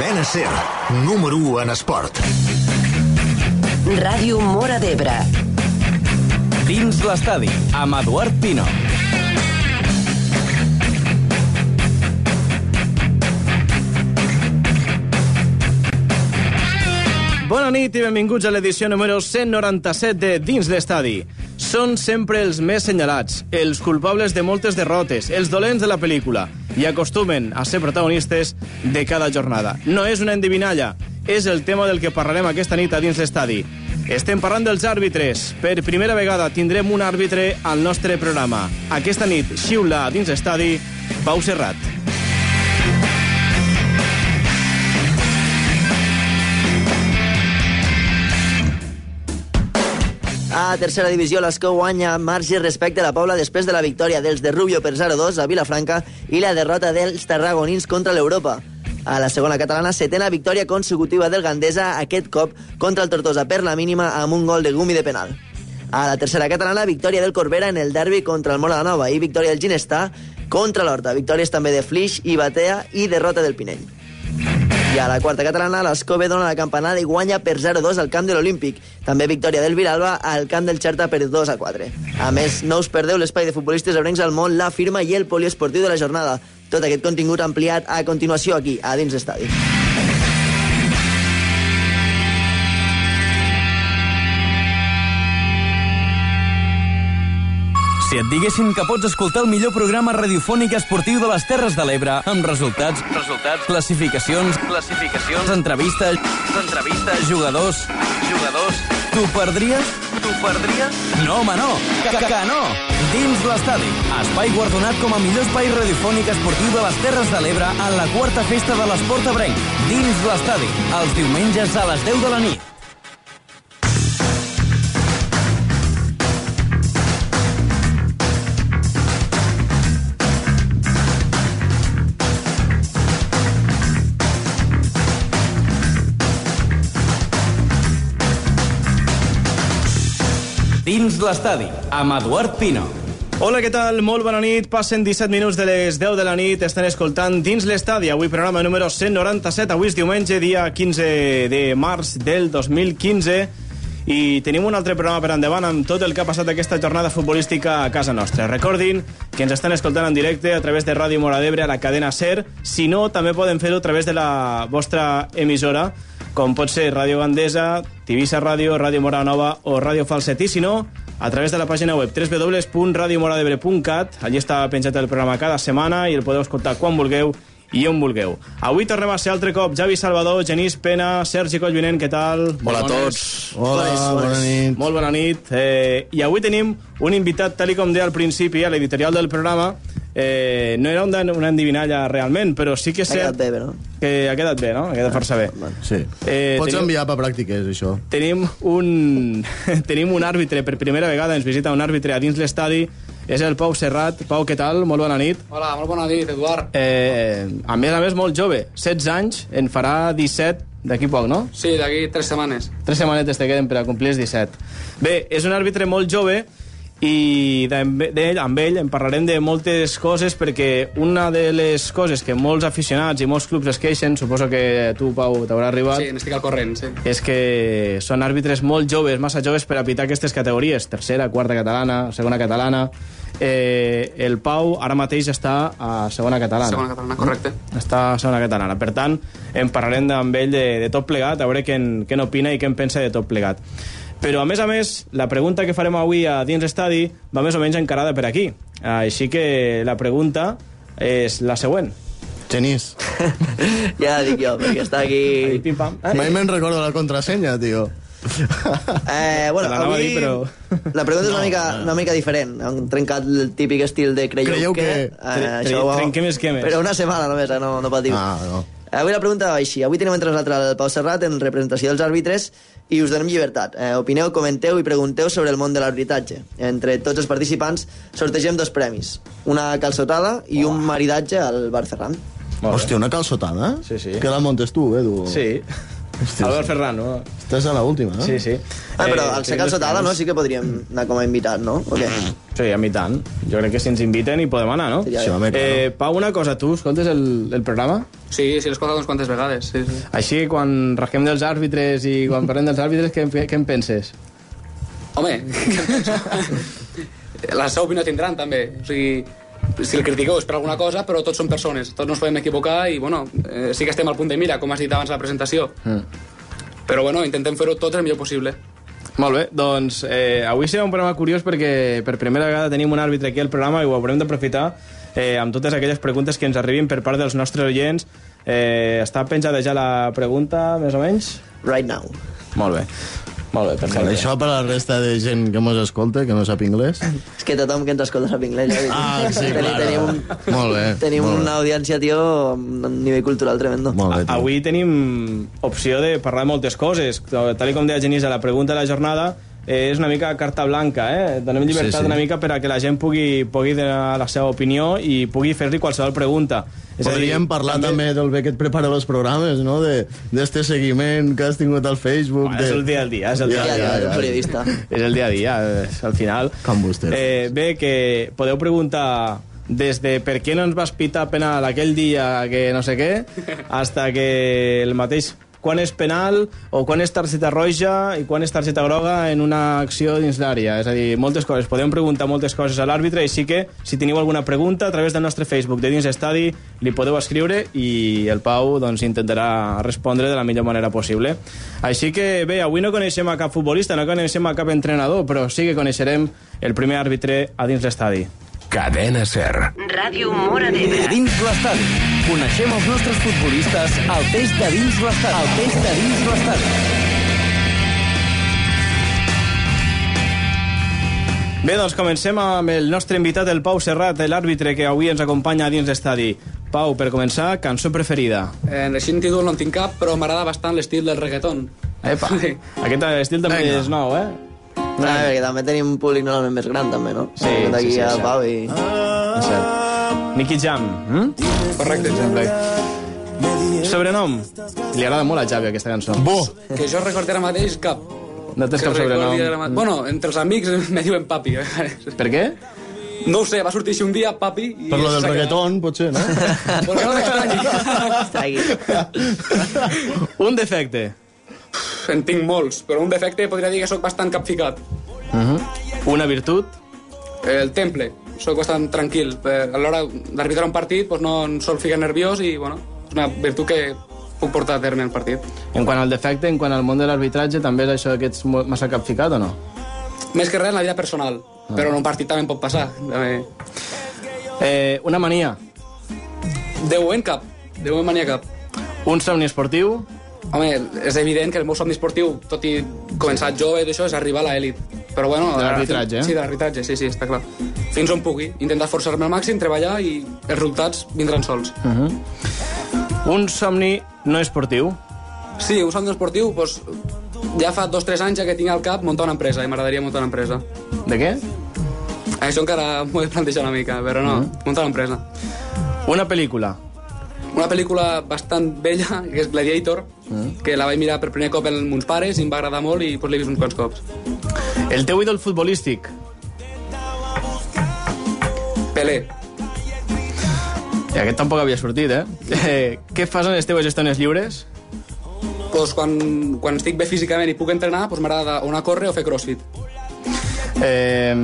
Cadena Ser, número 1 en esport. Ràdio Mora d'Ebre. Dins l'estadi, amb Eduard Pino. Bona nit i benvinguts a l'edició número 197 de Dins l'Estadi. Són sempre els més senyalats, els culpables de moltes derrotes, els dolents de la pel·lícula, i acostumen a ser protagonistes de cada jornada. No és una endivinalla, és el tema del que parlarem aquesta nit a Dins l'Estadi. Estem parlant dels àrbitres. Per primera vegada tindrem un àrbitre al nostre programa. Aquesta nit xiula a Dins l'Estadi Pau Serrat. A tercera divisió, l'Escó guanya marge respecte a la Pobla després de la victòria dels de Rubio per 0-2 a Vilafranca i la derrota dels tarragonins contra l'Europa. A la segona catalana, setena victòria consecutiva del Gandesa, aquest cop contra el Tortosa per la mínima amb un gol de Gumi de penal. A la tercera catalana, victòria del Corbera en el derbi contra el Mora de Nova i victòria del Ginestà contra l'Horta. Victòries també de Flix i Batea i derrota del Pinell. I a la quarta catalana, l'Escove dona la campanada i guanya per 0-2 al camp de l'Olímpic. També victòria del Viralba al camp del Xerta per 2-4. A més, no us perdeu l'espai de futbolistes ebrencs al món, la firma i el poliesportiu de la jornada. Tot aquest contingut ampliat a continuació aquí, a dins l'estadi. Si et diguessin que pots escoltar el millor programa radiofònic esportiu de les Terres de l'Ebre amb resultats, resultats, classificacions, classificacions, entrevistes, entrevistes, jugadors, jugadors, t'ho perdries? T'ho perdries? No, home, no! Que, que, que no! Dins l'estadi, espai guardonat com a millor espai radiofònic esportiu de les Terres de l'Ebre en la quarta festa de l'esport ebrenc. Dins l'estadi, els diumenges a les 10 de la nit. Dins l'estadi, amb Eduard Pino. Hola, què tal? Molt bona nit. Passen 17 minuts de les 10 de la nit. Estan escoltant Dins l'Estadi. Avui programa número 197. Avui és diumenge, dia 15 de març del 2015. I tenim un altre programa per endavant amb tot el que ha passat aquesta jornada futbolística a casa nostra. Recordin que ens estan escoltant en directe a través de Ràdio Mora d'Ebre a la cadena SER. Si no, també poden fer-ho a través de la vostra emissora, com pot ser Ràdio Gandesa, Tivissa Ràdio, Ràdio Mora Nova o Ràdio Falset. I si no, a través de la pàgina web www.radiomoradebre.cat. Allí està penjat el programa cada setmana i el podeu escoltar quan vulgueu i on vulgueu. Avui tornem a ser altre cop Javi Salvador, Genís Pena, Sergi Collvinent, què tal? Hola a tots. Hola, Bones, bona nit. Molt bona nit. Eh, I avui tenim un invitat, tal com deia al principi, a l'editorial del programa, eh, no era una, una endivinalla realment, però sí que és Ha quedat bé, no? que ha quedat bé, no? Ha quedat força bé. Sí. Eh, Pots teniu- enviar per pràctiques, això. Tenim un, tenim un àrbitre, per primera vegada ens visita un àrbitre a dins l'estadi, és el Pau Serrat. Pau, què tal? Molt bona nit. Hola, molt bona nit, Eduard. Eh, a més a més, molt jove, 16 anys, en farà 17 d'aquí poc, no? Sí, d'aquí tres setmanes. Tres setmanetes te queden per a complir els 17. Bé, és un àrbitre molt jove i d'ell, de, amb ell en parlarem de moltes coses perquè una de les coses que molts aficionats i molts clubs es queixen, suposo que tu, Pau, t'haurà arribat, Sí, n'estic al corrent, sí. és que són àrbitres molt joves, massa joves per a pitar aquestes categories, tercera, quarta catalana, segona catalana. Eh, el Pau ara mateix està a segona catalana. Segona catalana, correcte. Està a segona catalana. Per tant, en parlarem amb ell de, de tot plegat, a veure què, en, què n'opina i què en pensa de tot plegat. Però, a més a més, la pregunta que farem avui a dins estadi va més o menys encarada per aquí. Així que la pregunta és la següent. Genís. Ja dic jo, perquè està Ahí, aquí... pim, pam. Mai me'n recordo la contrasenya, tio. Eh, bueno, avui dir, però- la pregunta és una, mica, una mica diferent. Han trencat el típic estil de creieu, Creieu que... que- Eh, Tre- això trenquem esquemes. Però una setmana només, eh, no, no pot dir. Ah, no. Avui la pregunta va així. Avui tenim entre nosaltres el Pau Serrat en representació dels àrbitres i us donem llibertat. Eh, opineu, comenteu i pregunteu sobre el món de l'arbitratge. Entre tots els participants sortegem dos premis. Una calçotada i un maridatge al bar Ferran. Hòstia, una calçotada? Sí, sí. Que la montes tu, Edu. Sí. Hòstia, Albert Ferran, no? Estàs a l'última, no? Sí, sí. Ah, però Eh, al tenim sotala, no? Sí que podríem anar com a invitat, no? O què? Sí, a mi tant. Jo crec que si ens inviten hi podem anar, no? Ja, Sí, home, claro. Eh, Pau, una cosa, tu escoltes el, el programa? Sí, sí, l'he escoltat unes quantes vegades. Sí, sí. Així, quan rasquem dels àrbitres i quan parlem dels àrbitres, què, en- què en penses? Home, què em penso? la seva opinió tindran, també. O sigui, si el critiqueu és per alguna cosa, però tots són persones, tots no ens podem equivocar i, bueno, eh, sí que estem al punt de mira, com has dit abans a la presentació. Mm. Però, bueno, intentem fer-ho tot el millor possible. Molt bé, doncs eh, avui serà un programa curiós perquè per primera vegada tenim un àrbitre aquí al programa i ho haurem d'aprofitar eh, amb totes aquelles preguntes que ens arribin per part dels nostres oients. Eh, està penjada ja la pregunta, més o menys? Right now. Molt bé. Molt bé, Per perfecte. això per la resta de gent que mos escolta, que no sap anglès. És que tothom que ens escolta sap anglès, ja. Ah, sí, tenim, claro. Tenim, un, Molt bé. tenim molt una audiència, tio, amb un nivell cultural tremendo. Molt bé, tio. Avui tenim opció de parlar de moltes coses. Tal com deia Genís, a la pregunta de la jornada eh, és una mica carta blanca, eh? Donem llibertat Sí, sí. una mica per a que la gent pugui, pugui donar la seva opinió i pugui fer-li qualsevol pregunta. És a dir, Podríem parlar també... del bé que et prepara els programes, no? De- D'este seguiment que has tingut al Facebook. Bueno, de... és el dia al dia, és el dia Ja, al ja, dia. ja, periodista. És el dia a dia, és, al final. Com vostè. Eh, bé, que podeu preguntar des de per què no ens vas pitar penal aquell dia que no sé què, hasta que el mateix quan és penal o quan és targeta roja i quan és targeta groga en una acció dins l'àrea. És a dir, moltes coses. Podem preguntar moltes coses a l'àrbitre, així que si teniu alguna pregunta a través del nostre Facebook de Dins Estadi li podeu escriure i el Pau doncs, intentarà respondre de la millor manera possible. Així que bé, avui no coneixem a cap futbolista, no coneixem a cap entrenador, però sí que coneixerem el primer àrbitre a dins l'estadi. Cadena Ser. Ràdio Mora d'Ebre. Dins l'estadi. Coneixem els nostres futbolistes al test de dins l'estadi. Al test de dins l'estadi. Bé, doncs comencem amb el nostre invitat, el Pau Serrat, l'àrbitre que avui ens acompanya a dins l'estadi. Pau, per començar, cançó preferida. Eh, així en títol no en tinc cap, però m'agrada bastant l'estil del reggaeton. Epa, Sí. aquest estil també Vinga. és nou, eh? Ah, perquè també tenim un públic normalment més gran, també, no? Sí, sí, sí, a sí. Pau i... És cert. Nicky Jam. Mm? Correcte. Sempre. Sobrenom. Li agrada molt a Xavi aquesta cançó. Bo! Que jo recordi ara mateix cap. No tens cap ara sobrenom. ma- Bueno, entre els amics me diuen papi. vegades. Per què? No ho sé, va sortir així un dia, papi... I Per lo del quedat. reggaeton, potser, no? Perquè no aquí. Un defecte. En tinc molts, però un defecte podria dir que sóc bastant capficat. Una virtut. El temple, sóc bastant tranquil. Eh, A l'hora d'arbitrar un partit doncs no em sol ficar nerviós i bueno, és una virtut que puc portar a terme al partit. En quant al defecte, en quant al món de l'arbitratge, també és això que ets massa capficat o no? Més que res en la vida personal, però en un partit també em pot passar. També... Eh, una mania. De moment cap, de moment mania cap. Un somni esportiu. Home, és evident que el meu somni esportiu, tot i començar jove i d'això, és arribar a l'elit. Però bueno... De l'arbitratge, eh? Sí, de l'arbitratge, sí, sí, està clar. Fins on pugui. Intentar esforçar-me al màxim, treballar i els resultats vindran sols. Un somni no esportiu. Sí, un somni esportiu, doncs, ja fa dos o tres anys ja que tinc al cap muntar una empresa, i m'agradaria muntar una empresa. De què? Això encara m'ho he de plantejar una mica, però no, muntar una empresa. Una pel·lícula. Una pel·lícula bastant vella, que és Gladiator, que la vaig mirar per primer cop amb uns pares i em va agradar molt i doncs, l'he vist uns quants cops. El teu ídol futbolístic. Pelé. I aquest tampoc havia sortit, eh? eh què fas en les teves estones lliures? Pues quan, quan estic bé físicament i puc entrenar, pues m'agrada anar a córrer o fer crossfit. Eh,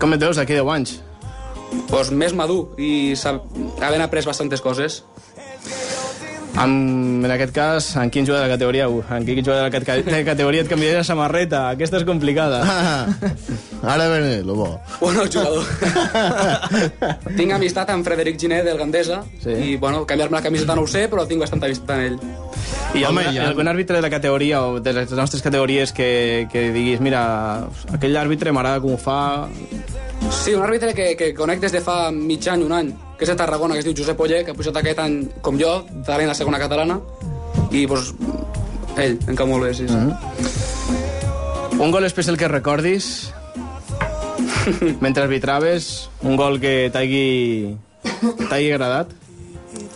com et veus d'aquí 10 anys? Pues més madur i havent après bastantes coses. En, en aquest cas, en quin jugador de la categoria 1? En quin jugador de la de categoria et canviaries la samarreta? Aquesta és complicada. Ah, ara ve lo bo. Bueno, jugador. tinc amistat amb Frederic Giné del Gandesa Sí. i, bueno, canviar-me la camiseta no ho sé, però tinc bastanta amistat amb ell. I Home, algun, ja- algun àrbitre de la categoria o de les nostres categories que, que diguis, mira, aquell àrbitre m'agrada com ho fa... Sí, un àrbitre que, que conec des de fa mig any, un any, que és de Tarragona, que es diu Josep Oller, que ha pujat aquest any, com jo, talent a segona catalana, i, doncs, ell, em cau molt bé, sí, sí. Un gol especial que recordis mentre arbitraves, un gol que t'hagi t'hagi agradat.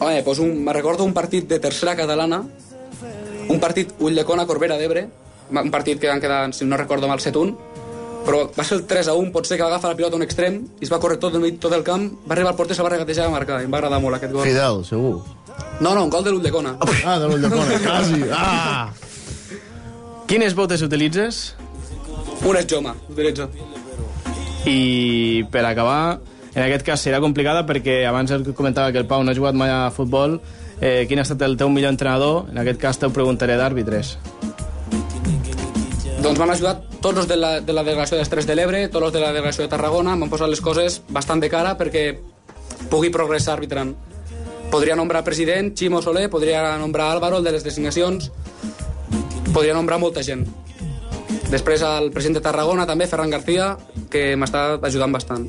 Home, doncs un, me recordo un partit de tercera catalana un partit Ulldecona-Corbera d'Ebre, un partit que van quedar, si no recordo mal, 7-1, però va ser el 3 a 1, pot ser que va agafar la pilota a un extrem i es va córrer tot, el- tot el camp, va arribar al porter, se va regatejar i va marcar, i em va agradar molt aquest gol. Fidel, segur. No, no, un gol de l'Ulldecona. Ah, de l'Ulldecona, quasi. Ah! Quines botes utilitzes? Un és Joma, utilitzo. I per acabar, en aquest cas serà complicada perquè abans el comentava que el Pau no ha jugat mai a futbol. Eh, quin ha estat el teu millor entrenador? En aquest cas t'ho preguntaré d'àrbitres. Doncs m'han ajudat tots els de la, de la delegació d'Estrès de l'Ebre, tots els de la delegació de Tarragona, m'han posat les coses bastant de cara perquè pugui progressar arbitrant. Podria nombrar president, Ximo Soler, podria nombrar Álvaro, el de les designacions, podria nombrar molta gent. Després el president de Tarragona, també, Ferran García, que m'està ajudant bastant.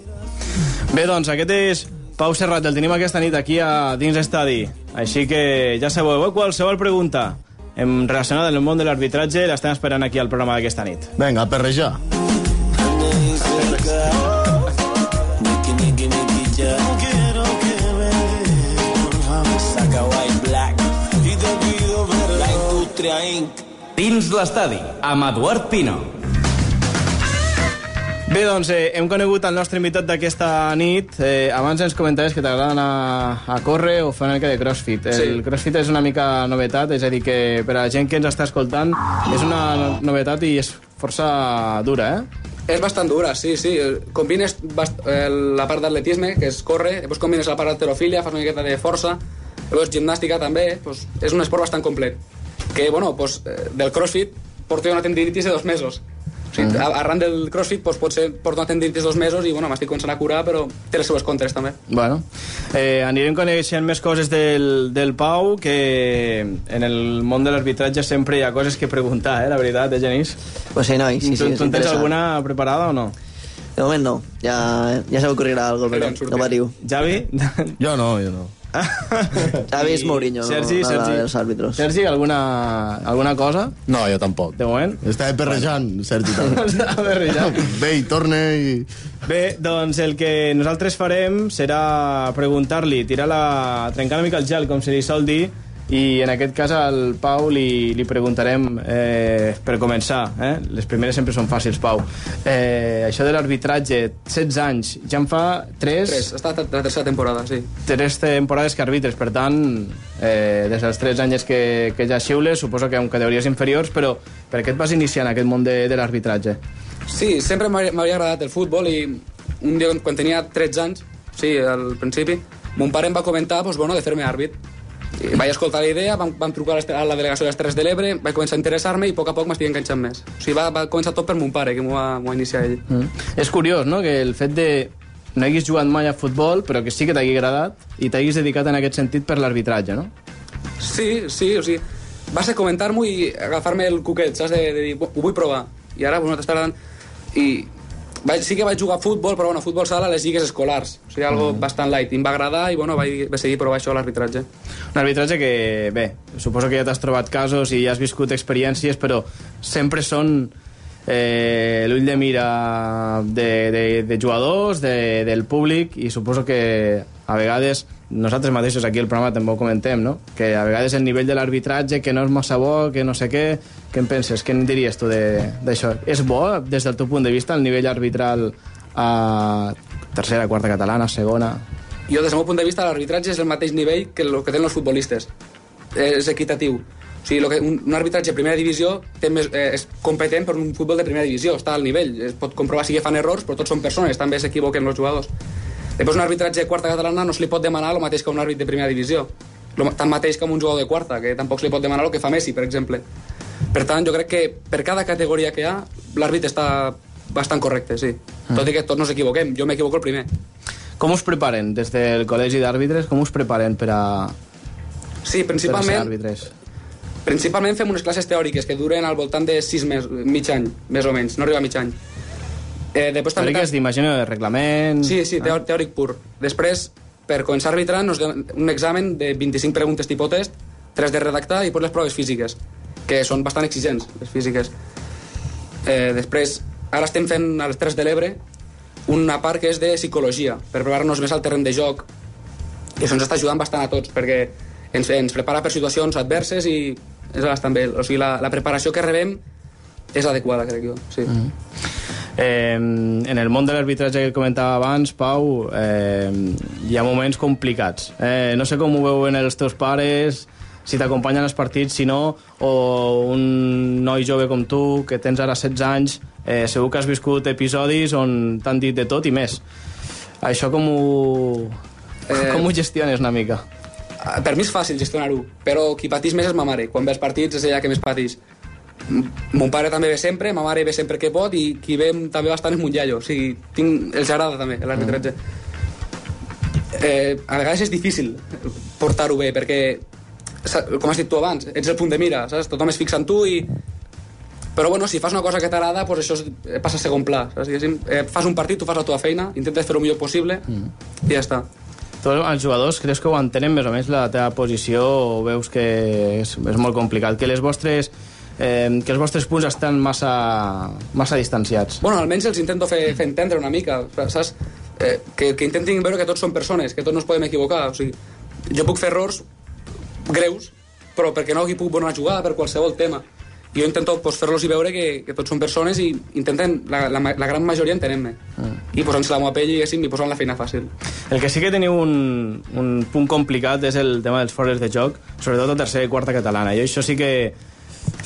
Bé, doncs aquest és Pau Serrat, el tenim aquesta nit aquí a dins estadi. Així que ja sabeu, eh, qualsevol pregunta em relacionada amb el món de l'arbitratge l'estem esperant aquí al programa d'aquesta nit. Vinga, a perrejar. Industria inc. Dins l'estadi, amb Eduard Pino. Bé, doncs eh, hem conegut el nostre invitat d'aquesta nit. Eh, abans ens comentaves que t'agrada anar a córrer o fer una mica de crossfit. El Sí. crossfit és una mica novetat, és a dir, que per a la gent que ens està escoltant és una no- novetat i és força dura, eh? És bastant dura, sí, sí. Combines bast la part d'atletisme, que és córrer, després combines la part d'alterofilia, fas una miqueta de força, llavors gimnàstica també, doncs, és un esport bastant complet. Que, bueno, doncs, del crossfit porto una tendinitis de dos mesos. O sigui, Mm. a- arran del crossfit doncs, potser porto una tendinitis dos mesos i bueno, m'estic començant a curar, però té les seues contres també. Bueno, eh, anirem coneixent més coses del, del Pau, que en el món de l'arbitratge sempre hi ha coses que preguntar, eh, la veritat, eh, Genís? Pues sí, noi, sí, sí, tu, tu en tens alguna preparada o no? De moment no, ja, ja se m'ocorrirà en sortirà. no patiu. Javi? Jo no, jo no. És Mourinho, Sergi, no, nada Sergi. dels àrbitros. Sergi, alguna, alguna cosa? No, jo tampoc. De moment? Estava perrejant, Sergi, també. A veure, ja. Ve i torna i... Bé, doncs el que nosaltres farem serà preguntar-li, tirar la... trencar una mica el gel, com se li sol dir, i en aquest cas al Pau li, li preguntarem eh, per començar. Eh? Les primeres sempre són fàcils, Pau. Eh, això de l'arbitratge, 16 anys, ja en fa 3, Tres, està la tercera temporada, sí. tres temporades que arbitres, per tant, eh, des dels 3 anys que, que ja xiules, suposo que en categories inferiors, però per què et vas iniciar en aquest món de, de l'arbitratge? Sí, sempre m'havia agradat el futbol i un dia quan tenia 13 anys, sí, al principi, mon pare em va comentar doncs, bueno, de fer-me àrbit. Vaig escoltar la idea, vam, vam trucar a la delegació de les Terres de l'Ebre, vaig començar a interessar-me i a poc a poc m'estic enganxant més. O sigui, va, va començar tot per mon pare, que m'ho va, va iniciar ell. Mm. És curiós, no?, que el fet de no haguis jugat mai a futbol, però que sí que t'hagi agradat i t'haguis dedicat en aquest sentit per l'arbitratge, no? Sí, sí, o sigui, va ser comentar-m'ho i agafar-me el cuquet, saps? De, de dir, ho vull provar. I ara, doncs, t'està agradant. I vaig, sí que vaig jugar a futbol, però bueno, futbol sala a les lligues escolars. O sigui, algo bastant light. I em va agradar i, bueno, vaig, vaig seguir provar això a l'arbitratge. Un arbitratge que, bé, suposo que ja t'has trobat casos i ja has viscut experiències, però sempre són eh, l'ull de mira de, de, de jugadors, de, del públic, i suposo que a vegades nosaltres mateixos aquí al programa també ho comentem, no? que a vegades el nivell de l'arbitratge que no és massa bo, que no sé què, què en penses? Què en diries tu d'això? És bo, des del teu punt de vista, el nivell arbitral a tercera, quarta catalana, segona? Jo, des del meu punt de vista, l'arbitratge és el mateix nivell que el que tenen els futbolistes. És equitatiu. O sigui, que un, un arbitratge de primera divisió té més, eh, és competent per un futbol de primera divisió, està al nivell. Es pot comprovar si que fan errors, però tots són persones, també s'equivoquen els jugadors. Després, un arbitratge de quarta catalana no se li pot demanar el mateix que un àrbit de primera divisió. Lo, ma- tant mateix com un jugador de quarta, que tampoc se li pot demanar el que fa Messi, per exemple. Per tant, jo crec que per cada categoria que hi ha, l'àrbit està bastant correcte, sí. Tot i que tots nos equivoquem. Jo m'equivoco el primer. Com us preparen des del col·legi d'àrbitres? Com us preparen per a, Sí, per a ser principalment, àrbitres? principalment fem unes classes teòriques que duren al voltant de 6 mesos, mig any, més o menys, no arriba a mig any. Eh, després també... Teòriques, t'imagino, de reglament... Sí, sí, teò teòric pur. Després, per començar a arbitrar, nos donen un examen de 25 preguntes tipus test, 3 de redactar i després les proves físiques, que són bastant exigents, les físiques. Eh, després, ara estem fent a les 3 de l'Ebre una part que és de psicologia, per preparar-nos més al terreny de joc, i això ens està ajudant bastant a tots, perquè ens, ens prepara per situacions adverses i és bastant bé. O sigui, la, la preparació que rebem és adequada, crec jo. Sí. Mm -hmm. Eh, en el món de l'arbitratge que comentava abans, Pau, eh, hi ha moments complicats. Eh, no sé com ho veuen els teus pares, si t'acompanyen els partits, si no, o un noi jove com tu, que tens ara 16 anys, eh, segur que has viscut episodis on t'han dit de tot i més. Això com ho, eh... com ho gestiones una mica? Per mi és fàcil gestionar-ho, però qui patís més és ma mare. Quan ve els partits és ella que més patís. Mon pare també ve sempre, ma mare ve sempre que pot i qui ve també bastant és mon iaio. O sigui, tinc, els agrada també l'arbitratge. Eh, a vegades és difícil portar-ho bé perquè com has dit tu abans, ets el punt de mira, saps? Tothom es fixa en tu i... Però bueno, si fas una cosa que t'agrada, pues això es- passa a segon pla. Saps? Diguéssim, eh, fas un partit, tu fas la teva feina, intentes fer el millor possible mm. i ja està. Tu, els jugadors, creus que ho entenen més o menys la teva posició o veus que és, és molt complicat? Que les vostres eh, que els vostres punts estan massa, massa distanciats. Bueno, almenys els intento fer, fer entendre una mica, saps? Eh, que, que intentin veure que tots són persones, que tots no ens podem equivocar. O sigui, jo puc fer errors greus, però perquè no hi puc una jugada per qualsevol tema. Jo intento pues, fer-los i veure que, que tots són persones i intenten, la, la, la gran majoria entenem-me. Mm. I posant-se la meva pell, diguéssim, i posant la feina fàcil. El que sí que teniu un, un punt complicat és el tema dels fores de joc, sobretot a tercera i quarta catalana. I això sí que...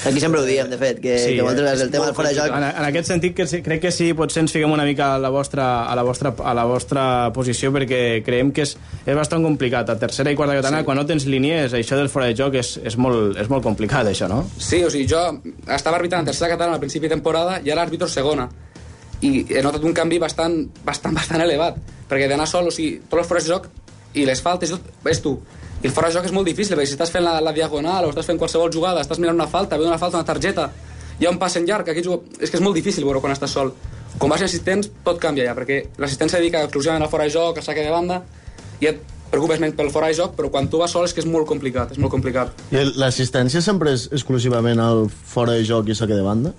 Aquí sempre ho diem, de fet, que, sí, que vosaltres el tema del fora de joc... En, en aquest sentit, que sí, crec que sí, potser ens fiquem una mica a la vostra, a la vostra, a la vostra posició perquè creiem que és, és bastant complicat. A tercera i quarta catalana, sí. quan no tens línies, això del fora de joc és, és, molt, és molt complicat, això, no? Sí, o sigui, jo estava arbitrant en tercera catalana al principi de temporada i ara arbitro segona. I he notat un canvi bastant, bastant, bastant elevat. Perquè d'anar sol, o sigui, tots els fores de joc i les faltes, tot és tu. I el fora de joc és molt difícil, perquè si estàs fent la, la diagonal o estàs fent qualsevol jugada, estàs mirant una falta, ve una falta, una targeta, hi ha un pas en llarg, aquí jugo... és que és molt difícil veure quan estàs sol. Quan vas assistents, tot canvia ja, perquè l'assistent se dedica exclusivament al fora de joc, al saque de banda, i et preocupes menys pel fora de joc, però quan tu vas sol és que és molt complicat, és molt complicat. I l'assistència sempre és exclusivament al fora de joc i saque de banda?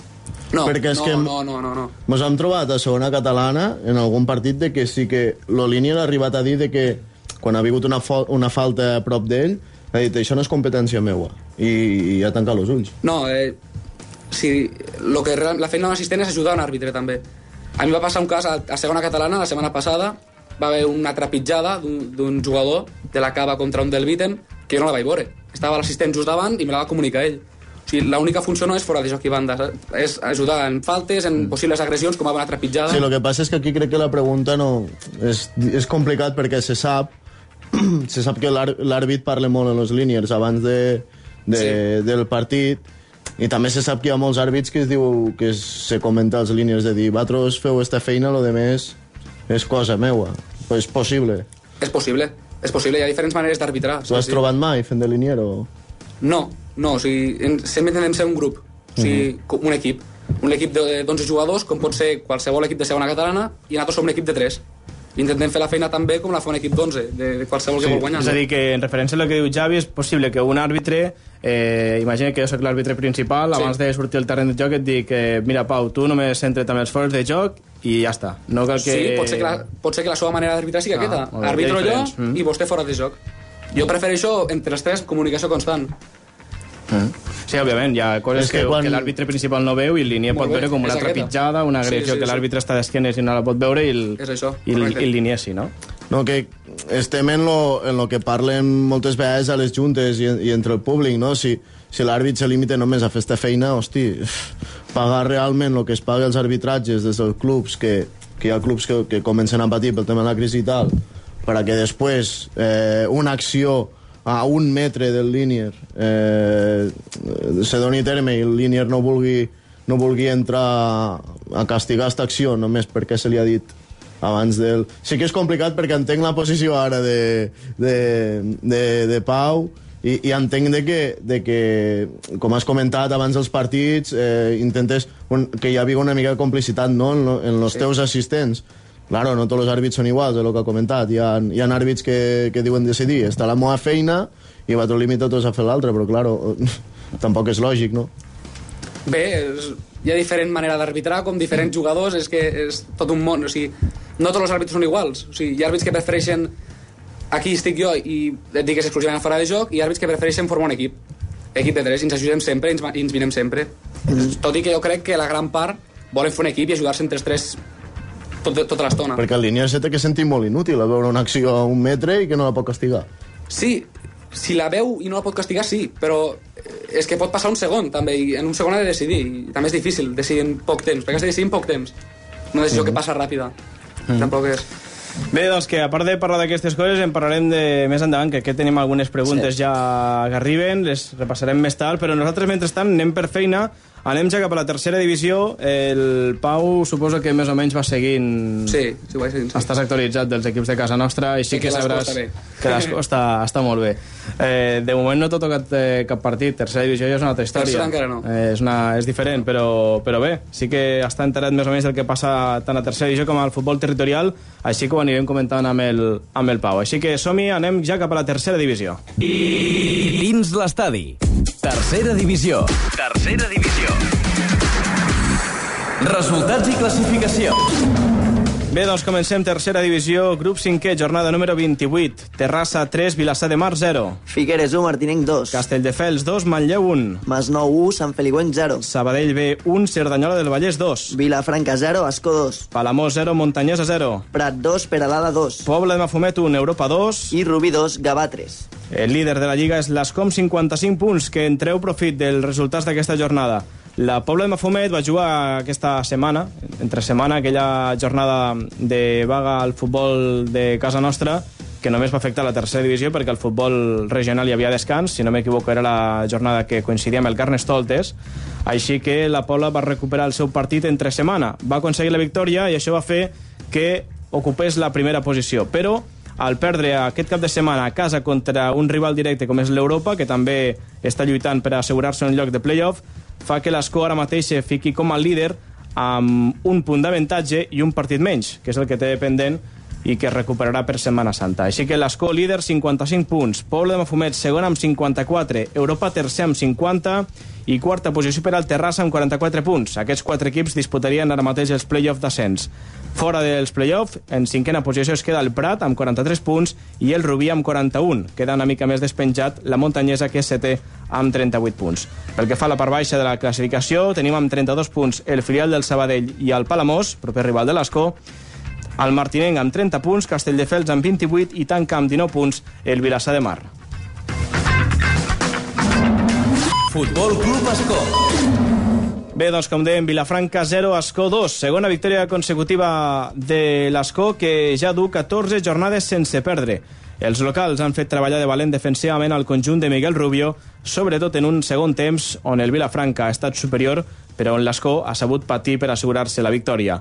No, Perquè és no, que- no, no, no, no. Ens hem trobat a segona catalana en algun partit de que sí que l'Olínia ha arribat a dir de que quan ha vingut una, una falta a prop d'ell ha dit això no és competència meua i, i ha tancat els ulls. No, eh, si, lo que, real- la feina d'un assistent és ajudar un àrbitre, també. A mi va passar un cas a, a segona catalana, la setmana passada, va haver una trepitjada d'un jugador de la cava contra un del Viten que jo no la vaig veure. Estava l'assistent just davant i me la va comunicar ell. O sigui, l'única funció no és fora de joc i banda, és ajudar en faltes, en possibles agressions, com haver una trepitjada. Sí, el que passa és que aquí crec que la pregunta no... És, és complicat perquè se sap se sap que l'àr- l'àrbit parla molt en els líniers abans de, de, Sí. del partit i també se sap que hi ha molts àrbits que es diu que se comenta als líniers de dir vosaltres feu esta feina, lo de més és cosa meua. Pues és possible. És possible, és possible, hi ha diferents maneres d'arbitrar. T'ho has trobat mai fent de linier o...? No, no, o sigui, sempre intentem ser un grup, o sigui, com un equip. Un equip de- d'11 jugadors, com pot ser qualsevol equip de segona catalana, i nosaltres som un equip de 3. Intentem fer la feina tan bé com la fa un equip d'11, de, de qualsevol que vol guanyar. És a dir, que en referència a lo que diu Javi, és possible que un àrbitre, eh, imagina que jo sóc l'àrbitre principal, Sí. abans de sortir al terreny de joc et dic, eh, mira, Pau, tu només centra't amb els fores de joc i ja està. No cal que... Sí, pot ser que la, pot ser que la seva manera d'arbitrar sigui Ah, aquesta. Arbitro jo mm. i vostè fora de joc. Jo prefereixo, entre els tres, comunicació constant. Sí, òbviament, hi ha coses És que que, quan- que l'àrbitre principal no veu i Molt pot veure com una trepitjada, una Sí, agressió sí, que sí. l'àrbitre està d'esquenes i no la pot veure i línia sí, no? No, que estem en lo, en lo que parlen moltes vegades a les juntes i, i entre el públic, no? Si, si l'àrbit se limita només a fer esta feina, hosti, pagar realment el que es paga els arbitratges des dels clubs, que, que hi ha clubs que, que comencen a patir pel tema de la crisi i tal, per a que després eh, una acció a un metre del línier eh, se doni terme i el línier no vulgui, no vulgui entrar a castigar aquesta acció només perquè se li ha dit abans del... Sí que és complicat perquè entenc la posició ara de, de, de, de Pau i, i entenc de que, de que, com has comentat abans dels partits, eh, intentes un, que hi hagi una mica de complicitat no? en, en els sí. teus assistents. Claro, no tots els àrbits són iguals, és el que ha comentat. Hi ha, hi ha àrbits que, que diuen decidir, està la meva feina i vosaltres limita tots a fer l'altra, però claro, tampoc és lògic, no? Bé, és, hi ha diferent manera d'arbitrar, com diferents jugadors, és que és tot un món. O sigui, no tots els àrbits són iguals. O sigui, hi ha àrbits que prefereixen aquí estic jo i et digues exclusivament fora de joc i àrbits que prefereixen formar un equip. equip de tres, ens ajudem sempre ens, va- ens vinem sempre. Tot i que jo crec que la gran part volen fer un equip i ajudar-se entre els tres tot, tota l'estona. Perquè el línia se té que sentir molt inútil a veure una acció a un metre i que no la pot castigar. Sí, si la veu i no la pot castigar, sí, però eh, és que pot passar un segon, també, i en un segon ha de decidir, i també és difícil decidir en poc temps, perquè has de decidir en poc temps. Una decisió que passa ràpida. Tampoc és... Bé, doncs que a part de parlar d'aquestes coses en parlarem de més endavant, que aquí tenim algunes preguntes sí. ja que arriben, les repassarem més tard, però nosaltres mentrestant anem per feina, anem ja cap a la tercera divisió, el Pau suposo que més o menys va seguint... Sí, sí, ho vaig dir. Sí. Estàs actualitzat dels equips de casa nostra i sí que, que sabràs que l'Ascó està, està molt bé. Eh, de moment no t'ha tocat eh, cap partit, tercera divisió ja és una altra història. Tercera encara no. Eh, és, una, és diferent, però, però bé, sí que està enterat més o menys del que passa tant a tercera divisió com al futbol territorial, així que ho anirem comentant amb el, amb el Pau. Així que som-hi, anem ja cap a la tercera divisió. Dins l'estadi. Tercera divisió. Tercera divisió. Resultats i classificació. Bé, doncs comencem tercera divisió, grup 5è, jornada número 28. Terrassa 3, Vilassar de Mar 0. Figueres 1, Martinenc 2. Castelldefels 2, Manlleu 1. Masnou 1, Sant Feliuenc 0. Sabadell B 1, Cerdanyola del Vallès 2. Vilafranca 0, Ascó 2. Palamós 0, Montanyesa 0. Prat 2, Peralada 2. Poble de Mafumet 1, Europa 2. I Rubí 2, Gavà 3. El líder de la Lliga és l'Escom 55 punts, que en treu profit dels resultats d'aquesta jornada. La Pobla de Mafumet va jugar aquesta setmana, entre setmana, aquella jornada de vaga al futbol de casa nostra, que només va afectar la tercera divisió perquè al futbol regional hi havia descans, si no m'equivoco era la jornada que coincidia amb el Carnestoltes, així que la Pobla va recuperar el seu partit entre setmana. Va aconseguir la victòria i això va fer que ocupés la primera posició, però al perdre aquest cap de setmana a casa contra un rival directe com és l'Europa, que també està lluitant per assegurar-se un lloc de playoff, fa que l'Escó ara mateix se fiqui com a líder amb un punt d'avantatge i un partit menys, que és el que té pendent i que recuperarà per Setmana Santa. Així que l'Escó líder 55 punts, Poble de Mafumet segon amb 54, Europa tercer amb 50 i quarta posició per al Terrassa amb 44 punts. Aquests quatre equips disputarien ara mateix els play-off d'ascens. Fora dels play-off, en cinquena posició es queda el Prat amb 43 punts i el Rubí amb 41. Queda una mica més despenjat la Muntanyesa, que és setè amb 38 punts. Pel que fa a la part baixa de la classificació, tenim amb 32 punts el filial del Sabadell i el Palamós, proper rival de l'Escó, el Martinenc amb 30 punts, Castelldefels amb 28 i tanca amb 19 punts el Vilassar de Mar. Futbol Club Escó. Bé, doncs com dèiem, Vilafranca 0, Escó 2. Segona victòria consecutiva de l'Escó, que ja du 14 jornades sense perdre. Els locals han fet treballar de valent defensivament al conjunt de Miguel Rubio, sobretot en un segon temps on el Vilafranca ha estat superior, però on l'Escó ha sabut patir per assegurar-se la victòria.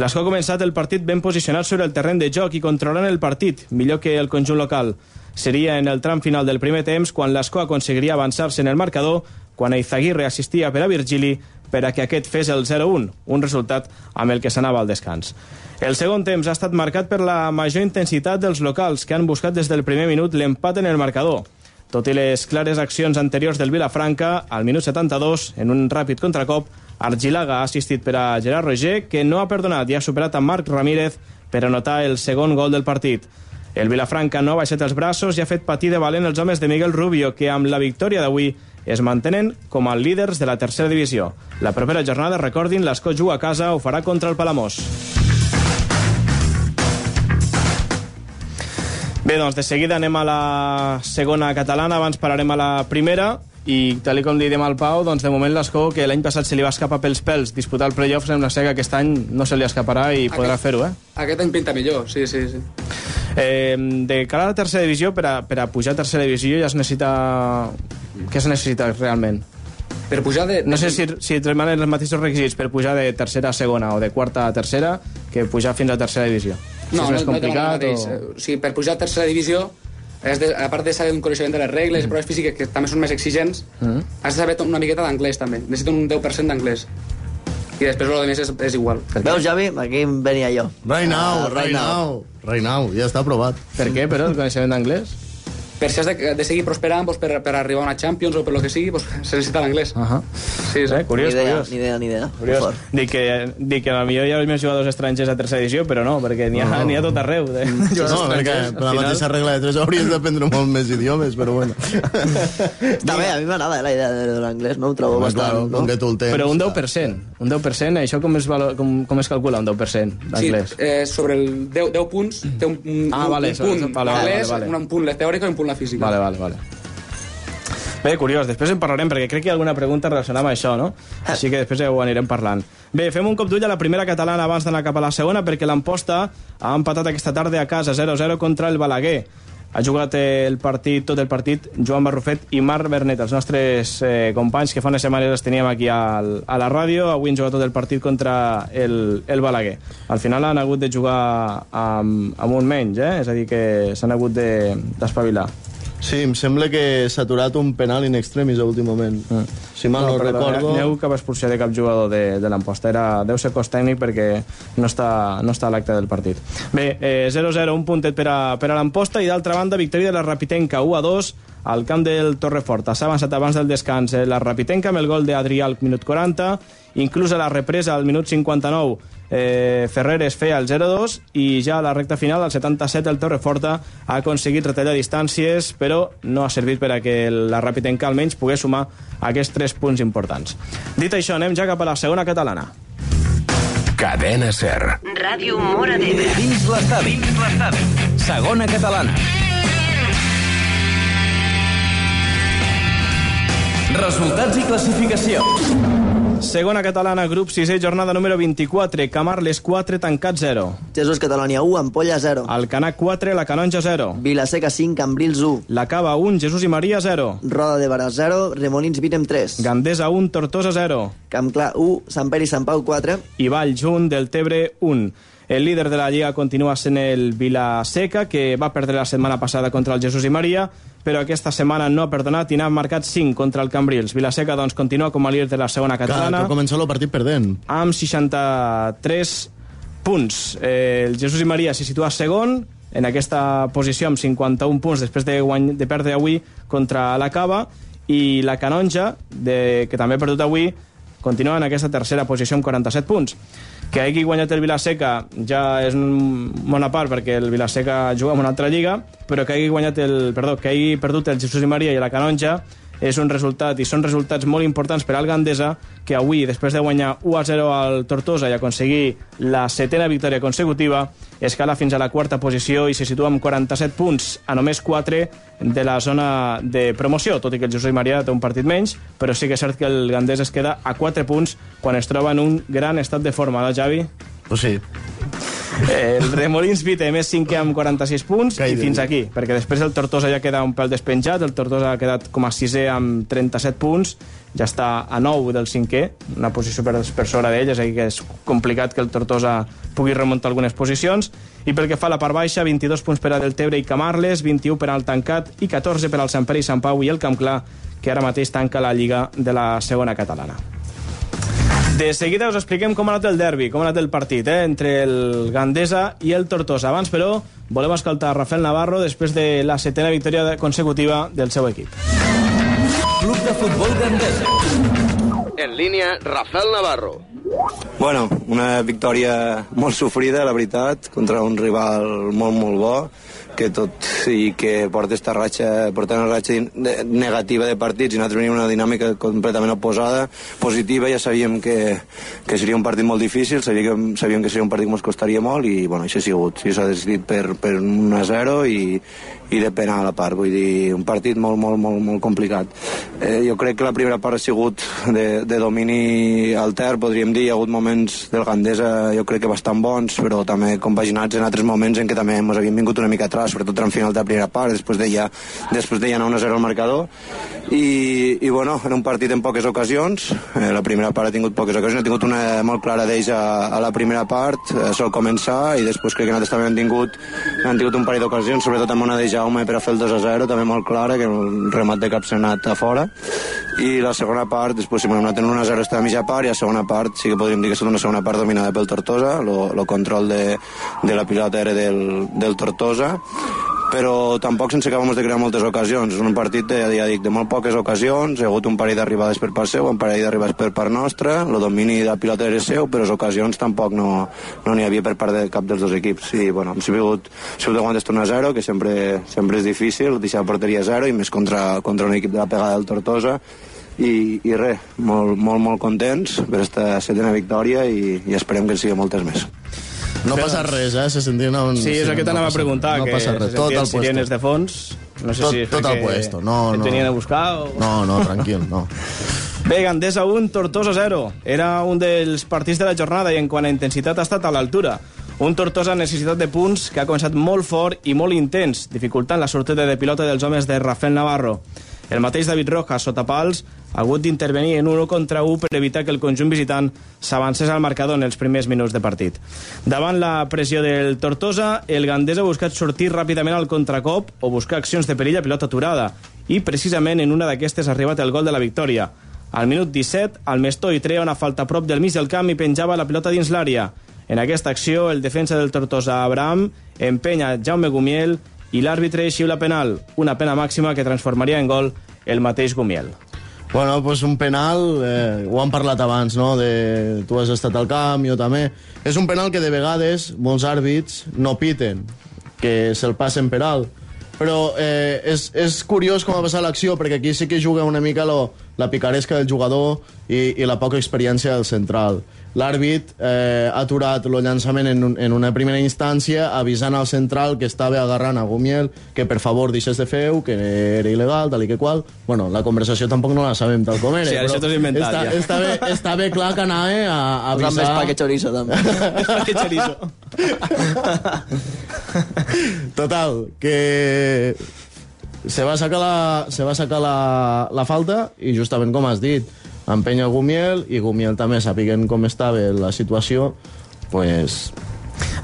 L'Escó ha començat el partit ben posicionat sobre el terreny de joc i controlant el partit, millor que el conjunt local. Seria en el tram final del primer temps quan l'Escó aconseguiria avançar-se en el marcador, quan Eizaguirre assistia per a Virgili per a que aquest fes el 0-1, un resultat amb el que s'anava al descans. El segon temps ha estat marcat per la major intensitat dels locals, que han buscat des del primer minut l'empat en el marcador. Tot i les clares accions anteriors del Vilafranca, al minut 72, en un ràpid contracop, Argilaga ha assistit per a Gerard Roger, que no ha perdonat i ha superat a Marc Ramírez per anotar el segon gol del partit. El Vilafranca no ha baixat els braços i ha fet patir de valent els homes de Miguel Rubio, que amb la victòria d'avui es mantenen com a líders de la tercera divisió. La propera jornada, recordin, l'Escó juga a casa, ho farà contra el Palamós. Bé, doncs de seguida anem a la segona catalana, abans pararem a la primera, i tal com li diem al Pau, doncs de moment l'Escó, que l'any passat se li va escapar pels pels disputar el playoff, sembla ser que aquest any no se li escaparà i podrà fer-ho, eh? Aquest any pinta millor, sí, sí, sí. Eh, de cara a la tercera divisió, per a, per a pujar a tercera divisió ja es necessita... Què es necessita realment? Per pujar de... No sé si, si et demanen els mateixos requisits per pujar de tercera a segona o de quarta a tercera que pujar fins a tercera divisió. Si No, és més no, complicat no, o... o... o sigui, per pujar a tercera divisió, has de, a part de saber un coneixement de les regles i proves físiques, que també són més exigents, Mm. has de saber una miqueta d'anglès, també. Necessito un 10% d'anglès. I després el més és, és igual. Veus, Javi? Aquí em venia jo. Right now, Ah, right now. Right now, ja està aprovat. Per què, però, el coneixement d'anglès? Per si has de, de seguir prosperant doncs, per, per arribar a una Champions o per lo que sigui, doncs, se necessita l'anglès. Uh -huh. Sí, sí. Eh, curiós, ni idea, curiós. ni idea, ni idea. Curiós. Dic que, dic que potser hi ha els més jugadors estrangers a tercera edició, però no, perquè n'hi ha, No. ha tot arreu. De, No, perquè per la mateixa regla de tres hauries d'aprendre molt més idiomes, però bueno. Està bé, a mi m'agrada eh, la idea de, l'anglès, no? Ho trobo Home, bastant... clar, no? com que tu el tens... Però un 10%, un 10%, això com es, valo, com, com es calcula un 10% Sí, d'anglès? eh, sobre el 10, 10 punts té un, un, Ah, vale, un punt vale, vale, l'anglès, vale, vale. un punt la teòrica i un punt la física. Vale, vale, vale. Bé, curiós, després en parlarem, perquè crec que hi ha alguna pregunta relacionada amb això, no? Així que després ho anirem parlant. Bé, fem un cop d'ull a la primera catalana abans d'anar cap a la segona, perquè l'Amposta ha empatat aquesta tarda a casa 0-0 contra el Balaguer. Ha jugat el partit, tot el partit, Joan Barrufet i Marc Bernet, els nostres eh, companys que fa unes setmanes els teníem aquí al, a la ràdio. Avui han jugat tot el partit contra el, el Balaguer. Al final han hagut de jugar amb, amb un menys, eh? és a dir, que s'han hagut de- d'espavilar. De, Sí, em sembla que s'ha aturat un penal in extremis a últim moment. Mm. Si mal no, però recordo... N'hi ha hagut cap expulsió de cap jugador de, de l'Amposta. Era, deu ser cos tècnic perquè no està, no està a l'acte del partit. Bé, eh, 0-0, un puntet per a, per a l'Amposta i d'altra banda, victòria de la Rapitenca 1-2 al camp del Torrefort. S'ha avançat abans del descans eh, la Rapitenca amb el gol d'Adrià al minut 40, inclús a la represa al minut 59 eh, Ferreres feia el 0-2 i ja a la recta final, al 77, el Torreforta ha aconseguit retallar distàncies, però no ha servit per a que la Rapitenca almenys pogués sumar aquests 3 punts importants. Dit això, anem ja cap a la segona catalana. Cadena Ser. Ràdio Mora d'Ebre. Dins l'estadi. Dins l'estadi. Segona catalana. Resultats i classificació. Segona catalana, grup 6è, jornada número 24. Camarles 4, tancat 0. Jesús Catalònia 1, Ampolla 0. Alcanar 4, la Canonja 0. Vilaseca 5, Cambrils 1. La Cava 1, Jesús i Maria 0. Roda de Barà 0, Remolins Vírem 3. Gandesa 1, Tortosa 0. Campclar 1, Sant Pere i Sant Pau 4. i Valls 1 del Tebre 1. El líder de la Lliga continua sent el Vilaseca, que va perdre la setmana passada contra el Jesús i Maria, però aquesta setmana no ha perdonat i n'ha marcat 5 contra el Cambrils. Vilaseca doncs, continua com a líder de la segona Que, catalana que ha començat el partit perdent. amb 63 punts. Eh, el Jesús i Maria s'hi situa segon en aquesta posició amb 51 punts després de, guany, de perdre avui contra la Cava i la Canonja, de, que també ha perdut avui, continua en aquesta tercera posició amb 47 punts. Que hagi guanyat el Vilaseca ja és un bona part perquè el Vilaseca juga en una altra lliga, però que hagi guanyat el, perdó, que hagi perdut el Jesús i Maria i la Canonja és un resultat, i són resultats molt importants per al Gandesa, que avui, després de guanyar 1-0 al Tortosa i aconseguir la setena victòria consecutiva, escala fins a la quarta posició i se situa amb 47 punts, a només 4 de la zona de promoció, tot i que el Josep Maria té un partit menys, però sí que és cert que el Gandés es queda a 4 punts quan es troba en un gran estat de forma, no, Javi? Pues sí. El Remolins Vite més 5 amb 46 punts Caire. i fins aquí, perquè després el Tortosa ja queda un pèl despenjat, el Tortosa ha quedat com a sisè amb 37 punts, ja està a 9 del cinquè, una posició per, per sobre d'ell, és a dir que és complicat que el Tortosa pugui remuntar algunes posicions, i pel que fa a la part baixa, 22 punts per a Deltebre i Camarles, 21 per al Tancat i 14 per al Sant Pere i Sant Pau i el Camp Clar, que ara mateix tanca la Lliga de la segona catalana. De seguida us expliquem com ha anat el derbi, com ha anat el partit eh, entre el Gandesa i el Tortosa. Abans, però, volem escoltar Rafael Navarro després de la setena victòria consecutiva del seu equip. Club de futbol Gandesa. En línia, Rafael Navarro. Bueno, una victòria molt sofrida, la veritat, contra un rival molt, molt bo, que tot i que porta esta ratxa, porta una ratxa negativa de partits i nosaltres venim una dinàmica completament oposada, positiva, ja sabíem que, que seria un partit molt difícil, sabíem, sabíem que seria un partit que ens costaria molt i bueno, això ha sigut, sí, s'ha decidit per, per un 1-0 i, i de penal a part, vull dir, un partit molt, molt, molt, molt complicat. Eh, jo crec que la primera part ha sigut de, de domini alter, podríem dir, hi ha hagut moments del Gandesa jo crec que bastant bons, però també compaginats en altres moments en què també ens havíem vingut una mica atràs, sobretot en final de la primera part, després de ja, després de ja anar 1-0 al marcador, i, i bueno, era un partit en poques ocasions, eh, la primera part ha tingut poques ocasions, ha tingut una molt clara d'ells a, a la primera part, eh, sol començar, i després crec que nosaltres també hem tingut, hem tingut un parell d'ocasions, sobretot amb una de Jaume per a fer el 2-0, també molt clara, que el remat de cap s'ha anat a fora, i la segona part, després si hem anat en 1-0 està a mitja part, i la segona part sí que podríem dir que estat una segona part dominada pel Tortosa, el control de, de la pilota era del, del Tortosa, però tampoc sense que de crear moltes ocasions. És un partit, de, ja dic, de molt poques ocasions, hi ha hagut un parell d'arribades per part seu, un parell d'arribades per part nostra, el domini de pilota era seu, però les ocasions tampoc no no havia per part de cap dels dos equips. I, bueno, hem sigut, sigut de guantes tornar a zero, que sempre, sempre és difícil, deixar la porteria a zero, i més contra, contra un equip de la pegada del Tortosa, i, i res, molt, molt, molt contents per aquesta setena victòria i, i esperem que en sigui moltes més. No passa res, eh? Se sentien un... Sí, és el que t'anava no a preguntar, no que passa res. se Tot el sirenes de fons. No sé Tot- si tot el puesto, no, no. venien a buscar o... No, no, tranquil, no. Bé, Gandesa 1, Tortosa 0. Era un dels partits de la jornada i en quant a intensitat ha estat a l'altura. Un Tortosa amb necessitat de punts que ha començat molt fort i molt intens, dificultant la sortida de pilota dels homes de Rafael Navarro. El mateix David Rojas, sota pals, ha hagut d'intervenir en un 1 contra 1 per evitar que el conjunt visitant s'avancés al marcador en els primers minuts de partit. Davant la pressió del Tortosa, el Gandés ha buscat sortir ràpidament al contracop o buscar accions de perill a pilota aturada. I precisament en una d'aquestes ha arribat el gol de la victòria. Al minut 17, el Mestoi treia una falta prop del mig del camp i penjava la pilota dins l'àrea. En aquesta acció, el defensa del Tortosa, Abraham, empenya Jaume Gumiel i l'àrbitre xiula penal, una pena màxima que transformaria en gol el mateix Gumiel. Bueno, pues un penal, eh, ho han parlat abans, no? De, tu has estat al camp, jo també. És un penal que de vegades molts àrbits no piten, que se'l passen per alt. Però eh, és, és curiós com ha passat l'acció, perquè aquí sí que juga una mica lo, la picaresca del jugador i, i la poca experiència del central. L'àrbit eh, ha aturat el llançament en, un, en una primera instància avisant al central que estava agarrant a Gumiel que per favor deixés de fer-ho, que era il·legal, tal i que qual. Bueno, la conversació tampoc no la sabem tal com era. Sí, això t'ho has inventat, està, ja. està, bé, està bé clar que anava a, a més avisar... pa que chorizo, també. que chorizo. Total, que se va sacar la, se va sacar la, la falta i justament com has dit, empenya Gumiel i Gumiel també sapiguent com estava la situació, pues,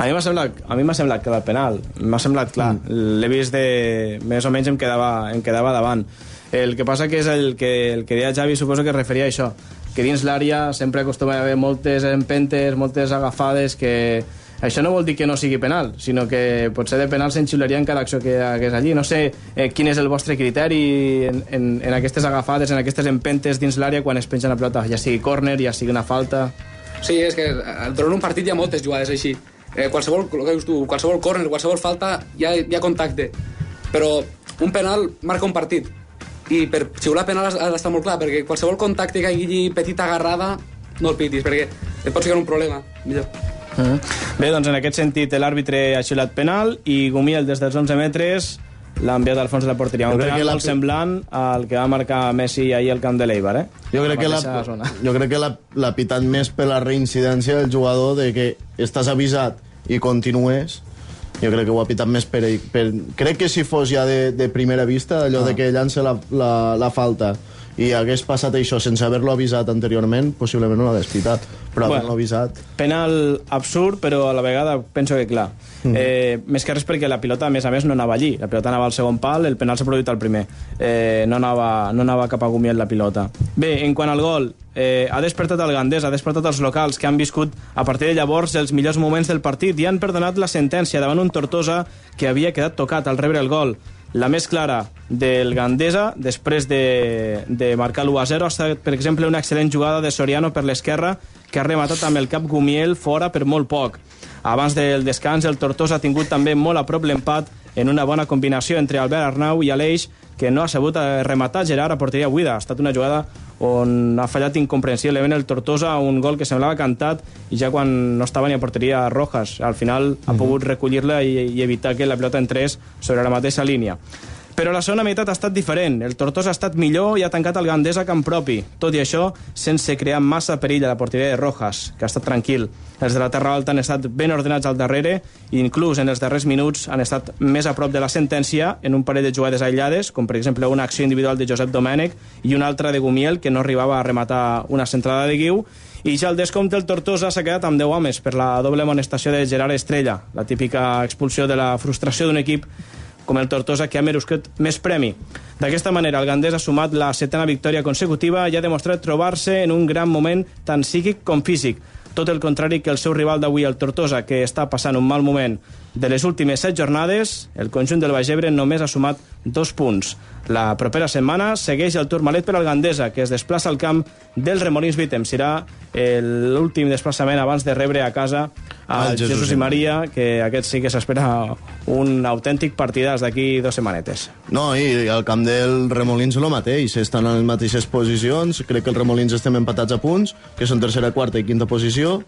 A mi m'ha semblat, a mi m'ha semblat que el penal m'ha semblat clar. L'he vist de... Més o menys em quedava, em quedava davant. El que passa que és el que, el que deia Javi, suposo que es referia a això, que dins l'àrea sempre acostuma a haver moltes empentes, moltes agafades, que això no vol dir que no sigui penal, sinó que potser de penal se'n xiularia en cada acció que hi hagués allí. No sé eh, quin és el vostre criteri en, en, en aquestes agafades, en aquestes empentes dins l'àrea quan es penja la pelota, ja sigui córner, ja sigui una falta... Sí, és que eh, durant un partit hi ha moltes jugades així. Eh, qualsevol, el que dius tu, qualsevol corner, qualsevol falta, hi ha, hi ha contacte. Però un penal marca un partit. I per xiular penal has d'estar molt clar, perquè qualsevol contacte que hi hagi petita agarrada, no el pitis, perquè et pot ficar un problema. Millor. Bé, doncs en aquest sentit l'àrbitre ha xiulat penal i Gumiel des dels 11 metres l'ha enviat al fons de la porteria. Jo Un penal molt semblant al que va marcar Messi ahir al camp de l'Eibar, eh? jo crec que la, zona. jo crec que l'ha l'ha pitat més per la reincidència del jugador de que estàs avisat i continues jo crec que ho ha pitat més per, ell. per... Crec que si fos ja de, de primera vista, allò ah. de que llança la, la, la falta i hagués passat això sense haver-lo avisat anteriorment, possiblement no l'hagués pitat. Però Bueno. havent-lo avisat... Penal absurd, però a la vegada penso que clar. Mm. Eh, més que res perquè la pilota, a més a més, no anava allí. La pilota anava al segon pal, el penal s'ha produït al primer. Eh, no, anava, no anava cap a Gumiel la pilota. Bé, en quant al gol, eh, ha despertat el Gandés, ha despertat els locals que han viscut a partir de llavors els millors moments del partit i han perdonat la sentència davant un Tortosa que havia quedat tocat al rebre el gol. La més clara del Gandesa, després de, de marcar l'1-0, ha estat, per exemple, una excel·lent jugada de Soriano per l'esquerra, que ha rematat amb el cap Gumiel fora per molt poc. Abans del descans, el Tortosa ha tingut també molt a prop l'empat en una bona combinació entre Albert Arnau i Aleix, que no ha sabut eh, rematar Gerard a porteria buida. Ha estat una jugada on ha fallat incomprensiblement el Tortosa, un gol que semblava cantat i ja quan no estava ni a porteria Rojas. Al final ha pogut recollir-la i, i evitar que la pilota entrés sobre la mateixa línia. Però la segona meitat ha estat diferent. El Tortosa ha estat millor i ha tancat el Gandés a camp propi. Tot i això, sense crear massa perill a la porteria de Rojas, que ha estat tranquil. Els de la Terra Alta han estat ben ordenats al darrere i inclús en els darrers minuts han estat més a prop de la sentència en un parell de jugades aïllades, com per exemple una acció individual de Josep Domènech i una altra de Gumiel, que no arribava a rematar una centrada de Guiu, i ja el descompte el Tortosa s'ha quedat amb 10 homes per la doble amonestació de Gerard Estrella, la típica expulsió de la frustració d'un equip com el Tortosa, que ha meruscut més premi. D'aquesta manera, el Gandés ha sumat la setena victòria consecutiva i ha demostrat trobar-se en un gran moment tant psíquic com físic. tot el contrari que el seu rival d'avui, el Tortosa, que està passant un mal moment de les últimes set jornades, el conjunt del Baix Ebre només ha sumat dos punts. La propera setmana segueix el Tourmalet per al Gandesa, que es desplaça al camp del Remolins Vitem. Serà eh, l'últim desplaçament abans de rebre a casa Al Jesús Jesús i i Maria, que aquest sí que s'espera un autèntic partidàs d'aquí dues setmanetes. No, i al camp del Remolins el mateix, estan en les mateixes posicions, crec que el Remolins estem empatats a punts, que són tercera, quarta i quinta posició,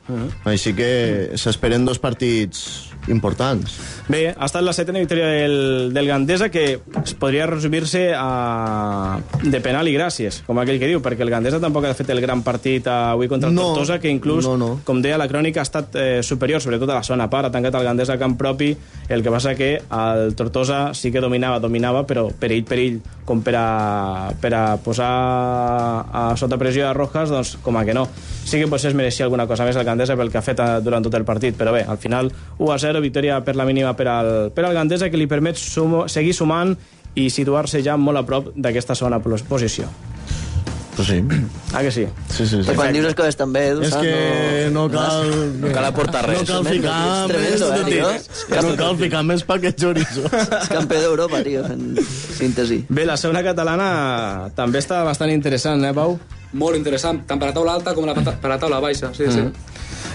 així que s'esperen dos partits importants. Bé, ha estat la setena victòria del, del Gandesa que podria resumir-se a... de penal i gràcies, com aquell que diu, perquè el Gandesa tampoc ha fet el gran partit avui contra el No, Tortosa, que inclús, no, no. com deia la crònica, ha estat eh, superior, sobretot a la zona part, ha tancat el Gandesa a camp propi, el que passa que el Tortosa sí que dominava, dominava, però perill, perill, com per a, per a posar a sota pressió a Rojas, doncs com a que no. Sí que potser es mereixia alguna cosa més el Gandesa pel que ha fet eh, durant tot el partit, però bé, al final 1 a 0, victòria per la mínima per al, per al Gandesa, que li permet sumo, seguir sumant i situar-se ja molt a prop d'aquesta segona pos- posició. Pues sí. Ah, que sí? Sí, sí, sí. Que quan dius les coses tan bé, tu És saps? que no cal... No cal aportar res. No cal ficar És tremendo, més... eh, tio? No cal ficar més pa que chorizo. És campió d'Europa, tio, en síntesi. Bé, la segona catalana també està bastant interessant, eh, Pau? Molt interessant, tant per la taula alta com per la taula baixa, sí, sí.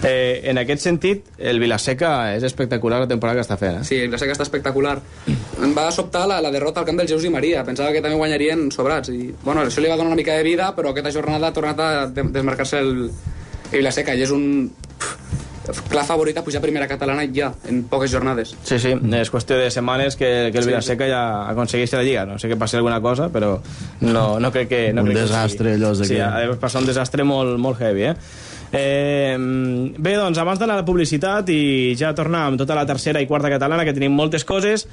Eh, en aquest sentit, el Vilaseca és espectacular la temporada que està fent. Eh? Sí, la seca està espectacular. Em va sobtar la, la derrota al camp del Jesús i Maria. Pensava que també guanyarien sobrats. I, bueno, això li va donar una mica de vida, però aquesta jornada ha tornat a de- desmarcar-se el, el Vilaseca. I és un clar favorit a pujar a primera catalana ja, en poques jornades. Sí, sí, és qüestió de setmanes que, que el Sí, Vilaseca ja aconsegueixi la Lliga. No sé que passi alguna cosa, però no, no crec que... No Un crec que desastre, sigui. allò Sí, que- ha de passar un desastre molt, molt heavy, eh? Eh, bé, doncs, abans d'anar a la publicitat i ja tornar amb tota la tercera i quarta catalana, que tenim moltes coses,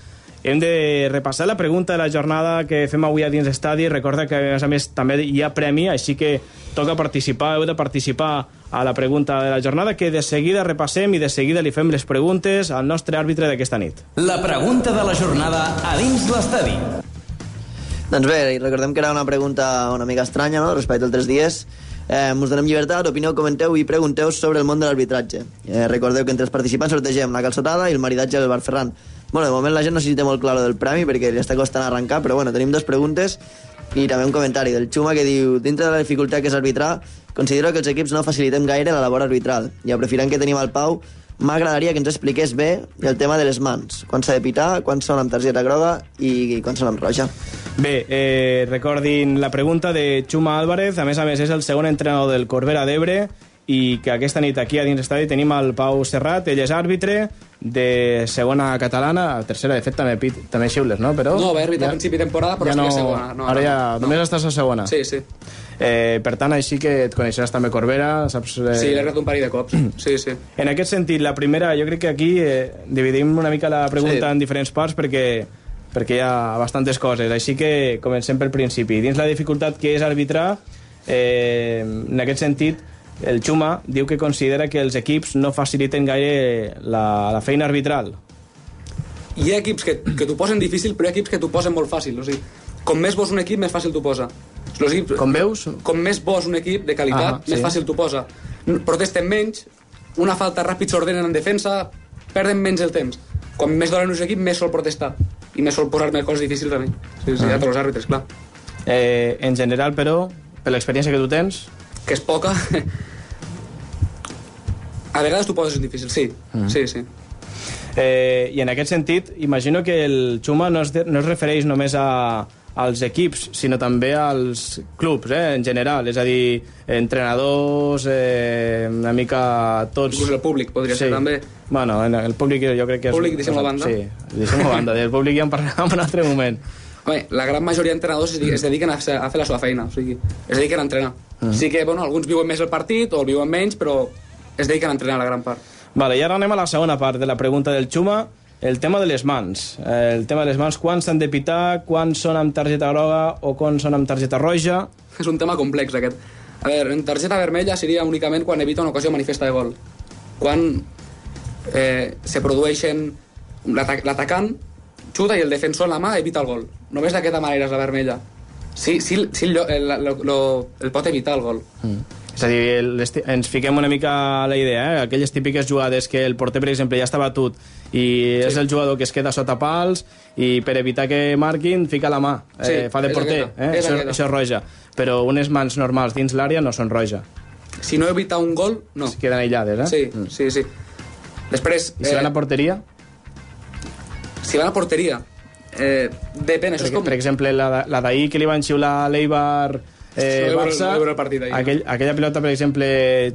hem de repassar la pregunta de la jornada que fem avui a dins estadi. Recorda que, a més a més, també hi ha premi, així que toca participar, heu de participar a la pregunta de la jornada, que de seguida repassem i de seguida li fem les preguntes al nostre àrbitre d'aquesta nit. La pregunta de la jornada a dins l'estadi. Doncs bé, i recordem que era una pregunta una mica estranya, no?, respecte als tres dies. Eh, us donem llibertat, opineu, comenteu i pregunteu sobre el món de l'arbitratge. Eh, recordeu que entre els participants sortegem la calçotada i el maridatge del Bar Ferran. Bueno, de moment la gent no té molt clar del premi perquè li està costant arrencar, però bueno, tenim dues preguntes i també un comentari del Xuma que diu dintre de la dificultat que és arbitrar, considero que els equips no facilitem gaire la labor arbitral i aprofitant que tenim el Pau, m'agradaria que ens expliqués bé el tema de les mans. Quan s'ha de pitar, quan són amb targeta groga i quan són amb roja. Bé, eh, recordin la pregunta de Xuma Álvarez, a més a més és el segon entrenador del Corbera d'Ebre i que aquesta nit aquí a dins l'estadi tenim el Pau Serrat, ell és àrbitre de segona catalana, a tercera de fet també, pit, també xiules, no? Però No, va arbitrar a principi de temporada, però ja no, a segona. No, ara no, ja no. només estàs a segona. Sí, sí. Eh, per tant, així que et coneixeràs també Corbera, saps... Eh... Sí, l'he regat un parell de cops. Sí, sí. En aquest sentit, la primera, jo crec que aquí eh, dividim una mica la pregunta Sí. en diferents parts perquè, perquè hi ha bastantes coses. Així que comencem pel principi. Dins la dificultat que és arbitrar, eh, en aquest sentit, el Xuma diu que considera que els equips no faciliten gaire la, la feina arbitral. Hi ha equips que, que t'ho posen difícil, però hi ha equips que t'ho posen molt fàcil. O sigui, com més bo és un equip, més fàcil t'ho posa. Els equips, Com veus? com més bo és un equip de qualitat, Ah, més sí. fàcil t'ho posa. Protesten menys, una falta ràpid s'ordenen en defensa, perden menys el temps. Com més dolen un equip, més sol protestar. I més sol posar-me coses difícils a mi. Sí, sí, Ah. a tots els àrbitres, clar. Eh, en general, però, per l'experiència que tu tens, Que és poca... a vegades t'ho poses difícil, sí. Mm. Sí, sí. Eh, I en aquest sentit, imagino que el Xuma no es, de, no es refereix només a, als equips, sinó també als clubs, eh, en general. És a dir, entrenadors, eh, una mica tots... Inclús el públic podria ser també. Bueno, en el públic jo crec que és... Públic, deixem a banda. Sí, deixem a banda. Del públic ja en parlarem en un altre moment. Home, la gran majoria d'entrenadors es, di- es dediquen a fer, a fer la seva feina, o sigui, es dediquen a entrenar. Mm. Sí que, bueno, alguns viuen més el partit o el viuen menys, però es dediquen a entrenar la gran part. Vale, i ara anem a la segona part de la pregunta del Xuma, el tema de les mans. El tema de les mans, quan s'han de pitar, quan són amb targeta groga o quan són amb targeta roja. És un tema complex, aquest. A veure, en targeta vermella seria únicament quan evita una ocasió manifesta de gol. Quan eh, se produeixen... l'ata- L'atacant xuta i el defensor en la mà evita el gol. Només d'aquesta manera és la vermella. Sí, sí, sí el, el, el, el pot evitar el gol. Mm. És a dir, ti- ens fiquem una mica a la idea, eh? aquelles típiques jugades que el porter, per exemple, ja està batut i sí. és el jugador que es queda sota pals i per evitar que marquin fica la mà, eh, Sí, fa de porter, eh? és això, això és roja. Però unes mans normals dins l'àrea no són roja, Si no evita un gol, no. es queden aïllades. Eh? Sí, sí, sí. Després... I si van a porteria? si van a porteria, eh, depèn, això Per, és com... per exemple, la, la d'ahir que li van xiular a l'Eibar eh, Barça, celebro el partit ahir. aquell, aquella pilota, per exemple,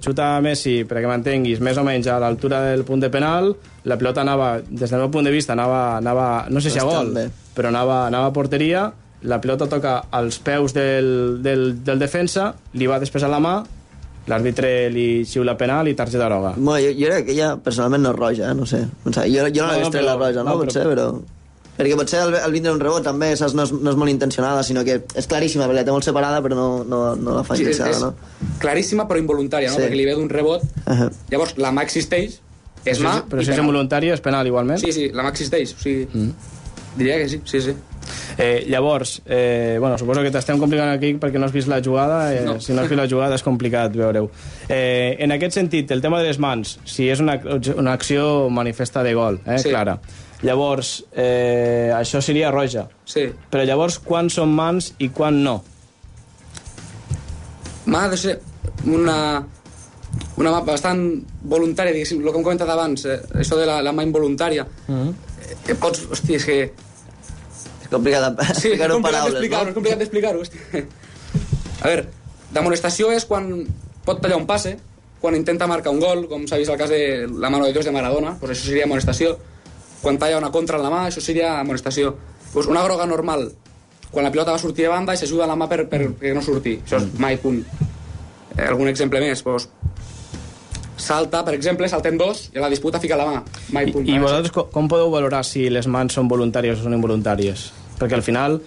xuta a Messi, perquè m'entenguis, més o menys a l'altura del punt de penal, la pilota anava, des del meu punt de vista, anava, anava no sé si a gol, bé. però anava, anava a porteria, la pilota toca als peus del, del, del defensa, li va després a la mà, l'àrbitre li xiula penal i targeta groga. Bueno, jo, jo crec que ella personalment no és roja, eh? no sé. No sé jo, jo no l'he No, vist però- la roja, no, no, potser, però... Perquè potser el, el vindre un rebot també saps, no, és, no és molt intencionada, sinó que és claríssima, perquè la té molt separada, però no, no, no la fa Sí, intencionada, és no? claríssima però involuntària, no? Sí. perquè li ve d'un rebot. Uh Llavors, la mà existeix, és mà... però si és penal. involuntari és penal igualment. Sí, sí, la mà existeix. O sigui, Diria que sí, sí, sí. Eh, llavors, eh, bueno, suposo que t'estem complicant aquí perquè no has vist la jugada. Eh, No. Si no has vist la jugada és complicat veure-ho. Eh, en aquest sentit, el tema de les mans, si és una, una acció manifesta de gol, eh, Sí. clara. Llavors, eh, això seria roja. Sí. Però llavors, quan són mans i quan no? Mà ha de ser una, una mà bastant voluntària, diguéssim, el que hem comentat abans, eh, això de la, la mà involuntària. Mhm. eh, pots, hòstia, és que... És complicat Sí, és explicar-ho en complicat paraules, d'explicar-ho, no? és complicat d'explicar-ho. hòstia. A veure, d'amonestació és quan pot tallar un passe, quan intenta marcar un gol, com s'ha vist el cas de la mano de Dios de Maradona, pues això seria amonestació. Quan talla una contra en la mà, això seria amonestació. Pues una groga normal, quan la pilota va sortir de banda i s'ajuda la mà per, per, que no surti. Això és mai punt. Eh, algun exemple més, pues, salta, per exemple, salten dos i a la disputa fica la mà. Mai I, punt. i vosaltres co- com podeu valorar si les mans són voluntàries o són involuntàries? Perquè al final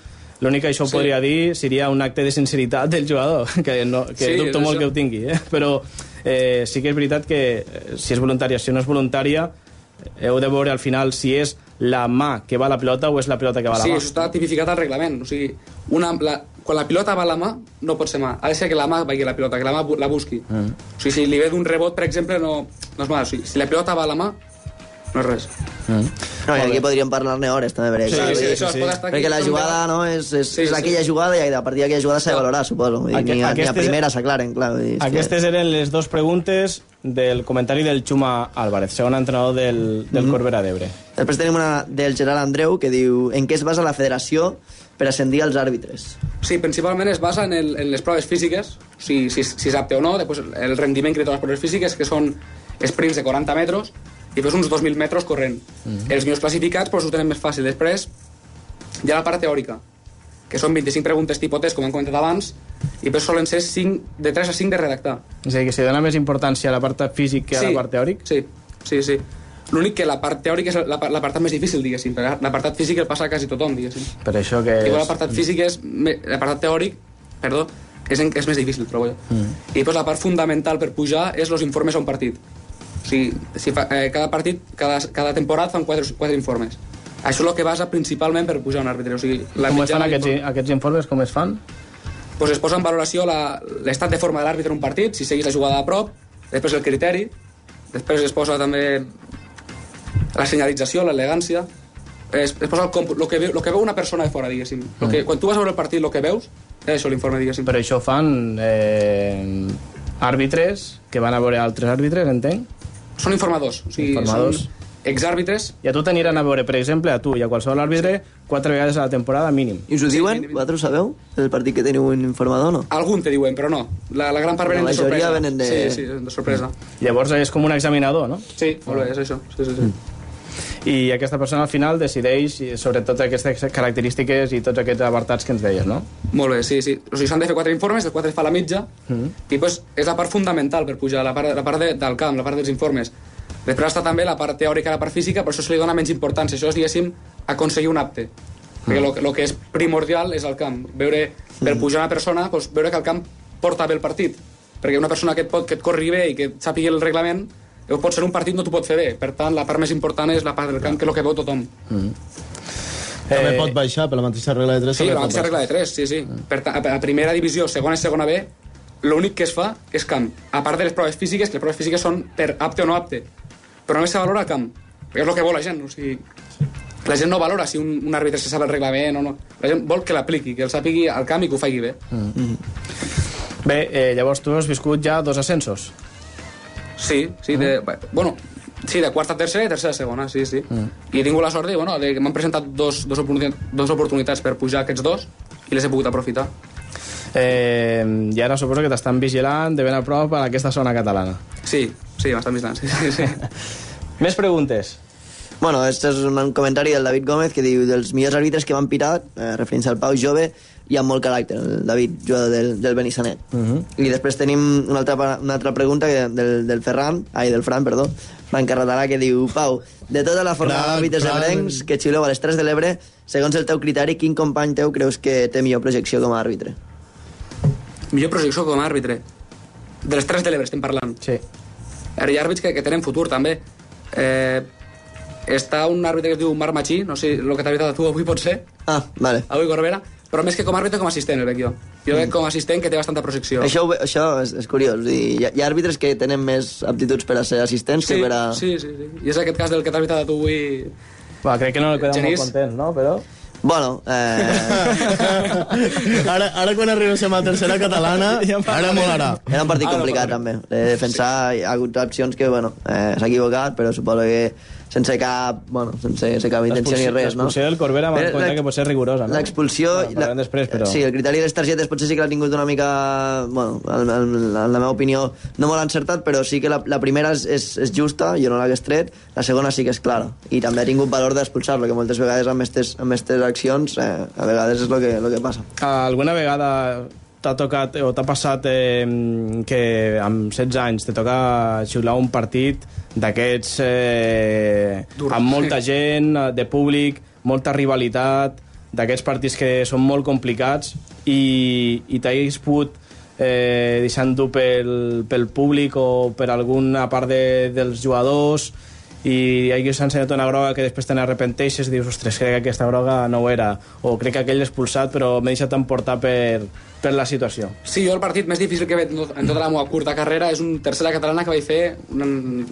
l'únic que això Sí. podria dir seria un acte de sinceritat del jugador, que, no, que Sí, dubto molt això. que ho tingui, eh? però eh, sí que és veritat que eh, si és voluntària, si no és voluntària, heu de veure al final si és la mà que va a la pilota o és la pilota que va a la Sí, mà. això està tipificat al reglament. O sigui, una, la, quan la pilota va a la mà, no pot ser mà. Ha de ser que la mà vagi a la pilota, que la mà la busqui. Mm. O sigui, si li ve d'un rebot, per exemple, no, no és mà. O sigui, si la pilota va a la mà, no és res. Mm. No, i aquí podríem parlar-ne hores, també, perquè, Sí, clar, sí, pot estar aquí perquè la jugada no, és, és, Sí, és sí. aquella jugada i a partir d'aquella jugada s'ha de valorar, suposo. Dir, Aqu- ni, a, ni a aquestes- primera s'aclaren, clar. Vull dir, és que- Aquestes eren les dues preguntes del comentari del Xuma Álvarez, segon entrenador del, del Mhm. Corbera d'Ebre. Després tenim una del Gerard Andreu que diu en què es basa la federació per ascendir als àrbitres? Sí, principalment es basa en, el, en les proves físiques, sigui, si, si és apte o no, després el rendiment que té les proves físiques, que són sprints de 40 metres, i després uns 2.000 metres corrent. Els millors classificats ho tenen més fàcil. Després hi ha la part teòrica, que són 25 preguntes tipus test, com hem comentat abans, i després solen ser 5, de 3 a 5 de redactar. És a dir, que se dona més importància a la part físic que a la part teòric? Sí, sí, sí. L'únic que la part teòrica és la- l'apartat més difícil, diguéssim, l'apartat físic el passa a quasi tothom, diguéssim. Per això que... Igual És... l'apartat físic és... L'apartat teòric, perdó, és, en, és més difícil, trobo jo. Mm. I després la part fundamental per pujar és els informes a un partit. O sigui, si fa, eh, cada partit, cada, cada temporada fan quatre, quatre informes. Això és el que basa principalment per pujar un àrbitre. O sigui, la Com es fan aquests, aquests informes? Com es fan? pues es posa en valoració la- l'estat de forma de l'àrbitre en un partit, si seguís la jugada a prop, després el criteri, després es posa també la senyalització, l'elegància, es, es posa el, comp- lo, que veu, lo que veu una persona de fora, diguéssim. Lo que, quan tu vas a veure el partit, el que veus, és això l'informe, diguéssim. Però això fan eh, àrbitres que van a veure altres àrbitres, entenc? Són informadors, o sigui, Informadors. són exàrbitres. I a tu t'aniran a veure, per exemple, a tu i a qualsevol àrbitre, quatre vegades a la temporada mínim. I us ho Sí, diuen? mínim. Vosaltres ho sabeu? El partit que teniu un informador o no? Algun te diuen, però no. La, la gran part La venen de majoria sorpresa. venen de- Sí, sí, de sorpresa. Llavors és com un examinador, no? Sí, molt bé, és això. Sí, sí, sí. I aquesta persona al final decideix sobre totes aquestes característiques i tots aquests apartats que ens deies, no? Molt bé, sí, sí. O sigui, s'han de fer quatre informes, el quatre fa la mitja, Mm. i pues, és la part fundamental per pujar, la part, la part de, del camp, la part dels informes. Després està també la part teòrica i la part física, però això se li dona menys importància. Això és, diguéssim, aconseguir un apte. Perquè el que és primordial és el camp. Veure, per pujar una persona, doncs, veure que el camp porta bé el partit. Perquè una persona que et, pot, que et corri bé i que et sàpigui el reglament, eh, pot ser un partit no t'ho pot fer bé. Per tant, la part més important és la part del camp, que és el que veu tothom. També Eh, pot baixar, per la mateixa regla de 3. Sí, la mateixa regla de 3, sí, sí. Per tant, a primera divisió, segona i segona B, l'únic que es fa és camp. A part de les proves físiques, que les proves físiques són per apte o no apte. Però només se valora camp. Perquè és el que vol la gent. O sigui, la gent no valora si un, un àrbitre se sap el reglament o no. La gent vol que l'apliqui, que el sàpigui al camp i que ho faci bé. Bé, eh, llavors tu has viscut ja dos ascensos. Sí, sí, de, bueno, sí, de quarta a tercera i tercera a segona, sí, sí. I he tingut la sort de, bueno, de que m'han presentat dos, dos, oportunitats, dos oportunitats per pujar aquests dos i les he pogut aprofitar. Eh, I ara suposo que t'estan vigilant de ben a prop a aquesta zona catalana. Sí, sí, m'estan vigilant, sí, sí, sí. Més preguntes. Bueno, este és un comentari del David Gómez que diu dels millors àrbitres que m'han pitat, eh, referint al Pau jove, i amb molt caràcter, el David, jugador del, del Benissanet. Uh -huh. I després tenim una altra, una altra pregunta que, del, del Ferran, ai, del Fran, perdó, Fran Carratalà, que diu, Pau, de tota la forma d'àrbitres ebrencs que xiuleu a les 3 de l'Ebre, segons el teu criteri, quin company teu creus que té millor projecció com a àrbitre? Millor projecció com a àrbitre. De les tres de l'Ebre estem parlant. Sí. Ara hi ha àrbits que, que tenen futur, també. Eh, està un àrbitre que es diu Marc Machí, no sé el que t'ha avisat tu avui pot ser, Ah, vale. avui Corbera, però més que com a àrbitre, com a assistent, el veig jo. Jo veig com a assistent que té bastanta projecció. Això, ho això és, és curiós. Vull dir, hi, ha, hi ha àrbitres que tenen més aptituds per a ser assistents sí, que per a... sí, sí, sí. I és aquest cas del que t'ha avisat tu avui... Va, crec que no el quedem Genís. molt contents, no? Però... Bueno, eh, ara, ara quan arribéssim a la tercera catalana, ara molarà. era un partit Ara complicat, també. De defensar, hi ha hagut opcions que, bueno, eh, s'ha equivocat, però suposo que sense cap, bueno, sense, sense cap intenció ni res, no? L'expulsió del Corbera m'ha Però compte que pot ser rigorosa, no? L'expulsió... Bueno, parlarem després, però... Sí, el criteri de les targetes potser sí que l'ha tingut una mica... Bueno, en, en, en la meva opinió no molt encertat, però sí que la, la primera és, és, és justa, jo no l'hagués tret, la segona sí que és clara. I també ha tingut valor d'expulsar-lo, que moltes vegades amb aquestes, amb aquestes accions eh, a vegades és el que, lo que passa. Alguna vegada t'ha tocat o t'ha passat eh, que amb 16 anys te toca xiular un partit d'aquests eh, amb molta gent, de públic, molta rivalitat, d'aquests partits que són molt complicats i, i t'hagués pogut eh, deixant dur pel, pel públic o per alguna part de, dels jugadors i hagués ensenyat una groga que després te n'arrepenteixes i dius, ostres, crec que aquesta groga no ho era o crec que aquell expulsat però m'he deixat emportar per, per la situació Sí, jo el partit més difícil que he fet en tota la meva curta carrera és un tercera catalana que vaig fer un,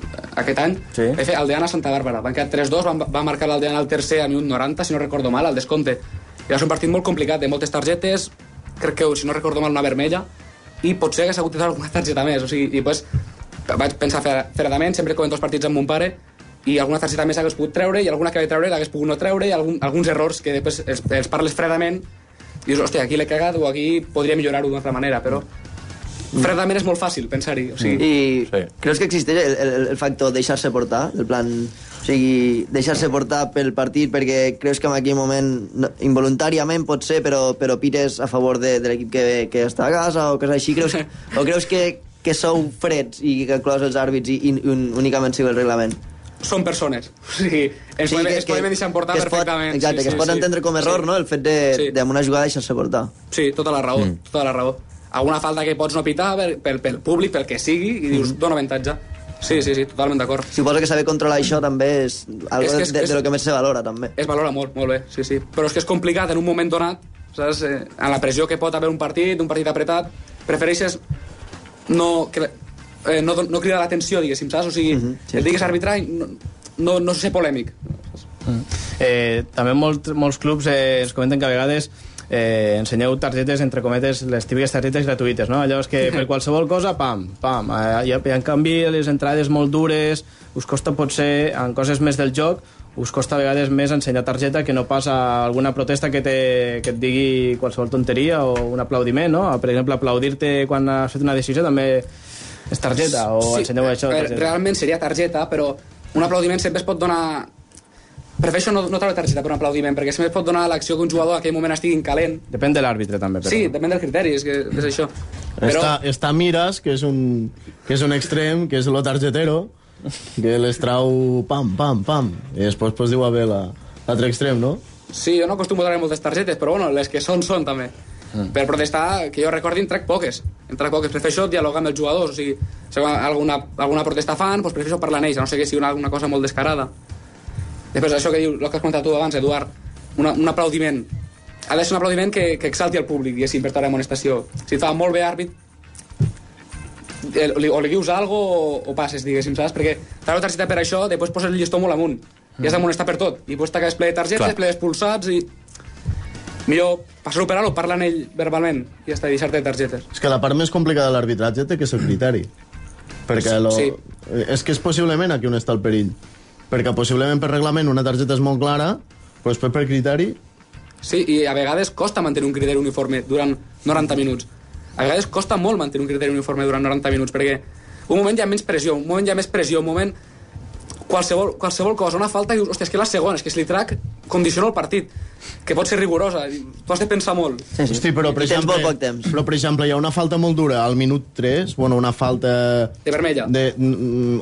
aquest any. Sí. Vaig fer Aldeana Santa Bàrbara. Van quedar 3-2, van, va marcar l'Aldeana al tercer a minut 90, si no recordo mal, al descompte. I va ser un partit molt complicat, de moltes targetes, crec que, si no recordo mal, una vermella, i potser hagués hagut de alguna targeta més. O sigui, i pues, vaig pensar freradament, sempre ho dos partits amb mon pare, i alguna targeta més hagués pogut treure, i alguna que vaig treure l'hagués pogut no treure, i algun, alguns errors que després els, els parles fredament, dius, hòstia, aquí l'he cagat, o aquí podria millorar-ho d'una altra manera, però fredament és molt fàcil pensar-hi. O sigui, I Sí. creus que existeix el, el, el factor deixar-se portar? El plan, o sigui, deixar-se portar pel partit perquè creus que en aquell moment, no, involuntàriament pot ser, però, però pires a favor de, de l'equip que, que està a casa o coses així? Creus, o creus que, que sou freds i que clos els àrbits i, i un, únicament sigue el reglament? Són persones. O sigui, ens Sí, podem, que- ens podem deixar portar que es pot- perfectament. Exacte, sí, que es pot sí, entendre com a error, sí. no?, el fet de, Sí. de amb una jugada deixar-se portar. Sí, tota la raó, mm. tota la raó. Alguna falta que pots no pitar pel, pel, pel públic, pel que sigui, i dius, dona avantatge. Sí, sí, sí, totalment d'acord. Suposo que saber controlar això també és algo És que de, és- de, és- de lo que més se valora, també. Es valora molt, molt bé, sí, sí. Però és que és complicat en un moment donat, saps? Eh, en la pressió que pot haver un partit, un partit apretat, prefereixes no, que, eh, no, no cridar l'atenció, diguéssim, saps? O sigui, uh -huh, sí. el digues arbitrar i no, no, no ser polèmic. Eh, també molt, molts clubs eh, ens comenten que a vegades eh, ensenyeu targetes, entre cometes, les típiques targetes gratuïtes, no? Allò és que per qualsevol cosa, pam, pam. Eh, i, I en canvi les entrades molt dures, us costa potser, en coses més del joc, us costa a vegades més ensenyar targeta que no pas a alguna protesta que, te, que et digui qualsevol tonteria o un aplaudiment, no? Per exemple, aplaudir-te quan has fet una decisió també és targeta, o ensenyeu això? eh, targeta? Realment seria targeta, però un aplaudiment sempre es pot donar... Prefereixo no, no treure targeta per un aplaudiment, perquè sempre es pot donar l'acció que un jugador en aquell moment estigui calent. Depèn de l'àrbitre, també. Però... Sí, depèn del criteri, és, que és això. Però, Està, està Miras, que és, un, que és un extrem, que és lo targetero, que les trau pam, pam, pam, i després pues, diu a bé la- l'altre extrem, no? sí, jo no acostumo a treure moltes targetes, però bueno, les que són, són també. Mm. Per protestar, que jo recordi, en trec poques. En trec poques. Prefereixo dialogar amb els jugadors. O sigui, si alguna, alguna protesta fan, doncs prefereixo parlar amb ells, a no sé que sigui una, alguna cosa molt descarada. Després, això que diu, el que has comentat tu abans, Eduard, una, un aplaudiment. Ha de ser un aplaudiment que, que exalti el públic, diguéssim, per tota l'amonestació. Si et fa molt bé àrbit, eh, li, o li dius algo o, o passes, diguéssim, saps? Perquè te la targeta per això, després poses el llistó molt amunt. I has d'amonestar per tot. I després t'acabes ple de targetes, Clar. ple d'expulsats i... Millor passar-ho per alt o parlar amb ell verbalment i ja està, deixar-te de targetes. És que la part més complicada de l'arbitratge té que ser el criteri. Perquè lo... Sí. és que és possiblement aquí on està el perill. Perquè possiblement per reglament una targeta és molt clara, però després per criteri... Sí, i a vegades costa mantenir un criteri uniforme durant 90 minuts. A vegades costa molt mantenir un criteri uniforme durant 90 minuts, perquè un moment hi ha menys pressió, un moment hi ha més pressió, un moment qualsevol, qualsevol cosa, una falta, i dius, hòstia, és que la segona, és que si li trac, condiciona el partit, que pot ser rigorosa, tu has de pensar molt. Sí, sí. Hosti, però per, I exemple, molt poc temps. però per exemple, hi ha una falta molt dura al minut 3, bueno, una falta... De vermella. De,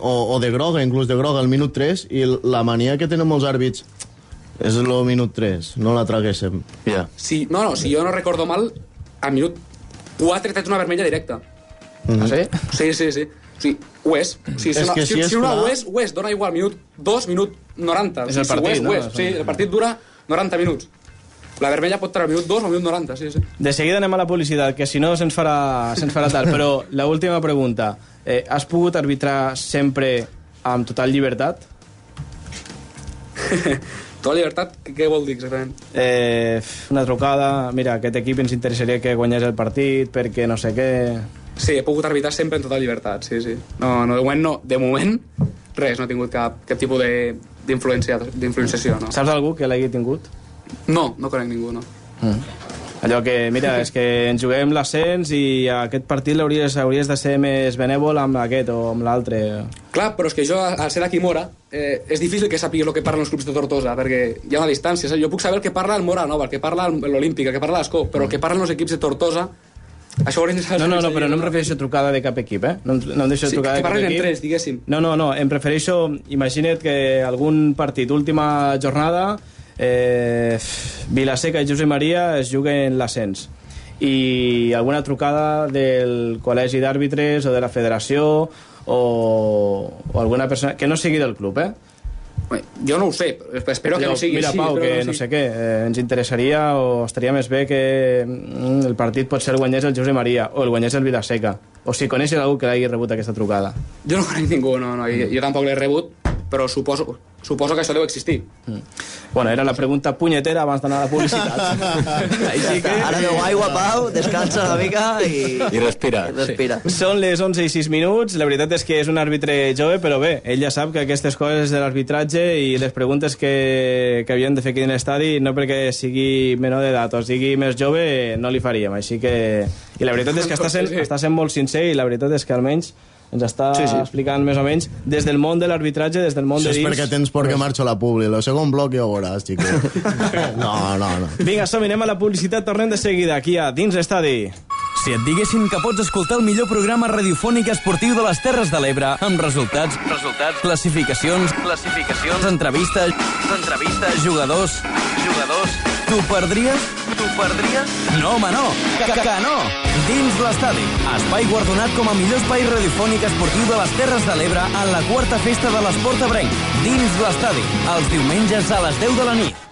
o, o de groga, inclús de groga al minut 3, i la mania que tenen molts àrbits és el minut 3, no la traguéssim. Ja. Si, no, no, si jo no recordo mal, al minut 4 tens una vermella directa. Mm. Ah, sí? Sí, sí, sí. O sigui, ho és. O sigui, si, És una, si, si és si una clar- ho és, ho és. Dona igual, minut 2, minut 90. És O el sigui, partit, si ho és, no? ho és. Sí, el partit dura 90 minuts. La vermella pot treure minut 2 o minut 90, sí, sí. De seguida anem a la publicitat, que si no se'ns farà, se'ns farà tard. Però la última pregunta. Eh, has pogut arbitrar sempre amb total llibertat? Tota llibertat, què vol dir exactament? Eh, una trucada, mira, aquest equip ens interessaria que guanyés el partit perquè no sé què... Sí, he pogut arbitrar sempre en total llibertat, sí, sí. No, no, de moment no. De moment, res, no he tingut cap, cap tipus d'influenciació, no. Saps algú que l'hagi tingut? No, no conec ningú, no. Allò que, mira, és que ens juguem l'ascens i aquest partit l'hauries hauries de ser més benèvol amb aquest o amb l'altre. Clar, però és que jo, al ser d'aquí Mora, eh, és difícil que sàpigues el que parlen els clubs de Tortosa, perquè hi ha una distància. Jo puc saber el que parla el Mora Nova, el que parla l'Olímpic, el que parla l'Escó, però el que parlen els equips de Tortosa, això ho de saber. No, no, no, però no em refereixo a trucada de cap equip, eh? No, no em deixo Sí, trucada que de cap parlen equip. entre ells, diguéssim. No, no, no, em prefereixo... Imagina't que algun partit, última jornada, eh, Vilaseca i Josep Maria es juguen l'ascens i alguna trucada del col·legi d'àrbitres o de la federació o, o alguna persona que no sigui del club, eh? Bé, Jo no ho sé, espero que Allò, no sigui Mira, així. Pau, espero que no no sé què, eh, ens interessaria o estaria més bé que mm, el partit pot ser el guanyés el Josep Maria o el guanyés el Vilaseca. O si coneixes algú que l'hagi rebut aquesta trucada. Jo no conec ningú, no, no, jo, jo tampoc l'he rebut, però suposo, suposo que això deu existir. Bueno, era la pregunta punyetera abans d'anar a la publicitat. Així que... Ara beu aigua, Pau, descansa una mica i... I respira. I respira. Són les 11 i 6 minuts. La veritat és que és un àrbitre jove, però bé, ell ja sap que aquestes coses de l'arbitratge i les preguntes que, que havien de fer aquí en l'estadi, no perquè sigui menor d'edat o sigui més jove, no li faríem. Així que... I la veritat és que està sent, està sent molt sincer i la veritat és que almenys ens està sí, sí. explicant més o menys des del món de l'arbitratge, des del món Això de és dins. perquè tens por que marxo a la publi. El segon bloc ja ho veuràs, xico. No, no, no. Vinga, som anem a la publicitat, tornem de seguida aquí a Dins l'Estadi. Si et diguessin que pots escoltar el millor programa radiofònic esportiu de les Terres de l'Ebre amb resultats, resultats, classificacions, classificacions, entrevistes, entrevistes, jugadors, jugadors, t'ho perdries? T'ho perdries? No, home, no! Que, que, que no! Dins l'estadi, espai guardonat com a millor espai radiofònic esportiu de les Terres de l'Ebre en la quarta festa de l'esport ebrenc. Dins l'estadi, els diumenges a les 10 de la nit.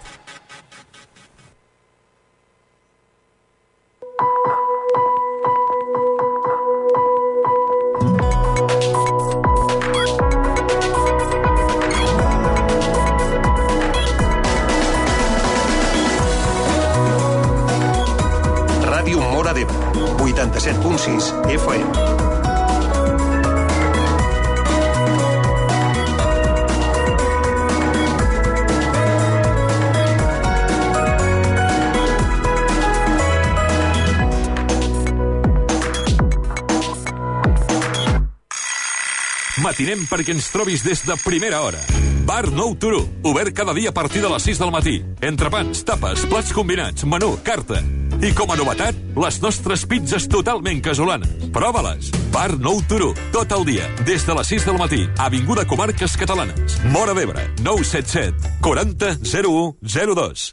97.6 FM. matinem perquè ens trobis des de primera hora. Bar Nou Turó, obert cada dia a partir de les 6 del matí. Entrepans, tapes, plats combinats, menú, carta. I com a novetat, les nostres pizzas totalment casolanes. Prova-les. Bar Nou Turó, tot el dia, des de les 6 del matí. Avinguda Comarques Catalanes. Mora d'Ebre, 977 40 01 02.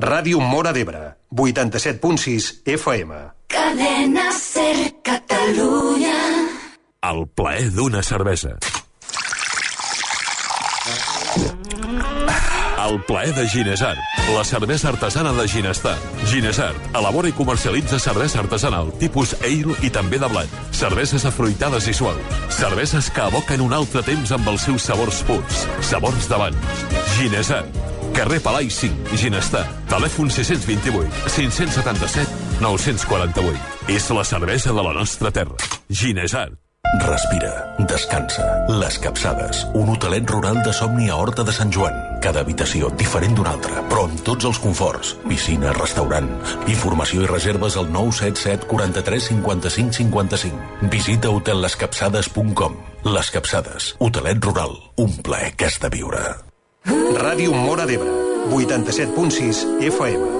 Ràdio Mora d'Ebre, 87.6 FM. Cadena Ser Catalunya. El plaer d'una cervesa. El plaer de Ginesart, la cervesa artesana de Ginestar. Ginesart elabora i comercialitza cervesa artesanal tipus ale i també de blat. Cerveses afruitades i suaus. Cerveses que evoquen un altre temps amb els seus sabors purs. Sabors d'abans. Ginesart. Carrer Palai 5, Ginestar. Telèfon 628 577 948. És la cervesa de la nostra terra. Ginesart. Respira, descansa. Les Capçades, un hotelet rural de somni a Horta de Sant Joan. Cada habitació diferent d'una altra, però amb tots els conforts. Piscina, restaurant. Informació i reserves al 977 43 55 55. Visita hotellescapçades.com. Les Capçades, hotelet rural. Un plaer que has de viure. Ràdio Mora d'Ebre, 87.6 FM.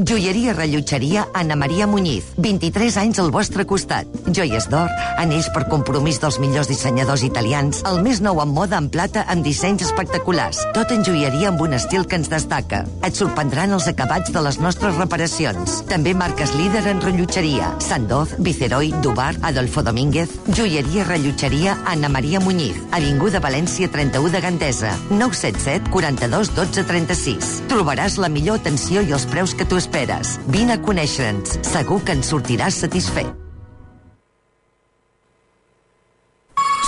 Joieria Rellotgeria Anna Maria Muñiz. 23 anys al vostre costat. Joies d'or, anells per compromís dels millors dissenyadors italians, el més nou en moda en plata amb dissenys espectaculars. Tot en joieria amb un estil que ens destaca. Et sorprendran els acabats de les nostres reparacions. També marques líder en rellotgeria. Sandoz, Viceroy, Dubar, Adolfo Domínguez. Joieria Rellotgeria Anna Maria Muñiz. Avinguda València 31 de Gandesa. 977 42 12 36. Trobaràs la millor atenció i els preus que tu esperes. Vine a conèixer-nos. Segur que ens sortiràs satisfet.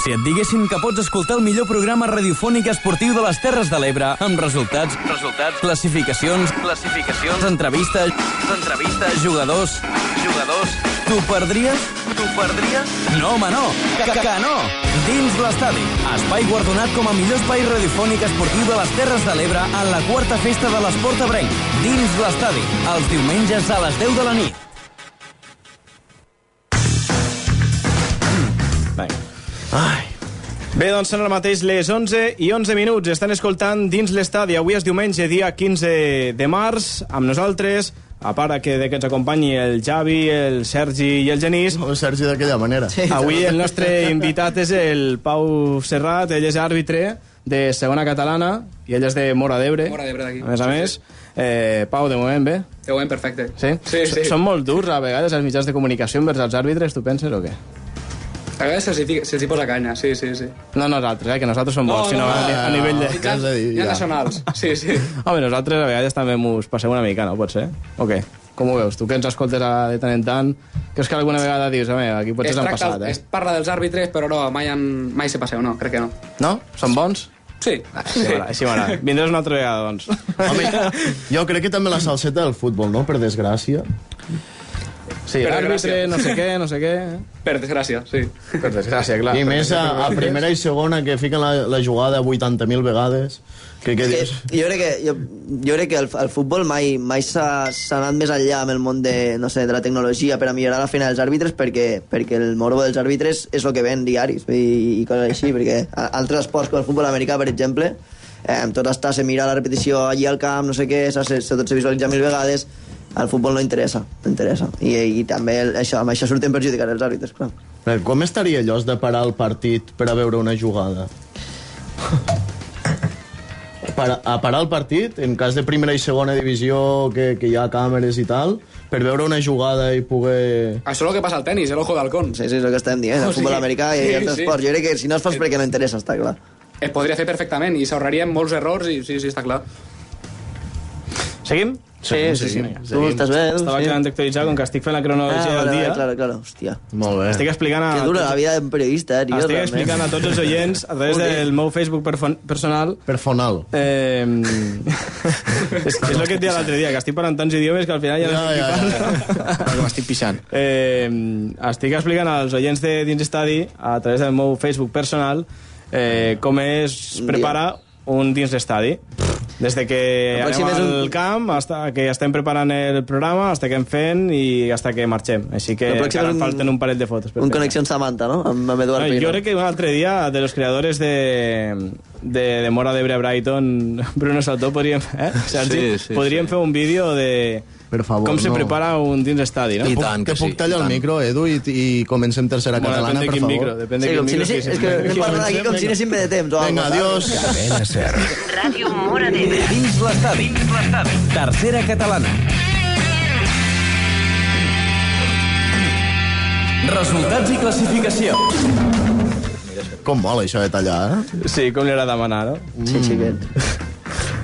Si et diguessin que pots escoltar el millor programa radiofònic esportiu de les Terres de l'Ebre, amb resultats, resultats, classificacions, classificacions, entrevistes, entrevistes, jugadors, jugadors, t'ho perdries? T'ho perdries? No, home, no! Que, que, que no! Dins l'estadi, espai guardonat com a millor espai radiofònic esportiu de les Terres de l'Ebre en la quarta festa de l'Esport Ebrenc. Dins l'estadi, els diumenges a les 10 de la nit. Ai. Bé, doncs són ara mateix les 11 i 11 minuts. Estan escoltant dins l'estadi. Avui és diumenge, dia 15 de març, amb nosaltres, a part que, de que ens acompanyi el Javi, el Sergi i el Genís. El Sergi d'aquella manera. Sí, Avui el nostre invitat és el Pau Serrat, ell és àrbitre de segona catalana i ell és de Mora d'Ebre. Mora d'Ebre d'aquí. A més a més, eh, Pau, de moment bé? De moment perfecte. Sí? Sí, sí. Són molt durs a vegades els mitjans de comunicació envers els àrbitres, tu penses o què? A vegades se'ls hi, se hi posa canya, sí, sí, sí. No nosaltres, eh, que nosaltres som bons, sinó a, a nivell de... Mitjans, ja nacionals, sí, sí. Home, nosaltres a vegades també mos passem una mica, no? Pot ser? O què? Com ho veus? Tu que ens escoltes a, de tant en tant, creus que alguna vegada dius, home, aquí potser s'han passat, eh? Es parla dels àrbitres, però no, mai, han, mai se passeu, no, crec que no. No? Són bons? Sí. Així m'agrada, així m'agrada. Vindràs una altra vegada, doncs. Home, jo crec que també la salseta del futbol, no? Per desgràcia. Sí, Per l'àrbitre, no sé què, no sé què... Per desgràcia, sí. Per desgràcia, clar. I més a, a primera i segona, que fiquen la, la jugada 80.000 vegades. Que, que dius... Jo crec que, jo, jo crec que el, el futbol mai, mai s'ha anat més enllà amb el món de, no sé, de la tecnologia per a millorar la feina dels àrbitres perquè, perquè el morbo dels àrbitres és el que ven diaris i, i coses així, perquè altres esports com el futbol americà, per exemple, eh, tot està se mira la repetició allí al camp, no sé què, se, se, se, tot se visualitza mil vegades, al futbol no interessa, no interessa. I, i també el, això, amb això surten perjudicats els àrbitres, clar. Eh, Com estaria allò de parar el partit per a veure una jugada? Per, a parar el partit, en cas de primera i segona divisió, que, que hi ha càmeres i tal, per veure una jugada i poder... Això és el que passa al tennis, el ojo d'halcón. Sí, sí, és el que estem dient, el O sigui, futbol americà i sí, altres sí. esports. Jo crec que si no es fas perquè no interessa, està clar. Es podria fer perfectament i s'ahorrarien molts errors i sí, sí, està clar. Seguim? Sí, sí, sí. vinga, Tu estàs bé, Estava sí. acabant d'actualitzar, com que estic fent la cronologia Ah, del dia. vale, claro, claro, hòstia. Molt bé. Estic explicant a... Que dura la vida d'un periodista, eh, tio. Estic realment. explicant a tots els oients a través del meu Facebook personal Personal. Eh, és, és el que et deia l'altre dia, que estic parlant tants idiomes que al final ja no Ja, estic ja. Perquè m'estic pixant. Eh, estic explicant als oients de dins estadi, a través del meu Facebook personal, eh, com es prepara un dins l'estadi. Des de que El anem al un- camp, hasta que estem preparant el programa, hasta que em fent i hasta que marxem. Així que encara un- falten un parell de fotos. per Un. Connexió Samantha, no? Amb, amb Eduard No, Pino. jo crec que un altre dia de los creadores de, de, de Mora d'Ebre Brighton, Bruno Saltó, podríem, eh, Sergi? Sí, sí, podríem fer un vídeo de Per favor, com se no. prepara un dins l'estadi, no? I tant que, puc tallar el micro, Edu, i, i comencem tercera Bueno, catalana, depèn de per quin favor. micro, depèn de Sí, quin si micro. sí, és que sí. anem parlant aquí com si anéssim bé de temps. Vinga, adiós. Ràdio Mora d'Ebre. Dins l'estadi. Dins l'estadi. Tercera catalana. Resultats i classificació. Com mola això de tallar, eh? Sí, com li agrada demanar, no? Sí, xiquet.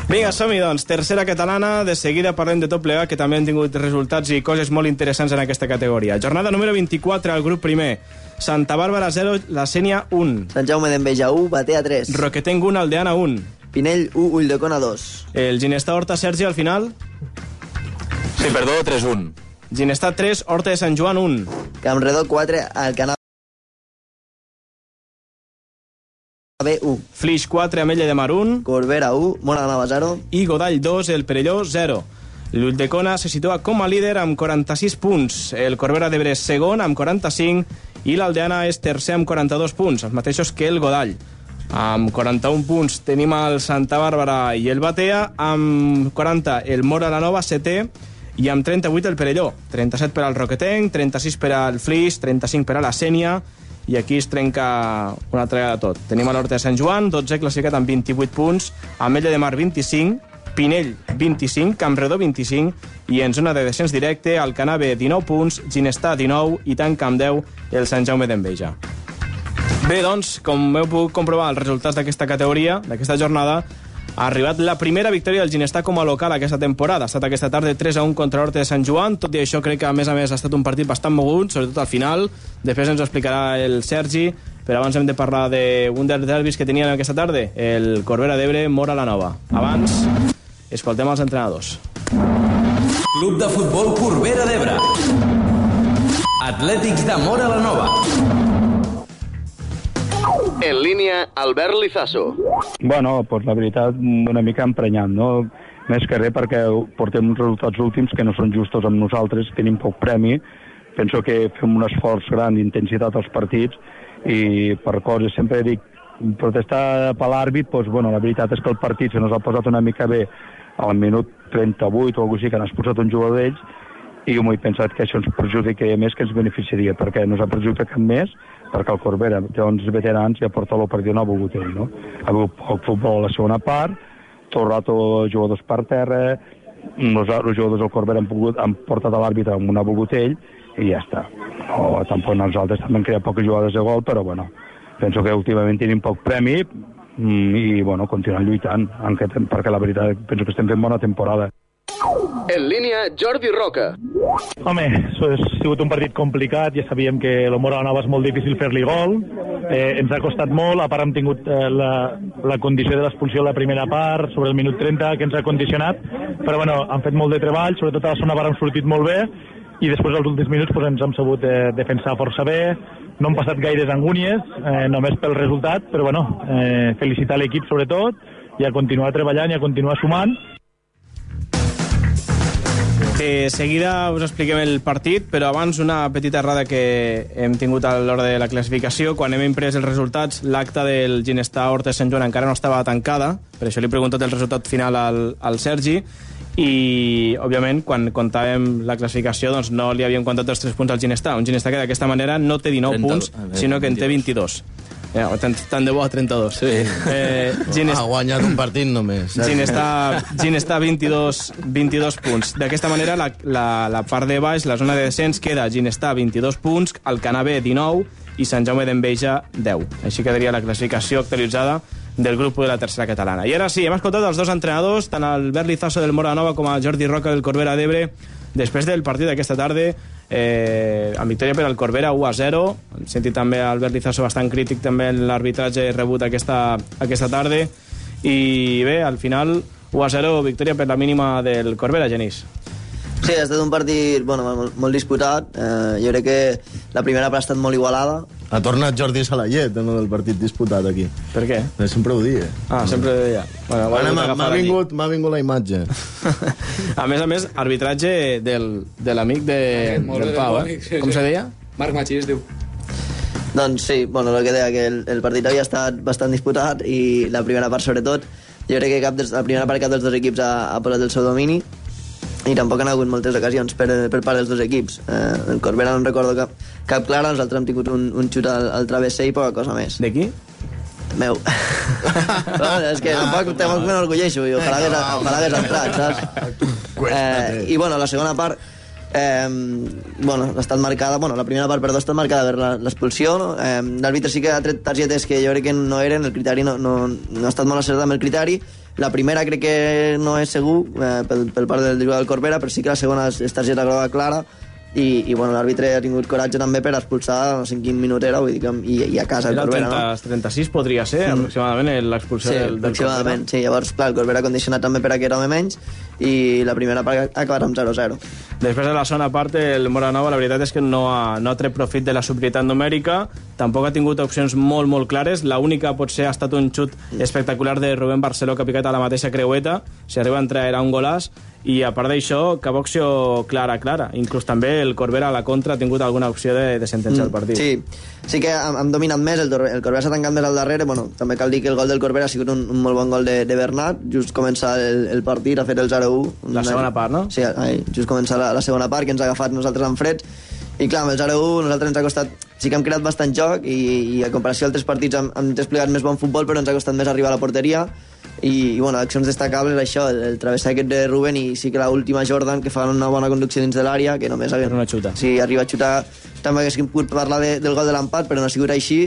Vinga, som-hi, doncs. Tercera catalana. De seguida parlem de tot plegat, que també han tingut resultats i coses molt interessants en aquesta categoria. Jornada número 24, al grup primer. Santa Bàrbara 0, la Sènia 1. Sant Jaume d'Enveja 1, Batea 3. Roquetenc 1, Aldeana 1. Pinell 1, Ulldecona 2. El Ginestà Horta Sergi al final. Sí, perdó, 3-1. Ginestà 3, Horta de Sant Joan 1. Campredó 4, Alcanar B1. Flix 4, Amella de Mar 1. Corbera 1, Mora de Nava 0. I Godall 2, el Perelló 0. L'Ulldecona se situa com a líder amb 46 punts. El Corbera d'Ebre segon amb 45 i l'Aldeana és tercer amb 42 punts, els mateixos que el Godall. Amb 41 punts tenim el Santa Bàrbara i el Batea, amb 40 el Mora la Nova, setè, i amb 38 el Perelló. 37 per al Roquetenc, 36 per al Flix, 35 per a la Sènia, i aquí es trenca una altra vegada tot. Tenim a l'Horta de Sant Joan, 12 classificat amb 28 punts, Ametlla de Mar 25, Pinell 25, Campredó 25 i en zona de descens directe Alcanar B 19 punts, Ginestà 19 i tant Camp 10 el Sant Jaume d'Enveja. Bé, doncs, com heu pogut comprovar els resultats d'aquesta categoria, d'aquesta jornada, ha arribat la primera victòria del Ginestà com a local aquesta temporada. Ha estat aquesta tarda 3 a 1 contra l'Horta de Sant Joan. Tot i això, crec que a més a més ha estat un partit bastant mogut, sobretot al final. Després ens ho explicarà el Sergi, però abans hem de parlar d'un dels derbis que tenien aquesta tarda, el Corbera d'Ebre, Mora la Nova. Abans, escoltem els entrenadors. Club de futbol Corbera d'Ebre. Atlètics de Mora la Nova. En línia, Albert Lizaso. Bueno, pues la veritat, una mica emprenyant, no? Més que res perquè portem uns resultats últims que no són justos amb nosaltres, tenim poc premi, penso que fem un esforç gran d'intensitat als partits i per coses, sempre dic, protestar per l'àrbit, doncs, bueno, la veritat és que el partit se nos ha posat una mica bé al minut 38 o alguna cosa així, que han expulsat un jugador d'ells, i jo m'ho he pensat que això ens perjudicaria més que ens beneficiaria, perquè no s'ha perjudicat més, perquè el Corbera té 11 veterans i a portar el partit no ha volgut ell, no? Ha hagut poc futbol a la segona part, tot el rato jugadors per terra, els, els jugadors del Corbera han, pogut, han portat a l'àrbitre amb una volgut ell, i ja està. O tampoc nosaltres també hem creat poques jugades de gol, però bueno, penso que últimament tenim poc premi mm, i bueno, continuem lluitant, aunque, perquè la veritat penso que estem fent bona temporada. En línia, Jordi Roca. Home, això ha sigut un partit complicat, ja sabíem que el Mora la Nova és molt difícil fer-li gol, eh, ens ha costat molt, a part hem tingut eh, la, la condició de l'expulsió a la primera part, sobre el minut 30, que ens ha condicionat, però bueno, han fet molt de treball, sobretot a la zona part han sortit molt bé, i després als últims minuts pues, ens hem sabut eh, defensar força bé, no han passat gaires angúnies, eh, només pel resultat, però bueno, eh, felicitar l'equip sobretot, i a continuar treballant i a continuar sumant, De seguida us expliquem el partit, però abans una petita errada que hem tingut a l'hora de la classificació. Quan hem imprès els resultats, l'acta del Ginestà Horta Sant Joan encara no estava tancada, per això li he preguntat el resultat final al, al Sergi, i, òbviament, quan comptàvem la classificació, doncs no li havíem comptat els 3 punts al Ginestà. Un Ginestà que d'aquesta manera no té 19 30, punts, sinó que en té 22. Eh, tant, tant de bo a 32. Sí. Eh, Ginest... Ha guanyat un partit només. eh? Ginestà, Ginestà 22, 22 punts. D'aquesta manera, la, la, la part de baix, la zona de descens, queda Ginestà 22 punts, Alcanar B 19 i Sant Jaume d'Enveja 10. Així quedaria la classificació actualitzada del grup de la tercera catalana. I ara sí, hem escoltat els dos entrenadors, tant el Bert Lizaso del Mora Nova com el Jordi Roca del Corbera d'Ebre, després del partit d'aquesta tarda, eh, amb victòria per al Corbera 1 a 0. Hem sentit també Albert Lizaso bastant crític també en l'arbitratge rebut aquesta, aquesta tarda. I bé, al final 1 a 0, victòria per la mínima del Corbera, Genís. Sí, ha estat un partit bueno, molt, molt disputat. Eh, jo crec que la primera part ha estat molt igualada Ha tornat Jordi Salayet en el partit disputat aquí. Per què? Eh, sempre ho dia. Ah, sempre ho deia. Bueno, Bueno, m'ha vingut, vingut la imatge. A més a més, arbitratge del, de l'amic de, bé, del Pau, del eh? Pau, sí, Com sí. se deia? Marc Machí es diu. Doncs sí, bueno, el que deia, que el, el partit havia estat bastant disputat i la primera part sobretot. Jo crec que cap dels, la primera part cap dels dos equips ha, ha posat el seu domini i tampoc han hagut moltes ocasions per, per part dels dos equips. Eh, el Corbera no en recordo cap, cap clara, nosaltres hem tingut un, un xut al, al travesser i poca cosa més. De qui? Meu. no, és que tampoc, tampoc m'enorgulleixo i ojalà hagués, ojalà hagués entrat, saps? Eh, I bueno, la segona part eh, bueno, ha estat marcada, bueno, la primera part, perdó, ha estat marcada per la- l'expulsió, no? eh, l'àrbitre sí que ha tret targetes que jo crec que no eren, el criteri no, no, no ha estat molt acertat amb el criteri, la primera crec que no és segur eh, pel, pel part del jugador del Corbera, però sí que la segona és, és targeta groga clara i, i bueno, l'àrbitre ha tingut coratge també per expulsar, no sé en quin minut era, vull dir que, i, i a casa el Era el Corbera, 30, no? 36, podria ser, Mm. aproximadament, l'expulsió Sí, del, del aproximadament, sí. Llavors, clar, el Corbera condicionat també per aquest home menys i la primera part ha acabat amb 0-0. Després de la segona part, el Moranova, la veritat és que no ha, no ha tret profit de la superioritat numèrica, tampoc ha tingut opcions molt, molt clares. La única potser ha estat un xut espectacular de Rubén Barceló, que ha picat a la mateixa creueta. Si arriba a entrar era un golàs. I a part d'això, cap opció clara, clara. Inclús també el Corbera a la contra ha tingut alguna opció de, de sentenciar el partit. Mm, Sí, sí que han, han dominat més, el, el Corbera s'ha tancat més al darrere, bueno, també cal dir que el gol del Corbera ha sigut un, un molt bon gol de, de Bernat, just començar el, el partit, ha fet el 0-1. La segona part, no? Sí, ai, just començar la, la segona part, que ens ha agafat nosaltres en freds, i clar, amb el 0-1 nosaltres ens ha costat... Sí que hem creat bastant joc i, i a comparació d'altres partits hem, hem desplegat més bon futbol, però ens ha costat més arribar a la porteria i, i bueno, accions destacables això, el, el travessar aquest de Ruben i sí que l'última Jordan que fa una bona conducció dins de l'àrea que només hagués... una xuta. Sí, arriba a xutar també haguéssim pogut parlar de, del gol de l'empat però no ha sigut així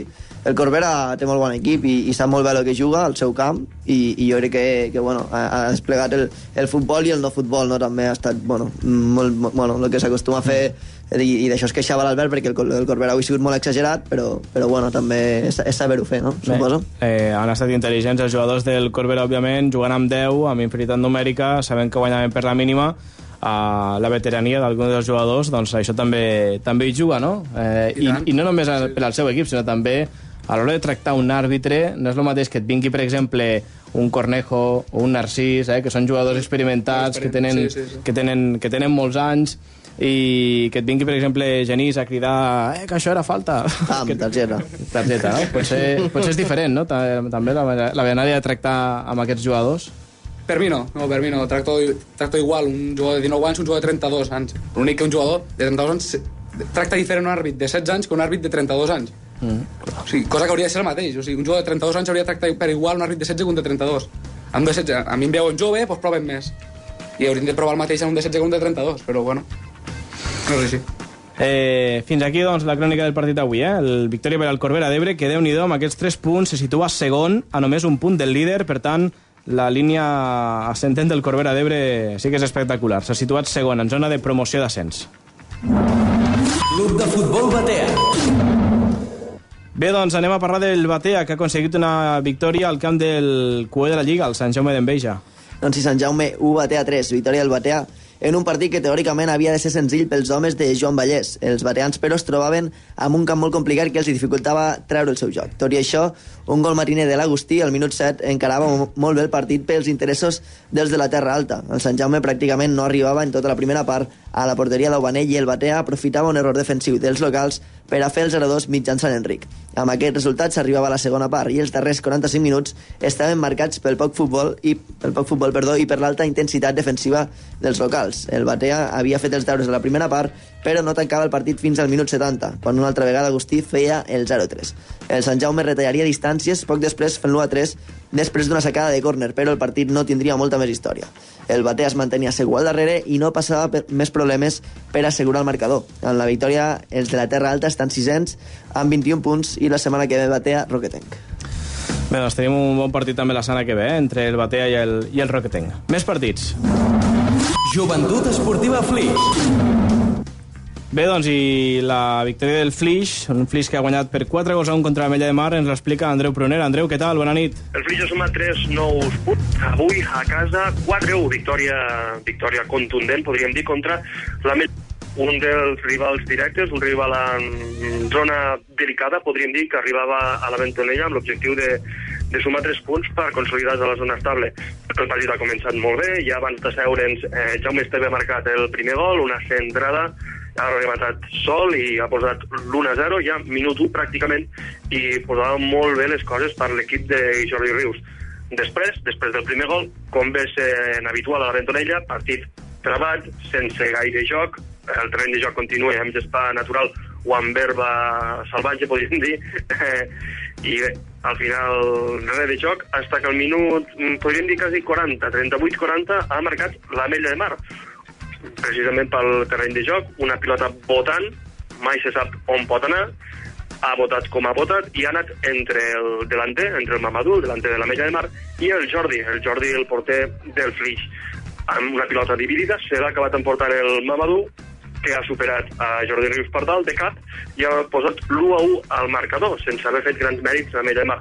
el Corbera té molt bon equip i, i sap molt bé el que juga al seu camp i, i jo crec que, que bueno, ha, ha desplegat el, el futbol i el no futbol no? també ha estat bueno, molt, molt, bueno, el que s'acostuma a fer i, i d'això es queixava l'Albert perquè el, el Corbera avui ha sigut molt exagerat però, però bueno, també és, és saber-ho fer, no? suposo Eh, han estat intel·ligents els jugadors del Corbera, òbviament, jugant amb 10, amb inferioritat numèrica, sabent que guanyaven per la mínima, a la veterania d'alguns dels jugadors, doncs això també també hi juga, no? Eh, i, I no només per al seu equip, sinó també a l'hora de tractar un àrbitre, no és el mateix que et vingui, per exemple, un Cornejo o un Narcís, eh, que són jugadors experimentats, que tenen, Sí, sí, sí. que tenen, que tenen molts anys, i que et vingui, per exemple, Genís a cridar eh, que això era falta. Ah, amb targeta. targeta, no? Potser, potser és diferent, no? Ta- També la, la manera de tractar amb aquests jugadors. Per mi no, no, per mi no. Tracto, tracto igual un jugador de 19 anys un jugador de 32 anys. L'únic que un jugador de 32 anys tracta diferent un àrbit de 16 anys que un àrbit de 32 anys. Mm. O sigui, cosa que hauria de ser el mateix. O sigui, un jugador de 32 anys hauria de tractar per igual un àrbit de 16 que un de 32. Un de 16, a mi em veuen jove, doncs proven més. I haurien de provar el mateix en un de 16 que un de 32, però bueno, no és així. Eh, fins aquí, doncs, la crònica del partit d'avui, eh? El victòria per al Corbera d'Ebre, que déu nhi amb aquests 3 punts se situa segon a només un punt del líder, per tant, la línia ascendent del Corbera d'Ebre sí que és espectacular. S'ha situat segon en zona de promoció d'ascens. Club de futbol Batea. Bé, doncs anem a parlar del Batea, que ha aconseguit una victòria al camp del cué de la Lliga, el Sant Jaume d'Enveja. Doncs si Sant Jaume 1 batea 3, victòria del Batea en un partit que teòricament havia de ser senzill pels homes de Joan Vallès. Els bateans, però, es trobaven amb un camp molt complicat que els dificultava treure el seu joc. Tot i això, un gol matiner de l'Agustí al minut 7 encarava mo- molt bé el partit pels interessos dels de la Terra Alta. El Sant Jaume pràcticament no arribava en tota la primera part a la porteria d'Obanell i el Batea aprofitava un error defensiu dels locals per a fer el 0-2 mitjançant Enric. Amb aquest resultat s'arribava a la segona part i els darrers 45 minuts estaven marcats pel poc futbol i pel poc futbol, perdó, i per l'alta intensitat defensiva dels locals. El Batea havia fet els deures a la primera part, però no tancava el partit fins al minut 70, quan una altra vegada Agustí feia el 0-3. El Sant Jaume retallaria distàncies poc després fent l'1 3 després d'una sacada de córner, però el partit no tindria molta més història. El Batea es mantenia segur al darrere i no passava per més problemes per assegurar el marcador. En la victòria, els de la Terra Alta estan sisens amb 21 punts i la setmana que ve Batea Roquetenc. Bé, doncs tenim un bon partit també la setmana que ve, eh? entre el Batea i el, i el Roquetenc. Més partits. Joventut Esportiva Flix. Bé, doncs, i la victòria del Flix, un Flix que ha guanyat per 4 gols a 1 contra la Mella de Mar, ens l'explica Andreu Prunera. Andreu, què tal? Bona nit. El Flix ha sumat 3 nous punts. Avui a casa 4-1. Victòria, victòria contundent, podríem dir, contra la Mel un dels rivals directes, un rival en zona delicada, podríem dir, que arribava a la Ventonella amb l'objectiu de, de sumar tres punts per consolidar-se a la zona estable. El partit ha començat molt bé, ja abans de seure'ns eh, Jaume Esteve ha marcat el primer gol, una centrada, ha rematat sol i ha posat l'1-0, ja minut 1 pràcticament, i posava molt bé les coses per l'equip de Jordi Rius. Després, després del primer gol, com ve sent habitual a la Ventonella, partit travat, sense gaire joc, el terreny de joc continua amb gespa natural o amb verba salvatge, podríem dir, i bé, al final res de joc, fins que al minut, mm, podríem dir quasi 40, 38-40, ha marcat l'Ametlla de Mar, precisament pel terreny de joc, una pilota votant, mai se sap on pot anar, ha votat com ha votat i ha anat entre el delanter, entre el Mamadou, el delanter de la Mella de Mar, i el Jordi, el Jordi, el porter del Flix. Amb una pilota dividida, se l'ha acabat emportant el Mamadou, que ha superat a Jordi Rius per dalt de cap i ha posat l'1 a 1 al marcador, sense haver fet grans mèrits a Mella de Mar.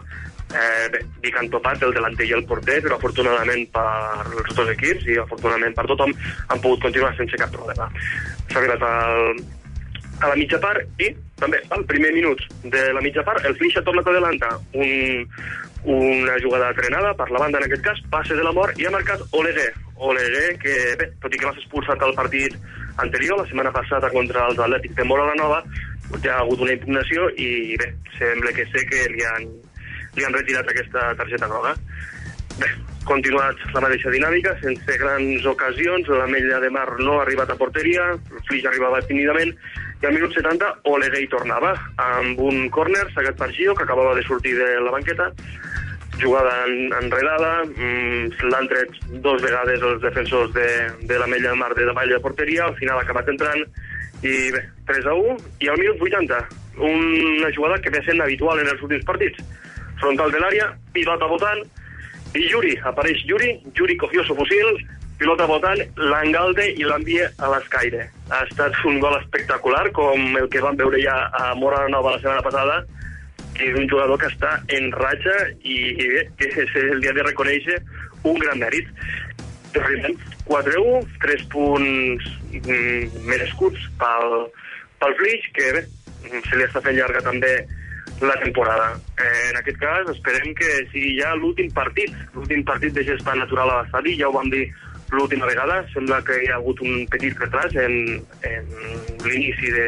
Eh, bé, dic han topat el delanter i el porter, però afortunadament per els dos equips i afortunadament per tothom han pogut continuar sense cap problema. S'ha arribat al, a la mitja part i també al primer minut de la mitja part el Flix ha tornat a adelantar un, una jugada trenada per la banda en aquest cas, passe de la mort i ha marcat Oleguer. Oleguer que bé, tot i que va ser expulsat al partit anterior, la setmana passada contra els Atlètics de Mora la Nova, ja ha hagut una impugnació i bé, sembla que sé que li han, li han retirat aquesta targeta groga. Bé, continuat la mateixa dinàmica, sense grans ocasions, la Mella de Mar no ha arribat a porteria, Flix arribava tímidament, i al minut 70 Oleguer hi tornava, amb un córner sacat per Gio, que acabava de sortir de la banqueta, jugada en, enredada, mmm, l'han tret dos vegades els defensors de, de la Mella del Mar de davall de porteria, al final ha acabat entrant, i bé, 3 a 1, i al minut 80, una jugada que ve sent habitual en els últims partits. Frontal de l'àrea, pilota votant, i Yuri, apareix Yuri, Yuri cogió su fusil, pilota votant, l'engalde i l'envia a l'escaire. Ha estat un gol espectacular, com el que vam veure ja a Mora Nova la setmana passada, que és un jugador que està en ratxa i, bé, que se li ha de reconèixer un gran mèrit. Realment, 4-1, 3 punts mm, merescuts pel, pel Flix, que bé, se li està fent llarga també la temporada. Eh, en aquest cas, esperem que sigui ja l'últim partit, l'últim partit de gespa natural a l'estadi, ja ho vam dir l'última vegada, sembla que hi ha hagut un petit retras en, en l'inici de,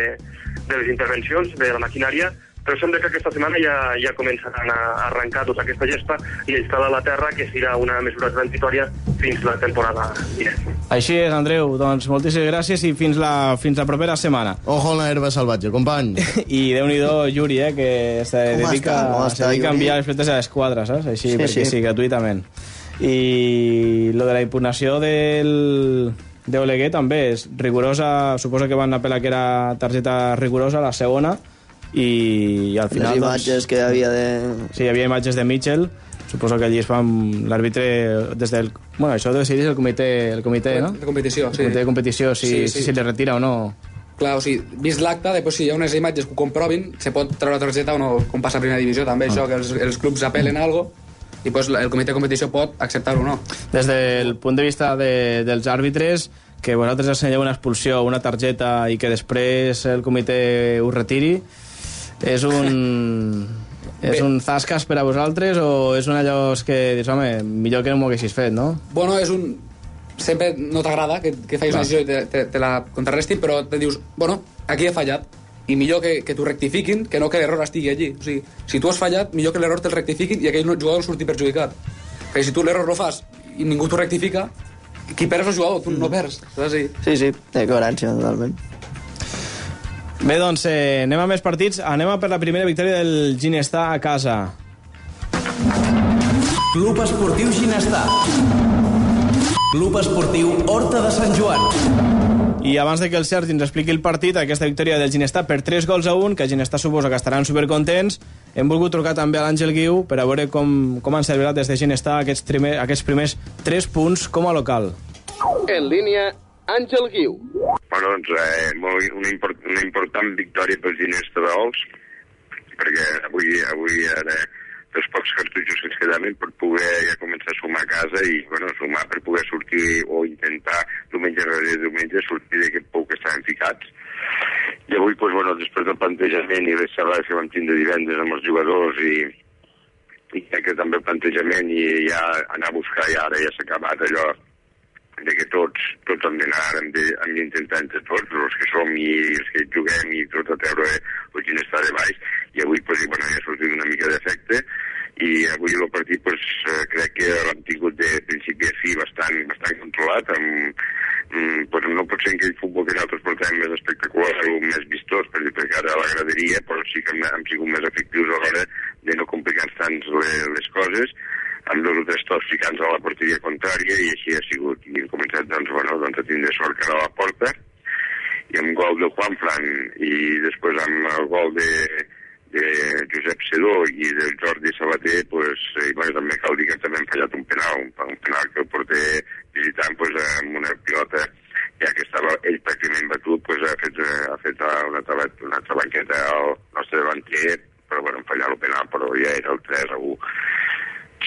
de les intervencions de la maquinària, però sembla que aquesta setmana ja, ja començaran a arrencar tota aquesta gespa i a instal·lar la terra, que serà una mesura transitòria fins la temporada vinent. Així és, Andreu. Doncs moltíssimes gràcies i fins la, fins la propera setmana. Ojo en la herba salvatge, company. I déu-n'hi-do, Yuri, eh, que se Com dedica, està? Se dedica a enviar les fletes a l'esquadra, saps? Així, Sí, perquè sí. sí, gratuïtament. I lo de la impugnació del d'Oleguer també és rigorosa, suposo que van apel·lar que era targeta rigorosa, la segona, i, al final... Les imatges que havia de... Sí, hi havia imatges de Mitchell, suposo que allí es fan l'àrbitre des del... Bueno, això ho decideix el comitè, el comitè no? De competició, sí. El comitè de competició, si, Sí, sí, si li retira o no. Clar, o sigui, vist l'acte, després si hi ha unes imatges que ho comprovin, se pot treure la targeta o no, com passa a primera divisió també, Ah. això, que els, els clubs apel·len a algo i pues, el comitè de competició pot acceptar-ho o no. Des del punt de vista de, dels àrbitres, que vosaltres assenyeu una expulsió, una targeta i que després el comitè ho retiri, és un... És Bé. un zascas per a vosaltres o és un allò que dius, home, millor que no m'ho haguessis fet, no? Bueno, és un... Sempre no t'agrada que, que facis una decisió i te, te, te la contrarrestin, però te dius, bueno, aquí he fallat, i millor que, que t'ho rectifiquin que no que l'error estigui allí. O sigui, si tu has fallat, millor que l'error te'l rectifiquin i aquell jugador surti perjudicat. Perquè si tu l'error no fas i ningú t'ho rectifica, qui perd és el jugador, tu no perds. Saps? Sí. Sí, sí, té coherència, totalment. Bé, doncs eh, anem a més partits. Anem a per la primera victòria del Ginestà a casa. Club Esportiu Ginestar. Club Esportiu Horta de Sant Joan. I abans de que el Sergi ens expliqui el partit, aquesta victòria del Ginestà per 3 gols a 1, que Ginestà suposa que estaran supercontents, hem volgut trucar també a l'Àngel Guiu per a veure com, com han celebrat des de Ginestà aquests, primer, aquests primers 3 punts com a local. En línia, Àngel Guiu. Bueno, doncs, eh, molt, una, import, una important victòria pels Ginesta d'Ols, perquè avui, avui era dels pocs cartutxos que ens quedaven per poder ja començar a sumar a casa i bueno, sumar per poder sortir o intentar diumenge rere diumenge sortir d'aquest pou que estaven ficats. Plantejament i les xerrades que vam tindre divendres amb els jugadors i, i també el plantejament i ja anar a buscar i ara ja s'ha acabat allò de que tots, tots hem d'anar, hem d'intentar entre tots, els que som i els que juguem i tot a treure el quin està de baix, i avui pues, bueno, ja ha sortit una mica d'efecte, i avui el partit pues, eh, crec que l'hem tingut de principi a fi bastant, bastant controlat, amb, mm, pues, no pot ser aquell futbol que nosaltres portem més espectacular o més vistós, perquè, perquè ara a la graderia, però sí que hem, hem sigut més efectius a l'hora de no complicar-nos tant les, les coses, amb dos o tres tocs ficant a la porteria contrària i així ha sigut. I hem començat doncs, bueno, doncs, a tindre sort que era la porta i amb gol de Juanfran i després amb el gol de, de Josep Sedó i del Jordi Sabater pues, eh, bueno, també cal dir que també han fallat un penal, un, un penal que el porter visitant pues, amb una pilota ja que estava ell pràcticament batut pues, ha fet, ha fet una, altra, una altra banqueta al nostre davanter però bueno, han fallat el penal però ja era el 3 a 1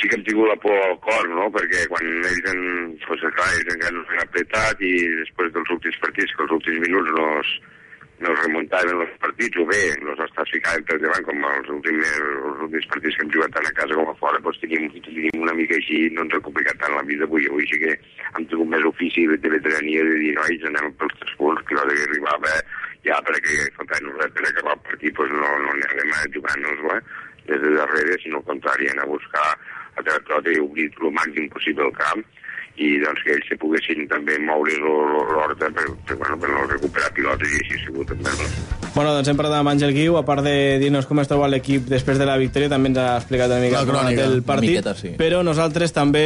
sí que hem tingut la por al cor, no? Perquè quan ells han, pues, clar, ells encara no s'han apretat i després dels últims partits, que els últims minuts no es, no es remuntaven els partits, o bé els estàs ficant per davant, com els últims, els últims partits que hem jugat tant a casa com a fora, doncs tenim, tenim una mica així, no ens ha complicat tant la vida avui. Avui sí que hem tingut més ofici de veterania de dir, nois, anem pels tres punts, que l'hora que arribava ja perquè faltaven res per acabar el partit, doncs no, no anem a jugar-nos-la des de darrere, sinó al contrari, anar a buscar a tot i obrir el màxim possible el camp i doncs que ells se poguessin també moure l'horta per, per, bueno, per no recuperar pilotes i així ha sigut també. No? Bueno, doncs hem parlat amb Àngel Guiu, a part de dir-nos com es troba l'equip després de la victòria, també ens ha explicat una mica La crònica, el partit, miqueta, sí. però nosaltres també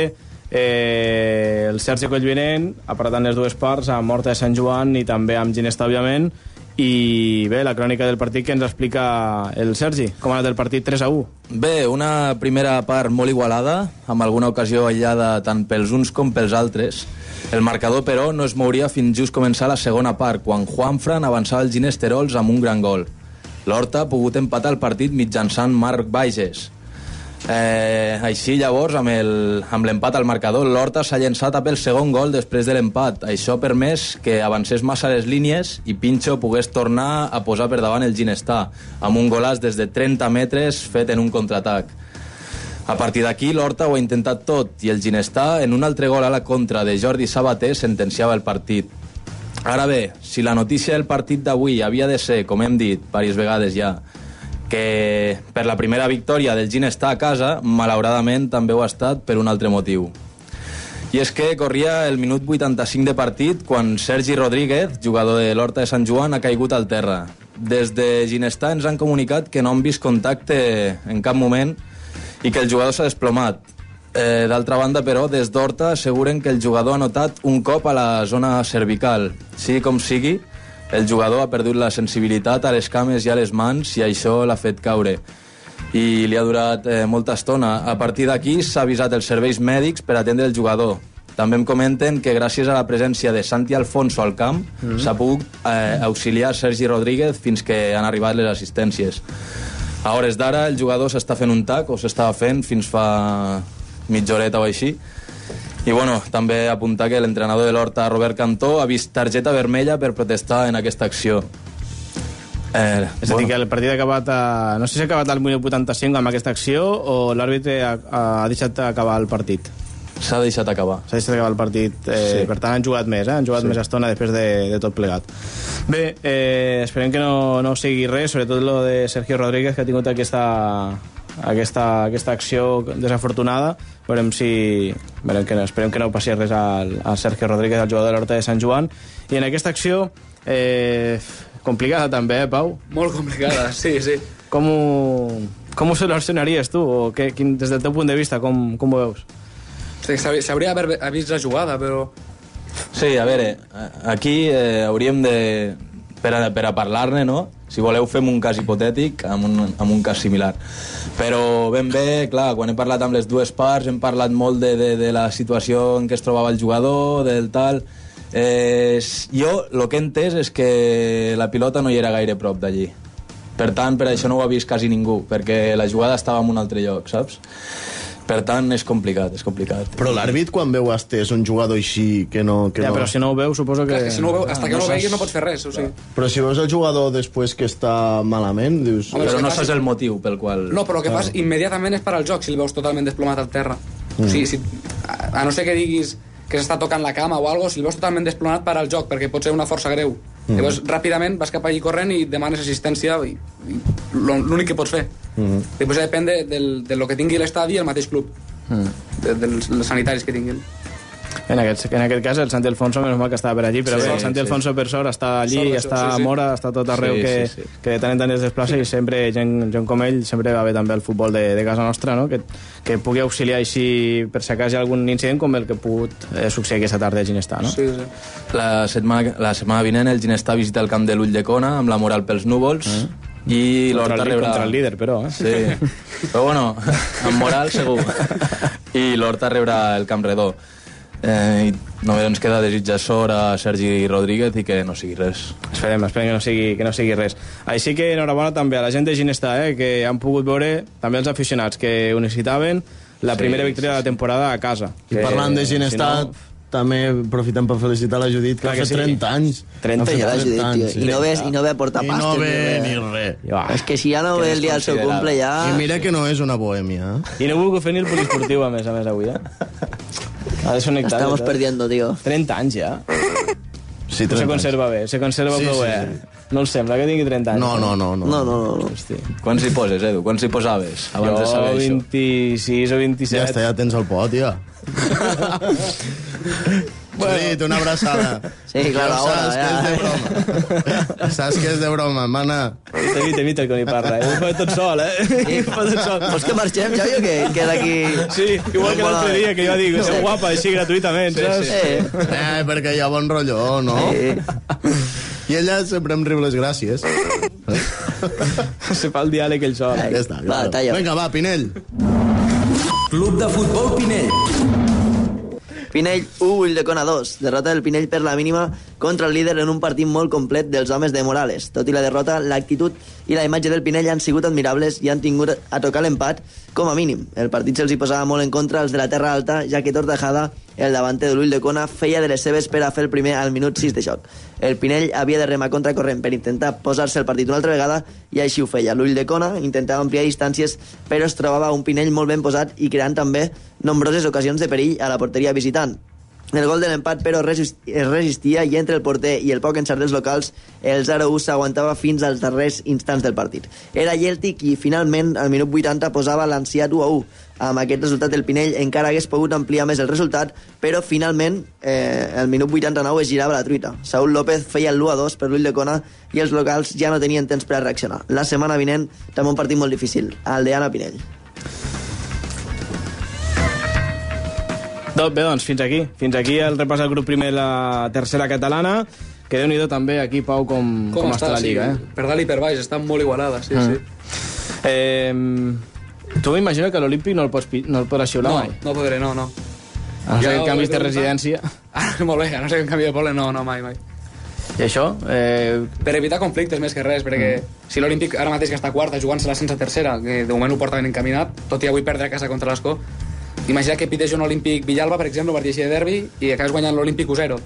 eh, el Sergi Collvinent en les dues parts, amb Horta de Sant Joan i també amb Ginesta, òbviament, i bé, la crònica del partit que ens explica el Sergi, com ha anat el partit 3 a 1. Bé, una primera part molt igualada, amb alguna ocasió aïllada tant pels uns com pels altres. El marcador, però, no es mouria fins just començar la segona part, quan Juanfran avançava el Ginesterols amb un gran gol. L'Horta ha pogut empatar el partit mitjançant Marc Bages. Eh, així, llavors, amb l'empat al marcador, l'Horta s'ha llençat a pel segon gol després de l'empat. Això ha permès que avancés massa les línies i Pinxo pogués tornar a posar per davant el Ginestà, amb un golàs des de 30 metres fet en un contraatac. A partir d'aquí, l'Horta ho ha intentat tot i el Ginestà, en un altre gol a la contra de Jordi Sabater, sentenciava el partit. Ara bé, si la notícia del partit d'avui havia de ser, com hem dit diverses vegades ja, que per la primera victòria del Ginestà a casa, malauradament també ho ha estat per un altre motiu. I és que corria el minut 85 de partit quan Sergi Rodríguez, jugador de l'Horta de Sant Joan, ha caigut al terra. Des de Ginestà ens han comunicat que no han vist contacte en cap moment i que el jugador s'ha desplomat. Eh, D'altra banda, però, des d'Horta asseguren que el jugador ha notat un cop a la zona cervical. Sigui com sigui, el jugador ha perdut la sensibilitat a les cames i a les mans i això l'ha fet caure i li ha durat eh, molta estona. A partir d'aquí s'ha avisat els serveis mèdics per atendre el jugador. També em comenten que gràcies a la presència de Santi Alfonso al camp Mhm. s'ha pogut eh, auxiliar Sergi Rodríguez fins que han arribat les assistències. A hores d'ara el jugador s'està fent un tac, o s'estava fent fins fa mitja horeta o així. I bueno, també apuntar que l'entrenador de l'Horta, Robert Cantó, ha vist targeta vermella per protestar en aquesta acció. Eh, És a dir, que el partit ha acabat a... No sé si ha acabat al minut 85 amb aquesta acció o l'àrbitre ha, ha deixat acabar el partit. S'ha deixat acabar. S'ha deixat acabar el partit. Eh, Sí. Per tant, han jugat més, eh? Han jugat Sí. més estona després de, de tot plegat. Bé, eh, esperem que no, no sigui res, sobretot lo de Sergio Rodríguez, que ha tingut aquesta, aquesta, aquesta acció desafortunada. Veurem si... Veurem que, no- esperem que no passi res al, al Sergio Rodríguez, el jugador de l'Horta de Sant Joan. I en aquesta acció, eh, complicada també, eh, Pau? Molt complicada, sí, sí. Com ho, com ho solucionaries tu? O què, quin, des del teu punt de vista, com, com ho veus? Sí, s'hauria- S'hauria d'haver vist la jugada, però... Sí, a veure, aquí eh, hauríem de... Per a, per a parlar-ne, no? Si voleu, fem un cas hipotètic amb un, amb un cas similar. Però ben bé, clar, quan he parlat amb les dues parts, hem parlat molt de, de, de la situació en què es trobava el jugador, del tal... Eh, jo el que he entès és que la pilota no hi era gaire prop d'allí. Per tant, per això no ho ha vist quasi ningú, perquè la jugada estava en un altre lloc, saps? Per tant, és complicat, és complicat. Però l'àrbit, quan veu este, és un jugador així que no... Que Ja, no... però si no ho veu, suposo que... Clar, que si no ho veu, hasta que no, ho veguis no pots fer res, o sigui. Però si veus el jugador després que està malament, dius... Home, Però és no saps el motiu pel qual... No, però el que fas immediatament és per al joc, si el veus totalment desplomat al terra. Mm. O sigui, si, a a no ser que diguis que s'està tocant la cama o algo, si el veus totalment desplomat per al joc, perquè pot ser una força greu. Mm. Mm. Llavors, ràpidament vas cap allí corrent i demanes assistència i, i l'únic que pots fer. Mm. Després ja depèn de, del, de lo que tingui l'estadi i el mateix club, Mm. de, dels, dels sanitaris que tinguin. En aquest, en aquest cas, el Santi Alfonso, menys mal que estava per allí, però Sí, bé, el Santi sí. Alfonso, per sort, està allí, Sort està sí, sí. Mora, està tot arreu Sí, que, sí, sí. que de tant en tant es desplaça i sempre gent, gent com ell sempre va bé també el futbol de, de casa nostra, no? que, que pugui auxiliar així per si acas hi ha algun incident com el que ha pogut eh, succeir aquesta tarda a Ginestà. No? Sí, sí. La setmana, la setmana vinent el Ginestà visita el camp de l'Ull de Cona amb la moral pels núvols i Contra l'Horta el, rebrà... contra el líder, però. Eh? Sí, però bueno, amb moral segur. I l'Horta rebrà el Camp Redó. Eh, i només ens queda desitjar sort a Sergi Rodríguez i que no sigui res. Esperem, esperem que no, sigui, que no sigui res. Així que enhorabona també a la gent de Ginestà, eh, que han pogut veure, també els aficionats que ho necessitaven, la Sí, primera victòria de la temporada a casa. I parlant de Ginestat, si no- també aprofitem per felicitar la Judit, que ha que fet sí. 30 anys. 30 Ha fet Ja la Judit, 30 tio. anys, I no ve, i no ve a portar I pastes. no ve ni ni res. Ja. És que si ja no Que ve el dia del seu cumple, ja... I mira que no és una bohèmia. eh? I no volgut fer ni el poliesportiu, a més a més, avui, eh? Ha desconnectat. Estamos eh? perdiendo, tío. 30 anys, ja. Sí, No 30 se anys. conserva bé, se conserva Sí, prou sí, bé. sí. No el sembla que tingui 30 anys. No, no, no. no. No, no, no. Hosti. Quants hi poses, Edu? Quants hi posaves abans de Jo saber això? 26 o 27. Ja està, ja tens el pot, ja. Judit, una abraçada. Sí, claro, Ja ahora, saps que és de broma. saps que és de broma, mana. Evita, evita, evita el que ni parla, eh? Ho fa tot sol, eh? Ho fa tot sol. Vols que marxem, Xavi, o què? Que d'aquí... Sí, igual que l'altre dia, que jo dic, Sí. sou guapa, així gratuïtament, saps? Eh, Eh, perquè hi ha bon rotllo, no? I ella sempre em riu les gràcies. Se fa el diàleg ell sol. Ja està, Va, talla. Vinga, va, Pinell. Club de Futbol Pinell. Pinell 1, Ulldecona 2. Derrota del Pinell per la mínima contra el líder en un partit molt complet dels homes de Morales. Tot i la derrota, l'actitud i la imatge del Pinell han sigut admirables i han tingut a tocar l'empat com a mínim. El partit se'ls hi posava molt en contra als de la Terra Alta, ja que Tortajada, el davanter de l'Ulldecona, feia de les seves per a fer el primer al minut 6 de joc. El Pinell havia de remar contracorrent per intentar posar-se el partit una altra vegada i així ho feia. L'Ulldecona intentava ampliar distàncies, però es trobava un Pinell molt ben posat i creant també nombroses ocasions de perill a la porteria visitant. El gol de l'empat, però, es resistia i entre el porter i el poc encert dels locals, el 0-1 s'aguantava fins als darrers instants del partit. Era Yelti qui, finalment, al minut 80, posava l'anciat 1-1. Amb aquest resultat, el Pinell encara hagués pogut ampliar més el resultat, però, finalment, eh, el minut 89 es girava la truita. Saúl López feia el 1-2 per l'ull de Cona i els locals ja no tenien temps per a reaccionar. La setmana vinent, també un partit molt difícil, el d'Anna Pinell. Tot bé, doncs, fins aquí. Fins aquí el repàs del grup primer de la tercera catalana. Que déu nhi també aquí, Pau, com, com, com està, la Lliga, sí, eh? Per dalt i per baix, està molt igualada, sí, Mm. sí. Eh, tu m'imagino que l'Olímpic no el pots, no el podràs xiular No, mai. no podré, no, no. A no ser que canvis de residència. Ah, molt bé, a no ser que en canvi de poble, no, no, mai, mai. I això? Eh, Per evitar conflictes més que res, perquè Mm. si l'Olímpic ara mateix que està quarta jugant-se la sense tercera, que de moment ho porta ben encaminat, tot i avui perdre a casa contra l'Escó, imagina que pités un Olímpic Villalba, per exemple, així de derbi, i acabes guanyant l'Olímpic 1-0.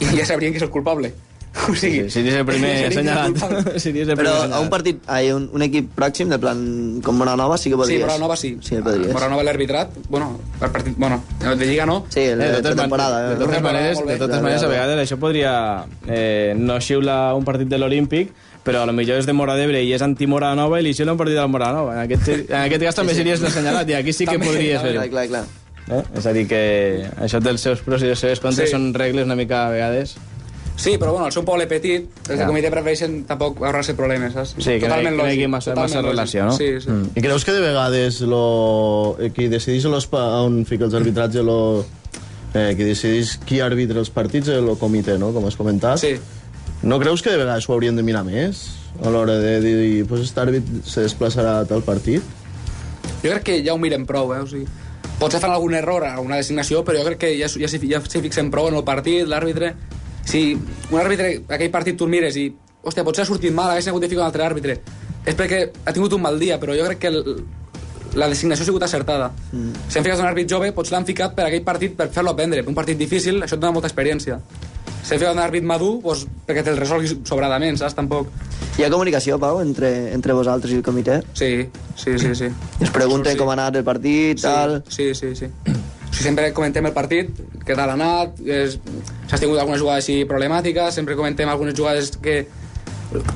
I ja sabrien que és el culpable. O sigui, si eres el primer el assenyalat. si eres el Però primer a un assenyalat. partit, hay un, un equip pròxim, de plan com Moranova, sí que Sí, podries. Sí. Sí, el podries. Moranova l'arbitrat, bueno, el partit, bueno, de Lliga no. Sí, el Eh, de, temporada. man- de eh? totes maneres, de totes maneres, a vegades això podria eh, no xiular un partit de l'Olímpic, però a lo millor és de Mora d'Ebre i és anti-Mora Nova i li un partit del Mora Nova. En aquest, en aquest cas també Sí, sí. series l'assenyalat i aquí sí que També, podries fer-ho. Clar, clar, clar. Eh? És a dir, que això dels seus pros i les seves contres Sí. són regles una mica a vegades... Sí, però bueno, al ser un poble petit, els Ja. de comitè prefereixen tampoc ahorrar-se problemes, saps? Sí, que no hi- que no hi hagi massa- totalment massa relació, no? Sí, sí. Mm. I creus que de vegades lo, eh, qui decideix los, pa- on fica els arbitrats lo, eh, qui decideix qui arbitra els partits és el comitè, no? com has comentat Sí. No creus que de vegades ho haurien de mirar més a l'hora de dir pues, aquest àrbit se desplaçarà a tal partit Jo crec que ja ho mirem prou, eh? O sigui, potser fan algun error a una designació, però jo crec que ja, ja ja s'hi fixen prou en el partit, l'àrbitre... Si un àrbitre, aquell partit tu mires i, hòstia, potser ha sortit mal, haguessin hagut de ficar un altre àrbitre. És perquè ha tingut un mal dia, però jo crec que el, la designació ha sigut acertada. Mm. Si han ficat un àrbit jove, potser l'han ficat per aquell partit per fer-lo aprendre. Un partit difícil, això et dona molta experiència. Han ficat un àrbit madur, doncs, perquè te'l resolguis sobradament, saps? Tampoc. Hi ha comunicació, Pau, entre, entre vosaltres i el comitè? Sí, sí, sí. sí. I us pregunten Sí. com ha anat el partit, Sí, tal... sí, sí, sí. Si sempre comentem el partit, què tal ha anat, és- si has tingut alguna jugada així problemàtica, sempre comentem algunes jugades que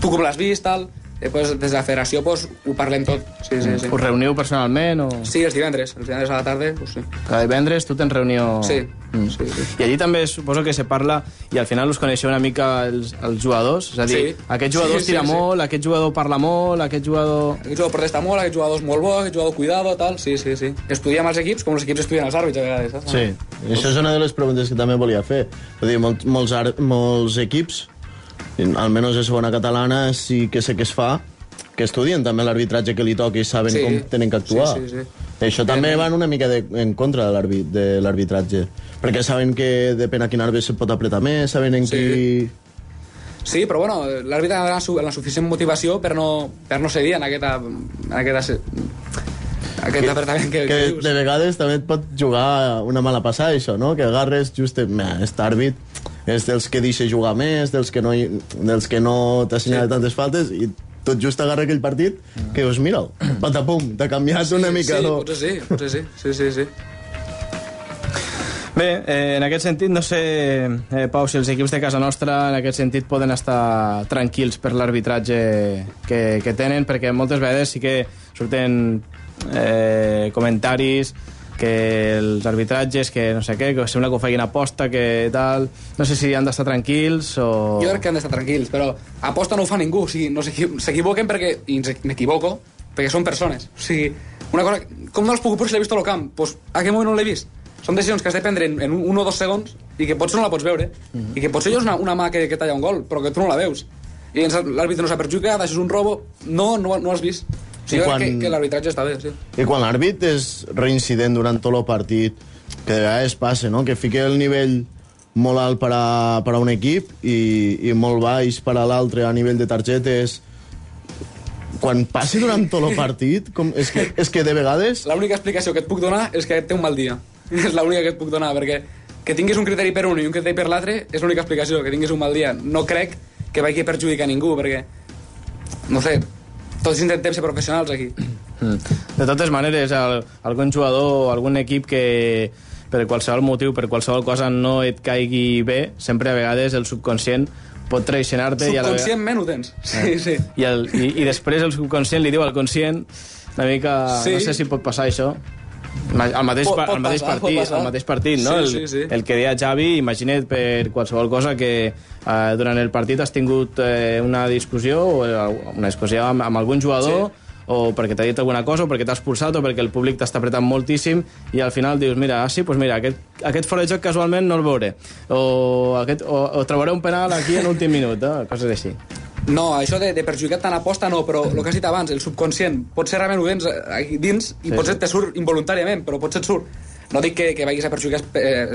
tu com l'has vist, tal. Després, des de la federació, pues, ho parlem tot. Sí, sí, sí. Us reuniu personalment o...? Sí, els divendres. Els divendres a la tarda, pues, sí. Cada divendres tu tens reunió... Sí, Mm. sí, sí. I allí també suposo que se parla i al final us coneixeu una mica els, els jugadors? És a dir, Sí. aquest jugador Sí, sí, tira sí, sí. molt, aquest jugador parla molt, aquest jugador... Aquest jugador protesta molt, aquest jugador és molt bo, aquest jugador cuidado, tal. Sí, sí, sí. Estudiem els equips com els equips estudien els àrbits, a vegades. Saps? Sí, i això és una de les preguntes que també volia fer. Vull dir, molts, molts, ar- molts equips, almenys a segona catalana, sí que sé que es fa, que estudien també l'arbitratge que li toca i saben Sí. com tenen que actuar. Sí, sí, sí. Això també van una mica de, en contra de l'arbit- de l'arbitratge, perquè saben que depèn a quin àrbit se pot apretar més, saben en Sí. qui... Sí, però bueno, l'àrbitre ha de donar la su- la suficient motivació per no, per no cedir en aquesta, en aquesta, aquest apretament que, que que dius. de vegades també et pot jugar una mala passada, això, no? Que agarres just... Aquest àrbit és dels que deixa jugar més, dels que no, dels que no t'assenyala sí. tantes faltes, i tot just agarra aquell partit que dius, mira, patapum, t'ha canviat una mica. Sí, no? potser sí, potser sí. Sí, sí, sí. Bé, eh, en aquest sentit, no sé, eh, Pau, si els equips de casa nostra en aquest sentit poden estar tranquils per l'arbitratge que, que tenen, perquè moltes vegades sí que surten eh, comentaris que els arbitratges, que no sé què, que sembla que ho feien aposta, que tal... No sé si han d'estar tranquils o... Jo crec que han d'estar tranquils, però aposta no ho fa ningú. O sigui, no s'equi- s'equivoquen perquè, i m'equivoco, perquè són persones. O sigui, una cosa... Com no els puc si l'he vist al camp? Pues, a aquell moment no l'he vist. Són decisions que has de prendre en, en un, o dos segons i que potser no la pots veure. I que potser és una, una mà que, que talla un gol, però que tu no la veus. I l'àrbitre no s'ha perjudicat, això és un robo... No, no, no has vist. Sigui, I quan- que, que l'arbitratge està bé, sí. I quan l'àrbit és reincident durant tot el partit, que de vegades passa, no? que fica el nivell molt alt per a, per a un equip i, i molt baix per a l'altre a nivell de targetes, quan passi durant tot el partit, com, és, que, és que de vegades... L'única explicació que et puc donar és que té un mal dia. és l'única que et puc donar, perquè que tinguis un criteri per un i un criteri per l'altre és l'única explicació, que tinguis un mal dia. No crec que vagi a perjudicar ningú, perquè, no sé, tots intentem ser professionals aquí. De totes maneres, el, algun jugador o algun equip que per qualsevol motiu, per qualsevol cosa no et caigui bé, sempre a vegades el subconscient pot traicionar-te i a la vegada... Subconscientment ho tens. Sí, sí. I, el, i, i després el subconscient li diu al conscient una mica... Sí. No sé si pot passar això. Al mateix, Pot- pot al mateix passar, partit, al mateix partit, no? Sí, el, sí, sí. el que deia Xavi, imagina't per qualsevol cosa que eh, durant el partit has tingut eh, una discussió o eh, una discussió amb, amb algun jugador Sí. o perquè t'ha dit alguna cosa, o perquè t'has expulsat, o perquè el públic t'està apretant moltíssim, i al final dius, mira, ah, sí, pues mira, aquest, aquest fora de joc casualment no el veuré, o, aquest, o, o trobaré un penal aquí en últim minut, eh? coses així. No, això de, de perjudicar tant aposta no, però el que has dit abans, el subconscient, potser realment ho tens eh, aquí dins i Sí, potser sí. te surt involuntàriament, però potser et surt. No dic que, que vagis a perjudicar eh,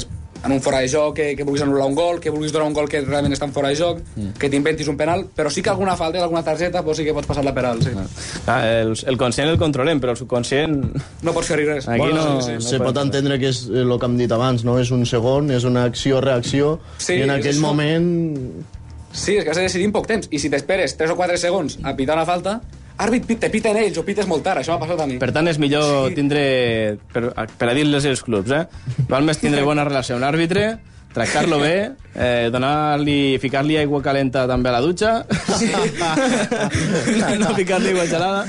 en un fora de joc, que, que vulguis anul·lar un gol, que vulguis donar un gol que realment està en fora de joc, Mm. que t'inventis un penal, però sí que alguna falta d'alguna targeta pues sí que pots passar-la per alt, sí. Ah, el, el conscient el controlem, però el subconscient... No pots fer-hi res. Aquí bueno, no, se, no se pot fer. entendre que és el que hem dit abans, no? És un segon, és una acció-reacció, Sí, i en és aquell això. Sí, és que has de decidir en poc temps, i si t'esperes 3 o 4 segons a pitar una falta, àrbit, te piten ells o pites molt tard, això m'ha passat a mi. Per tant, és millor tindre, per, per a dir-les als clubs, eh? Val més tindre bona relació amb l'àrbitre, tractar-lo bé, eh, donar-li, ficar-li aigua calenta també a la dutxa, no, no ficar-li aigua gelada,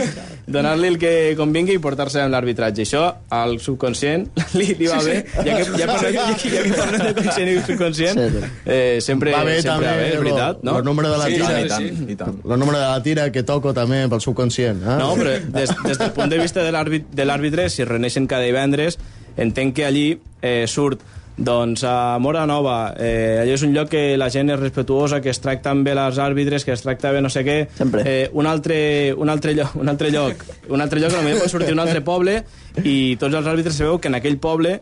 donar-li el que convingui i portar-se amb l'arbitratge. Això al subconscient li, li va bé, ja que, ja parlem, ja que, ja que parlem de conscient i subconscient, eh, sempre, va bé sempre també va bé, és lo- veritat, no? el número de la Sí, tira. sí, sí. I tant. El número de la tira que toco també pel subconscient. Eh? No, però des, des del punt de vista de l'àrbit- de l'àrbitre, si es reuneixen cada divendres, entenc que allí eh, surt doncs a Mora Nova, eh, allò és un lloc que la gent és respetuosa, que es tracten bé les àrbitres, que es tracta bé no sé què. Eh, un, altre, un, altre lloc, un altre lloc, un altre lloc, potser pot sortir un altre poble i tots els àrbitres sabeu que en aquell poble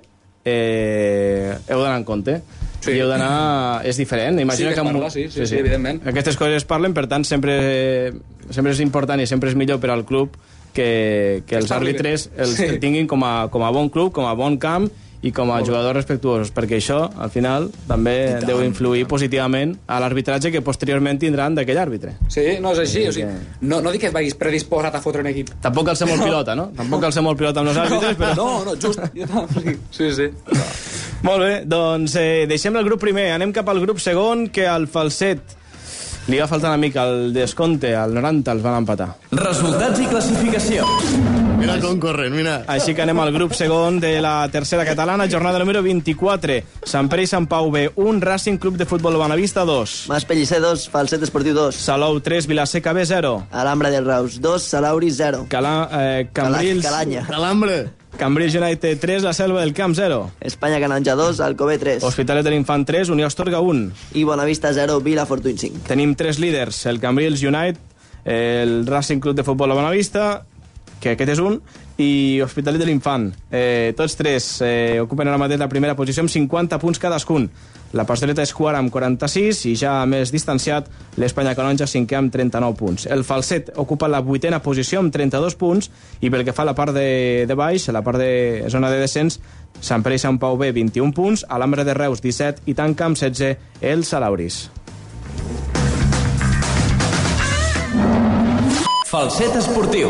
eh, heu d'anar en compte. Sí. I heu d'anar... És diferent. Imagina Sí, que en- parla, sí, sí, sí, evidentment. Aquestes coses es parlen, per tant, sempre, sempre és important i sempre és millor per al club que, que els àrbitres els Sí. tinguin com a, com a bon club, com a bon camp i com a jugadors respectuosos, perquè això, al final, també tant. deu influir positivament a l'arbitratge que posteriorment tindran d'aquell àrbitre. Sí, no és així. O sigui, no, no dic que vagis predisposat a fotre un equip. Tampoc cal ser molt pilota, no? Tampoc cal ser molt pilota amb els àrbitres, però... No, no, just. Sí, sí. Molt bé, doncs eh, deixem el grup primer, anem cap al grup segon, que al falset li va faltar una mica el descompte, al 90 els van empatar. Resultats i classificació. Mira com corren, mira. Així que anem al grup segon de la tercera catalana, jornada número 24. Sant Pere i Sant Pau B, 1, Racing Club de Futbol Bonavista 2. Mas Pellicer 2, Falset Esportiu 2. Salou 3, Vilaseca B 0. Alhambra del Raus 2, Salauri 0. Cala, eh, Cambrils... Calanya. Calambre. Cambrils United 3, la Selva del Camp 0. Espanya Cananja 2, Alcobé 3. Hospitalet de l'Infant 3, Unió Astorga 1. I Bonavista 0, Vila Fortuny 5. Tenim tres líders, el Cambrils United, el Racing Club de Futbol de Bonavista, que aquest és un, i Hospitalet de l'Infant. Eh, tots tres eh, ocupen ara mateix la primera posició amb 50 punts cadascun. La Pastoreta és quart amb 46 i ja més distanciat l'Espanya Canonja cinquè amb 39 punts. El Falset ocupa la vuitena posició amb 32 punts i pel que fa a la part de, de baix, a la part de zona de descens, Sant Pere i Sant Pau B 21 punts, Alambre de Reus 17 i tanca amb 16 el Salauris. Falset esportiu.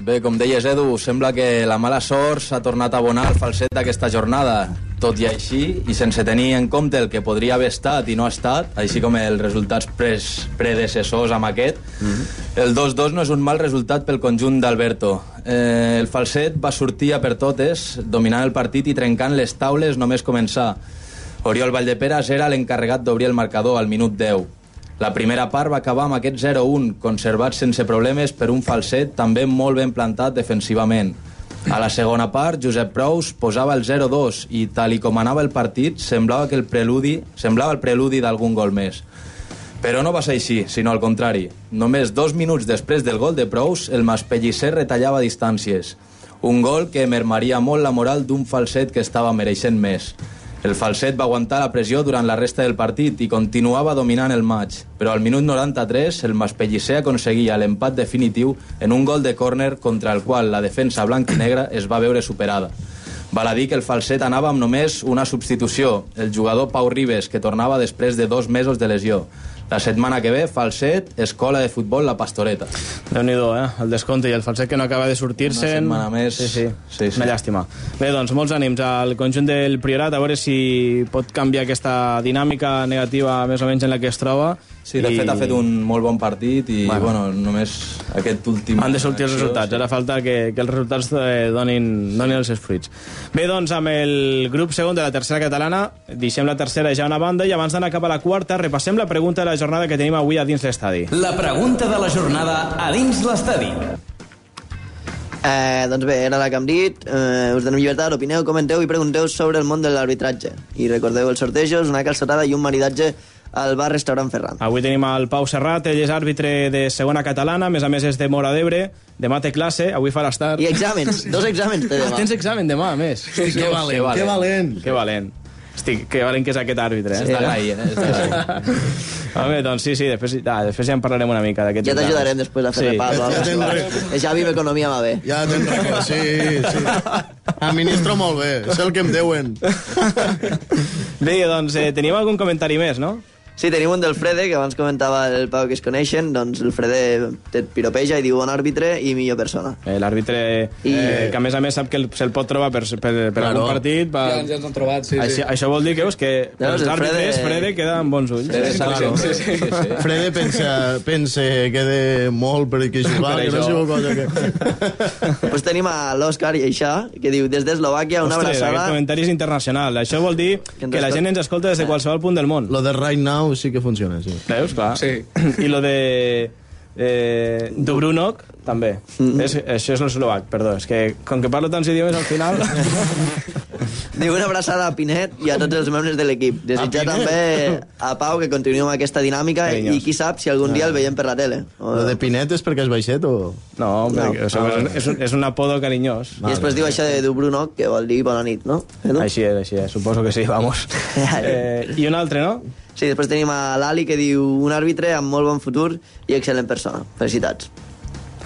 Bé, com deies, Edu, sembla que la mala sort s'ha tornat a abonar al falset d'aquesta jornada. Tot i així, i sense tenir en compte el que podria haver estat i no ha estat, així com els resultats pres, predecessors amb aquest, el 2-2 no és un mal resultat pel conjunt d'Alberto. Eh, el falset va sortir a per totes, dominant el partit i trencant les taules només començar. Oriol Valldeperas era l'encarregat d'obrir el marcador al minut 10. La primera part va acabar amb aquest 0-1, conservat sense problemes per un falset també molt ben plantat defensivament. A la segona part, Josep Prous posava el 0-2 i, tal i com anava el partit, semblava que el preludi semblava el preludi d'algun gol més. Però no va ser així, sinó al contrari. Només dos minuts després del gol de Prous, el Maspellisser retallava distàncies. Un gol que mermaria molt la moral d'un falset que estava mereixent més. El falset va aguantar la pressió durant la resta del partit i continuava dominant el maig, però al minut 93 el Maspellisser aconseguia l'empat definitiu en un gol de córner contra el qual la defensa blanc i negra es va veure superada. Val a dir que el falset anava amb només una substitució, el jugador Pau Ribes, que tornava després de dos mesos de lesió. La setmana que ve, falset, escola de futbol La Pastoreta. déu nhi eh? El descompte i el falset que no acaba de sortir-se. Una setmana més. Sí, sí. Sí, sí. Una llàstima. Bé, doncs, molts ànims al conjunt del Priorat, a veure si pot canviar aquesta dinàmica negativa més o menys en la que es troba. Sí, de fet ha fet un molt bon partit i, Bueno. bueno, només aquest últim... Han de sortir els resultats, sí. ara falta que, que els resultats eh, donin, donin els seus fruits. Bé, doncs, amb el grup segon de la tercera catalana, deixem la tercera ja a una banda i abans d'anar cap a la quarta, repassem la pregunta de la jornada que tenim avui a dins l'estadi. La pregunta de la jornada a dins l'estadi. Eh, doncs bé, era la que hem dit. Eh, us donem llibertat, opineu, comenteu i pregunteu sobre el món de l'arbitratge. I recordeu els sortejos, una calçotada i un maridatge al bar-restaurant Ferran. Avui tenim el Pau Serrat, ell és àrbitre de segona catalana, a més a més és de Mora d'Ebre, demà té classe, avui farà estar... I exàmens, dos exàmens té demà. Ah, tens examen demà, a més. Hosti, que valent, que valent. Que valent. Hosti, que valent que és aquest àrbitre, eh? És de gai, eh? És gai. Home, doncs sí, sí, després, ah, després ja en parlarem una mica d'aquests Ja t'ajudarem després a fer Sí. repàs. o Ja cosa. El Xavi m'economia va bé. Ja tens raó, sí, sí. Administro molt bé, sé el que em deuen. Bé, doncs eh, tenim algun comentari més, no? Sí, tenim un del Frede, que abans comentava el Pau que es coneixen, doncs el Frede et piropeja i diu bon àrbitre i millor persona. Eh, L'àrbitre, I- eh, que a més a més sap que el- se'l pot trobar per, per, per Claro. algun partit. Va... Ja, ja ens han trobat, sí, això, sí. això vol dir que, veus, que Ja, els el àrbitres, Frede- Frede, queda amb bons ulls. Frede Claro. sí, sí, sí, sí. Frede pensa, pensa que de molt per aquí jugar, Per que no això. sigo cosa que... Després tenim a l'Òscar i això, que diu des d'Eslovàquia una Ostres, aquest abraçada... comentari és internacional. Això vol dir Que la gent ens escolta des de qualsevol punt del món. Lo de right now sí que funciona, sí. Veus? Clar. Sí. I lo de... Eh, Dubrunok, també. Mm. És, això és l'eslovac, perdó. És que com que parlo tants idiomes al final... Diu una abraçada a Pinet i a tots els membres de l'equip. Desitjar també a Pau que continuï amb aquesta dinàmica Carinyós. i qui sap si algun dia el veiem per la tele. O... Lo de Pinet és perquè és baixet o...? No, No. perquè, o sigui, és, un, és, un, és un apodo carinyós. I després diu això de Dubruno, que vol dir bona nit, no? Edu? Així és, així és. Suposo que sí, vamos. eh, I un altre, no? Sí, després tenim a l'Ali que diu un àrbitre amb molt bon futur i excel·lent persona. Felicitats.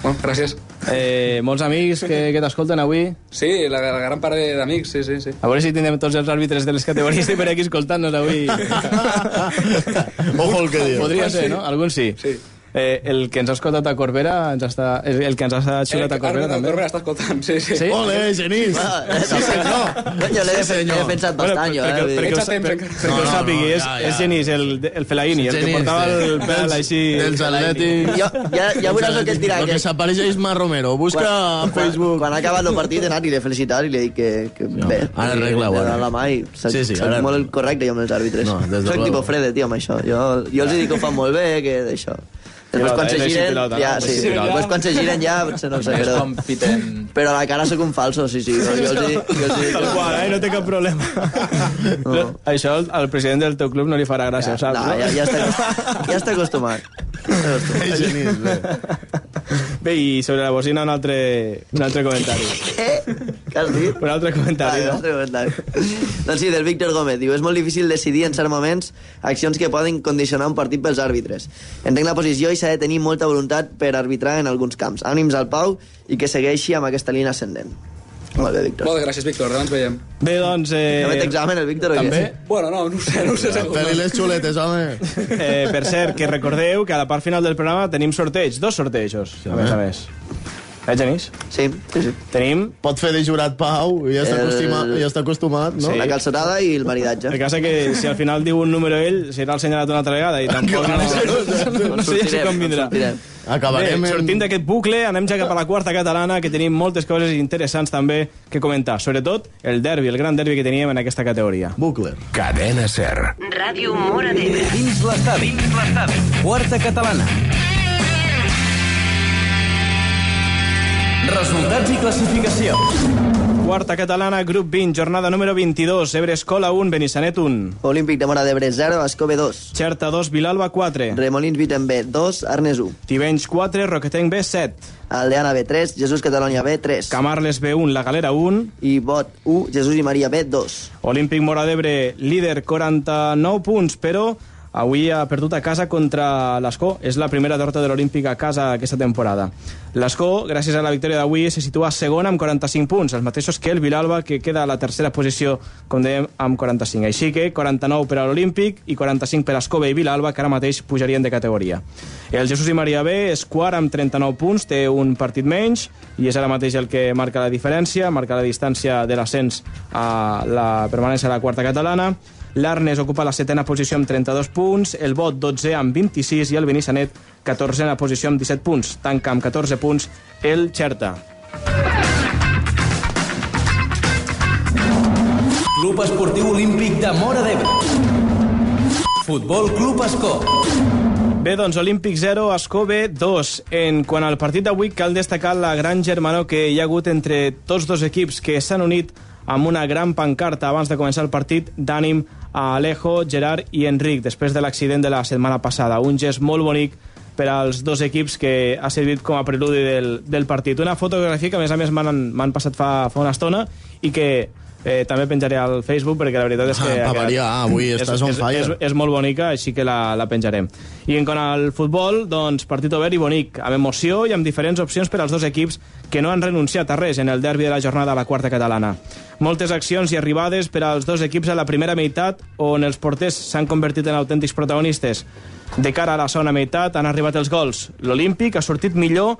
Bueno, gràcies. Eh, molts amics que, que t'escolten avui. Sí, la, la gran part de- d'amics, sí, sí, sí. A veure si tindrem tots els àrbitres de les categories per aquí escoltant-nos avui. Ojo el que diu. Podria ser, no? Alguns sí. Sí. Eh, el que ens ha escoltat a Corbera, ens està, el el que ens ha xulat a Corbera, també. Corbera està escoltant, sí, sí. Sí? Ole, Genís! Sí, senyor. Jo l'he Sí, pensat bastant, jo. perquè, Eh? perquè, Echa us, temps per, encara. perquè No, ho no, sàpigui, no, és, ja, ja. és Genís, el, el Felaini, el que portava el pèl així... Dels Atlètics. Jo, ja, ja veuràs el que et dirà. El que Que, s'apareix a Isma Romero. Busca a quan, Facebook. quan ha acabat el partit he anat i l'he felicitat i li he dit que, que bé. ara arregla-ho, he la mà i soc, Sí, sí, soc ara- molt correcte jo amb els àrbitres. No, soc tipus frede, tio, amb això. Jo, jo els dic que ho fan molt bé, que d'això. Després quan se giren, pilota, ja, sí, després quan se giren ja, potser no sé, És però, com piten... però a la cara sóc un falso, sí, sí. Jo, jo els dic, jo els dic Tal qual, eh? No té cap problema. No. Això al, president del teu club no li farà gràcia, ho saps? no, ja, ja, està, ja està acostumat. Genís, bé. Bé, i sobre la bocina un altre, un altre comentari. Què? Què has dit? Un altre comentari, Ah, no? altre comentari. doncs sí, del Víctor Gómez. Diu, és molt difícil decidir en certs moments accions que poden condicionar un partit pels àrbitres. Entenc la posició i s'ha de tenir molta voluntat per arbitrar en alguns camps. Ànims al Pau i que segueixi amb aquesta línia ascendent. Molt bé, Víctor. Moltes gràcies, Víctor, demà ens veiem. Bé, doncs... Eh, També té examen, el Víctor, o què? També? Bueno, no, no ho sé, no ho sé segur. Feli les xuletes, home. Eh, per cert, que recordeu que a la part final del programa tenim sorteig, dos sortejos, a més a més. Eh, Genís? Sí, sí, sí. Tenim... Pot fer de jurat Pau, ja està, El- acostumat, ja està acostumat, no? Sí. La calçotada i el maridatge. El cas és que si al final diu un número ell, serà el senyalat una altra vegada i tampoc no, no, no sé si convindrà. sortirem. Acabarem Bé, en... sortint d'aquest bucle, anem ja cap a la quarta catalana, que tenim moltes coses interessants també que comentar. Sobretot el derbi, el gran derbi que teníem en aquesta categoria. Bucle. Cadena Ser. Ràdio Mora d'Ebre. Dins l'estadi. Quarta catalana. Resultats i classificació. Quarta catalana, grup 20, jornada número 22, Ebre Escola 1, Benissanet 1. Olímpic de Mora d'Ebre 0, Escove 2. Xerta 2, Vilalba 4. Remolins Viten B 2, Arnes 1. Tivenys 4, Roquetenc B 7. Aldeana B 3, Jesús Catalunya B 3. Camarles B1, La Galera 1. I Bot 1, Jesús i Maria B 2. Olímpic Mora d'Ebre, líder, 49 punts, però avui ha perdut a casa contra l'Escó. És la primera derrota de l'Olímpic a casa aquesta temporada. L'Escó, gràcies a la victòria d'avui, se situa segona amb 45 punts, els mateixos que el Vilalba, que queda a la tercera posició, com dèiem, amb 45. Així que 49 per a l'Olímpic i 45 per a Escó i Vilalba, que ara mateix pujarien de categoria. El Jesús i Maria B és quart amb 39 punts, té un partit menys, i és ara mateix el que marca la diferència, marca la distància de l'ascens a la permanència a la quarta catalana. L'Arnes ocupa la setena posició amb 32 punts, el Bot 12 amb 26 i el Benissanet 14a posició amb 17 punts. Tanca amb 14 punts el Xerta. Club Esportiu Olímpic de Mora d'Ebre. Futbol Club Escó. Bé, doncs Olímpic 0, Escó B 2. En quant al partit d'avui, cal destacar la gran germanor que hi ha hagut entre tots dos equips que s'han unit amb una gran pancarta abans de començar el partit d'ànim a Alejo, Gerard i Enric, després de l'accident de la setmana passada. Un gest molt bonic per als dos equips que ha servit com a preludi del, del partit. Una fotografia que, a més a més, m'han passat fa, fa una estona i que eh, també penjaré al Facebook perquè la veritat és que... Ah, ha pa quedat- variar, avui és- estàs on és, fire. És, és molt bonica, així que la, la penjarem. I en quant al futbol, doncs, partit obert i bonic, amb emoció i amb diferents opcions per als dos equips que no han renunciat a res en el derbi de la jornada a la quarta catalana. Moltes accions i arribades per als dos equips a la primera meitat, on els porters s'han convertit en autèntics protagonistes. De cara a la segona meitat han arribat els gols. L'Olímpic ha sortit millor,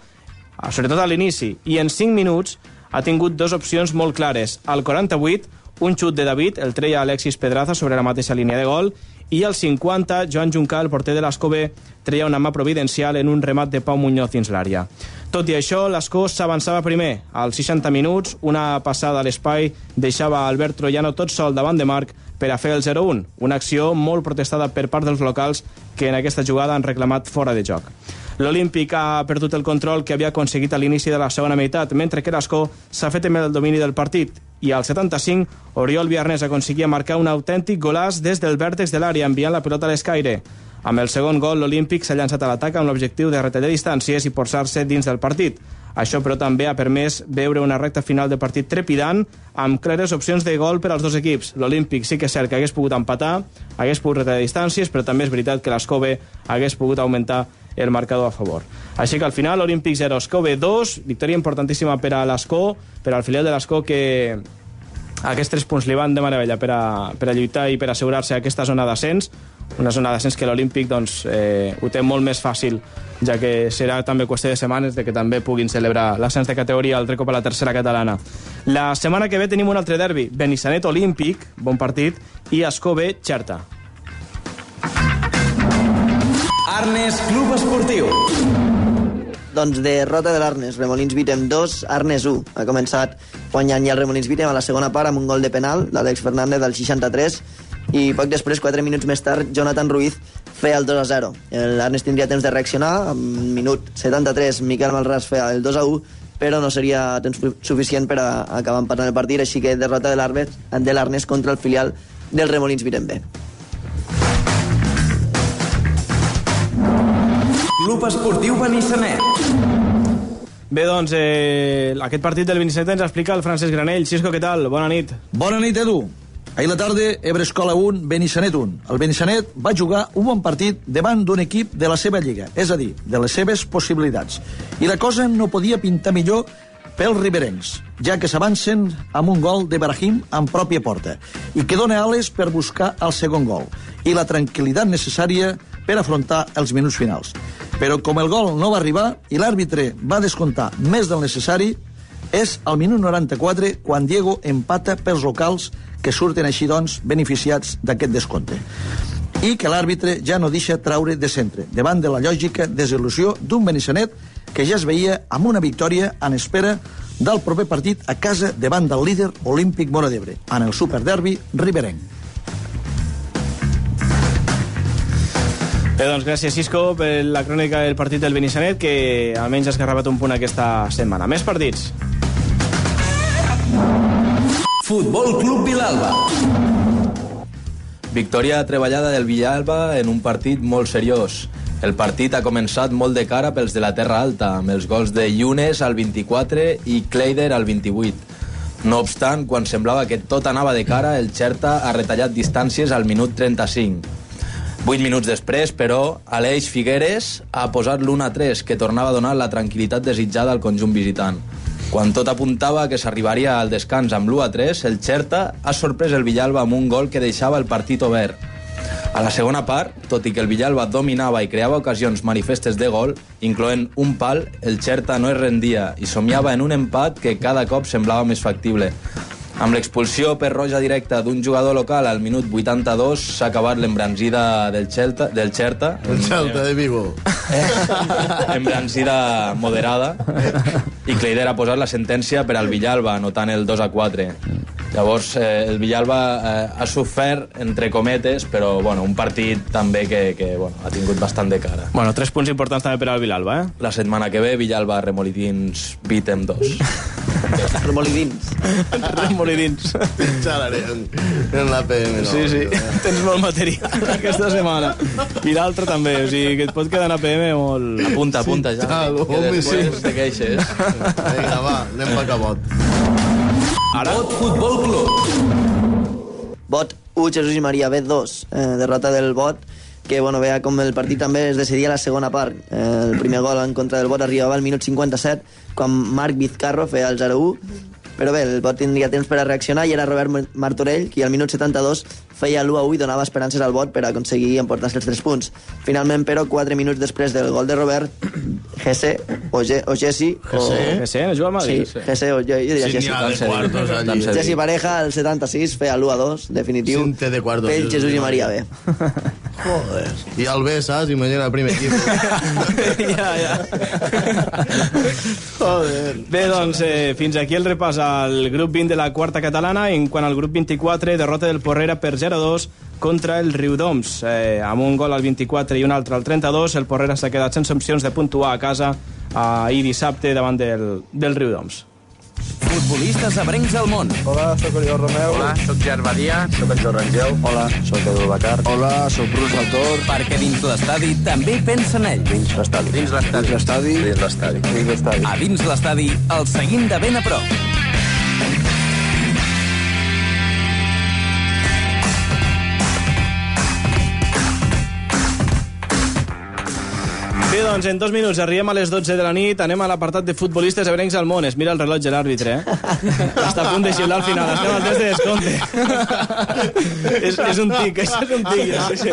ah, sobretot a l'inici, i en 5 minuts ha tingut dues opcions molt clares. Al 48, un xut de David, el treia Alexis Pedraza sobre la mateixa línia de gol, i al 50, Joan Juncà, el porter de l'Escobé, treia una mà providencial en un remat de Pau Muñoz dins l'àrea. Tot i això, l'Escó s'avançava primer. Als 60 minuts, una passada a l'espai deixava Albert Troiano tot sol davant de Marc per a fer el 0-1, una acció molt protestada per part dels locals que en aquesta jugada han reclamat fora de joc. L'Olímpic ha perdut el control que havia aconseguit a l'inici de la segona meitat, mentre que l'Escó s'ha fet amb el domini del partit. I al 75, Oriol Viarnés aconseguia marcar un autèntic golàs des del vèrtex de l'àrea, enviant la pilota a l'escaire. Amb el segon gol, l'Olímpic s'ha llançat a l'atac amb l'objectiu de retallar distàncies i forçar-se dins del partit. Això, però, també ha permès veure una recta final de partit trepidant amb clares opcions de gol per als dos equips. L'Olímpic sí que és cert que hagués pogut empatar, hagués pogut retallar distàncies, però també és veritat que l'Escove hagués pogut augmentar el marcador a favor. Així que al final, Olímpic 0, Escó B 2, victòria importantíssima per a l'Escó, per al filial de l'Escó que aquests tres punts li van de meravella per a, per a lluitar i per assegurar-se aquesta zona d'ascens, una zona d'ascens que l'Olímpic doncs, eh, ho té molt més fàcil, ja que serà també qüestió de setmanes de que també puguin celebrar l'ascens de categoria altre cop a la tercera catalana. La setmana que ve tenim un altre derbi, Benissanet Olímpic, bon partit, i Escó B, Xerta. Arnes Club Esportiu. Doncs derrota de l'Arnes, Remolins Vitem 2, Arnes 1. Ha començat guanyant ja el Remolins Vitem a la segona part amb un gol de penal d'Àlex Fernández del 63 i poc després, 4 minuts més tard, Jonathan Ruiz feia el 2 a 0. L'Arnes tindria temps de reaccionar, en minut 73 Miquel Malràs feia el 2 a 1, però no seria temps suficient per a acabar empatant el partit, així que derrota de l'Arnes contra el filial del Remolins Vitem Club Esportiu Benissanet. Bé, doncs, eh, aquest partit del Benissanet ens explica el Francesc Granell. Xisco, què tal? Bona nit. Bona nit, Edu. Ahir la tarda, Ebre Escola 1, Benissanet 1. El Benissanet va jugar un bon partit davant d'un equip de la seva lliga, és a dir, de les seves possibilitats. I la cosa no podia pintar millor pels riberencs, ja que s'avancen amb un gol de Brahim en pròpia porta i que dona ales per buscar el segon gol i la tranquil·litat necessària per afrontar els minuts finals. Però com el gol no va arribar i l'àrbitre va descomptar més del necessari, és al minut 94 quan Diego empata pels locals que surten així, doncs, beneficiats d'aquest descompte. I que l'àrbitre ja no deixa traure de centre, davant de la lògica desil·lusió d'un Benissanet que ja es veia amb una victòria en espera del proper partit a casa davant del líder olímpic Mora d'Ebre, en el superderbi riberenc. Bé, doncs gràcies, Cisco, per la crònica del partit del Benissanet, que almenys ha esgarrapat un punt aquesta setmana. Més partits. Futbol Club Vilalba. Victòria treballada del Villalba en un partit molt seriós. El partit ha començat molt de cara pels de la Terra Alta, amb els gols de Yunes al 24 i Kleider al 28. No obstant, quan semblava que tot anava de cara, el Xerta ha retallat distàncies al minut 35. Vuit minuts després, però, Aleix Figueres ha posat l'1-3, que tornava a donar la tranquil·litat desitjada al conjunt visitant. Quan tot apuntava que s'arribaria al descans amb l'1-3, el Xerta ha sorprès el Villalba amb un gol que deixava el partit obert. A la segona part, tot i que el Villalba dominava i creava ocasions manifestes de gol, incloent un pal, el Xerta no es rendia i somiava en un empat que cada cop semblava més factible. Amb l'expulsió per roja directa d'un jugador local al minut 82 s'ha acabat l'embranzida del, Xelta, del Xerta. El Xelta de Vigo. Embranzida moderada. I Cleider ha posat la sentència per al Villalba, anotant el 2 a 4. Llavors, eh, el Villalba eh, ha sofert, entre cometes, però bueno, un partit també que, que bueno, ha tingut bastant de cara. Bueno, tres punts importants també per al Vilalba, eh? La setmana que ve, Villalba Remolidins Vitem 2. Remolidins. Remolidins. Xalaré en, en l'APM. No, Sí, sí, tens molt material aquesta setmana. I l'altre també, o sigui que et pot quedar en APM molt... Apunta, apunta ja. Tal, que home, sí. després te queixes. Vinga, va, anem pa cabot. Ara... Bot Futbol Club. Bot 1, Jesús i Maria B 2. Eh, derrota del Bot, que bueno, veia com el partit també es decidia la segona part. Eh, el primer gol en contra del Bot arribava al minut 57, quan Marc Vizcarro feia el 0-1, però bé, el Bot tindria temps per a reaccionar i era Robert Martorell qui al minut 72 feia l'1-1 i donava esperances al Bot per a aconseguir emportar-se els 3 punts. Finalment, però, 4 minuts després del gol de Robert, Gese o, Ge o Jesse... O... Gese, no juga al Madrid? Sí, Gese o jo, jo diria Sí, Jesse. de quartos allí. Jesse Pareja, al 76, feia l'1-2, definitiu. Té de quartos, Pell, Jesús Jesús i i Maria B. Joder. I el B, saps? Imagina el primer equip. ja, ja. Joder. Bé, doncs, eh, fins aquí el repàs al grup 20 de la quarta catalana, en quant al grup 24, derrota del Porrera per 0-2 contra el Riudoms. Eh, amb un gol al 24 i un altre al 32, el Porrera s'ha quedat sense opcions de puntuar a casa ahir dissabte davant del, del Riudoms. Futbolistes abrencs al món. Hola, sóc Oriol Romeu. Hola, sóc Gerard Badia. Sóc en Joan Rangel. Hola, sóc Edu Bacar. Hola, sóc Bruce Altor. Perquè dins l'estadi també pensen ell. Dins l'estadi. Dins l'estadi. Dins l'estadi. Dins l'estadi. Dins l'estadi. A dins l'estadi el seguim de ben a prop. Doncs, en dos minuts arribem a les 12 de la nit, anem a l'apartat de futbolistes ebrencs al món. Es mira el rellotge l'àrbitre, eh? Està a punt de xiular al final, estem al temps de descompte. és, és un tic, això és un tic. Sí.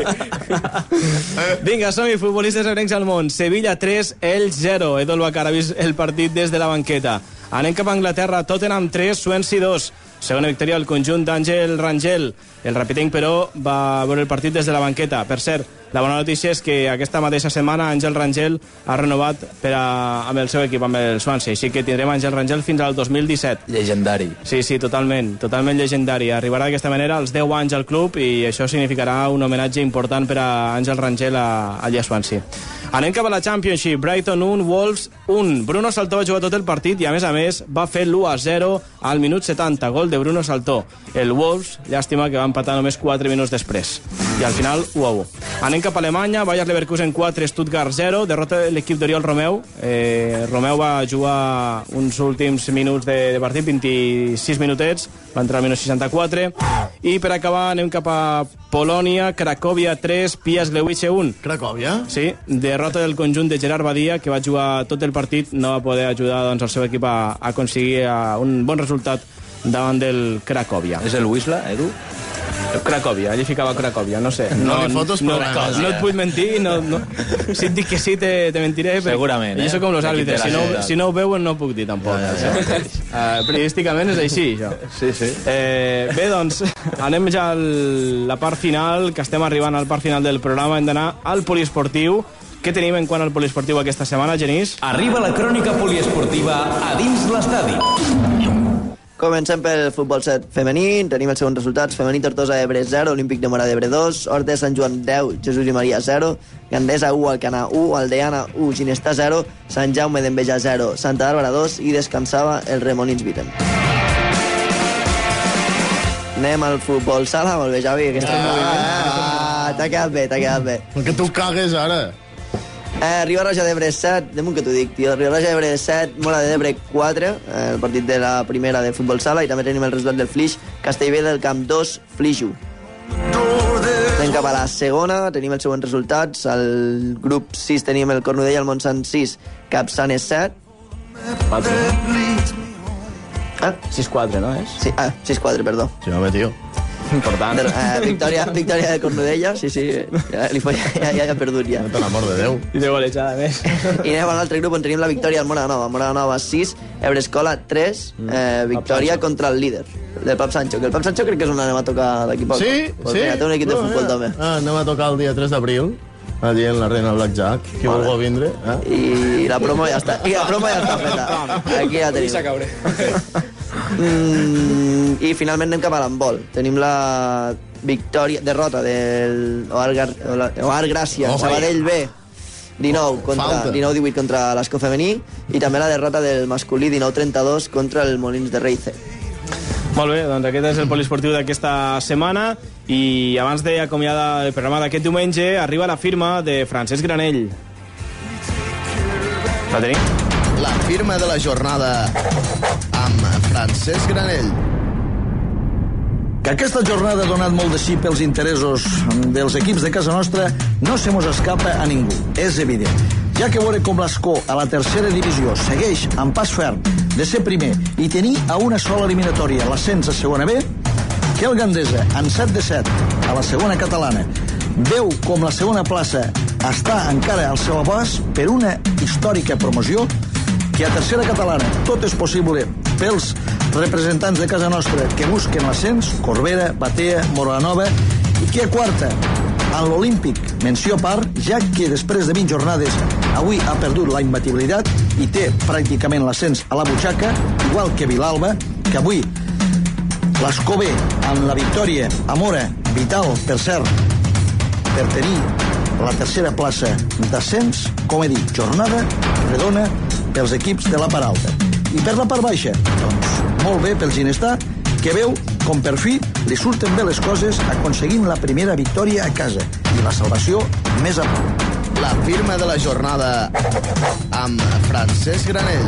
Vinga, som-hi, futbolistes ebrencs al món. Sevilla 3, Elx 0. Edo Bacar ha vist el partit des de la banqueta. Anem cap a Anglaterra, Tottenham 3, Swansea 2. Segona victòria al conjunt d'Àngel Rangel. El Rapitenc, però, va veure el partit des de la banqueta. Per cert, la bona notícia és que aquesta mateixa setmana Àngel Rangel ha renovat per a, amb el seu equip, amb el Swansea. Així que tindrem Àngel Rangel fins al 2017. Llegendari. Sí, sí, totalment, totalment llegendari. Arribarà d'aquesta manera als 10 anys al club i això significarà un homenatge important per a Àngel Rangel a, allà a Swansea. Anem cap a la Championship. Brighton 1, Wolves 1. Bruno Saltó va jugar tot el partit i, a més a més, va fer l'1 a 0 al minut 70. Gol de Bruno Saltó. El Wolves, llàstima que va empatar només 4 minuts després. I al final, 1 a 1. Anem cap a Alemanya. Bayer Leverkusen 4, Stuttgart 0. Derrota l'equip d'Oriol Romeu. Eh, Romeu va jugar uns últims minuts de, de partit, 26 minutets. Va entrar al minut 64. I per acabar anem cap a Polònia, Cracòvia 3, Pies Gliwice 1. Cracòvia? Sí, derrota del conjunt de Gerard Badia, que va jugar tot el partit, no va poder ajudar doncs, el seu equip a, a aconseguir a, un bon resultat davant del Cracòvia. És el Wisla, Edu? Cracòvia, allí ficava Cracòvia, no sé. No li fotos no, no, eh? et vull mentir, no, no. si et dic que sí, te, te mentiré. perquè- Segurament, I eh? això com de àrbitres, si no, ciutat. si no ho veuen no puc dir tampoc. Ja, ja, ja. Uh, periodísticament és així, això. Sí, sí. Eh, bé, doncs, anem ja a la part final, que estem arribant al part final del programa. Hem d'anar al poliesportiu. Què tenim en quant al poliesportiu aquesta setmana, Genís? Arriba la crònica poliesportiva a dins l'estadi. Comencem pel futbol set femení, tenim els següents resultats. Femení Tortosa Ebre 0, Olímpic de Mora d'Ebre 2, Horta de Sant Joan 10, Jesús i Maria 0, Gandesa 1, Alcanar 1, Aldeana 1, Ginestà 0, Sant Jaume d'Enveja 0, Santa Bàrbara 2 i descansava el Remolins Viten. Anem al futbol sala, molt bé, Javi, aquest ah, ah, t'ha quedat bé, t'ha quedat bé. Per què tu cagues ara? Eh, Riba Roja d'Ebre 7, damunt que t'ho dic, tio. Riba Roja d'Ebre 7, Mola d'Ebre 4, eh, el partit de la primera de futbol sala, i també tenim el resultat del Flix, Castellbé del Camp 2, Flix 1. Anem cap a la segona, tenim els següents resultats. Al grup 6 tenim el Cornudella, el Montsant 6, Capçanes 7. 4. Ah? 6-4, no és? Sí, ah, 6-4, perdó. Sí, home, tio. Important. Eh, victòria, victòria de Cornudella, sí, sí, ja, li fa, ja, ja, ja ha perdut ja. Per l'amor de Déu. I de golejada, més. I anem a l'altre grup on tenim la victòria al Mora Nova. Mora Nova 6, Ebrescola 3, eh, victòria contra el líder, del Pap Sancho. Que el Pap Sancho crec que és on anem a tocar d'aquí poc. Sí, Pues sí. Mira, té un equip de No, futbol també. Ah, anem a tocar el dia 3 d'abril, allí en l'Arena Blackjack. Qui Vale. vulgui vindre. Eh? I la promo ja està, i la promo ja està feta. Aquí ja tenim. Deixa caure. Mm, I finalment anem cap a l'handbol. Tenim la victòria, derrota del Oar, Gràcia, Ojo. Sabadell B, 19 contra Falta. 19-18 contra l'Esco femení i també la derrota del masculí 19-32 contra el Molins de Rei C. Molt bé, doncs aquest és el poliesportiu d'aquesta setmana i abans d'acomiadar el programa d'aquest diumenge arriba la firma de Francesc Granell. La tenim? La firma de la jornada Francesc Granell. Que aquesta jornada ha donat molt de sí pels interessos dels equips de casa nostra no se mos escapa a ningú, és evident. Ja que veure com l'Escó a la tercera divisió segueix amb pas ferm de ser primer i tenir a una sola eliminatòria l'ascens a segona B, que el Gandesa, en 7 de 7 a la segona catalana, veu com la segona plaça està encara al seu abast per una històrica promoció que a tercera catalana. Tot és possible pels representants de casa nostra que busquen l'ascens, Corbera, Batea, Moranova, i que a quarta, en l'Olímpic, menció a part, ja que després de 20 jornades avui ha perdut la imbatibilitat i té pràcticament l'ascens a la butxaca, igual que Vilalba, que avui l'Escó B, amb la victòria a Mora, vital, per cert, per tenir la tercera plaça d'ascens, com he dit, jornada redona pels equips de la part alta. I per la part baixa, doncs, molt bé pel Ginestà, que veu com per fi li surten bé les coses aconseguint la primera victòria a casa i la salvació més a prop. La firma de la jornada amb Francesc Granell.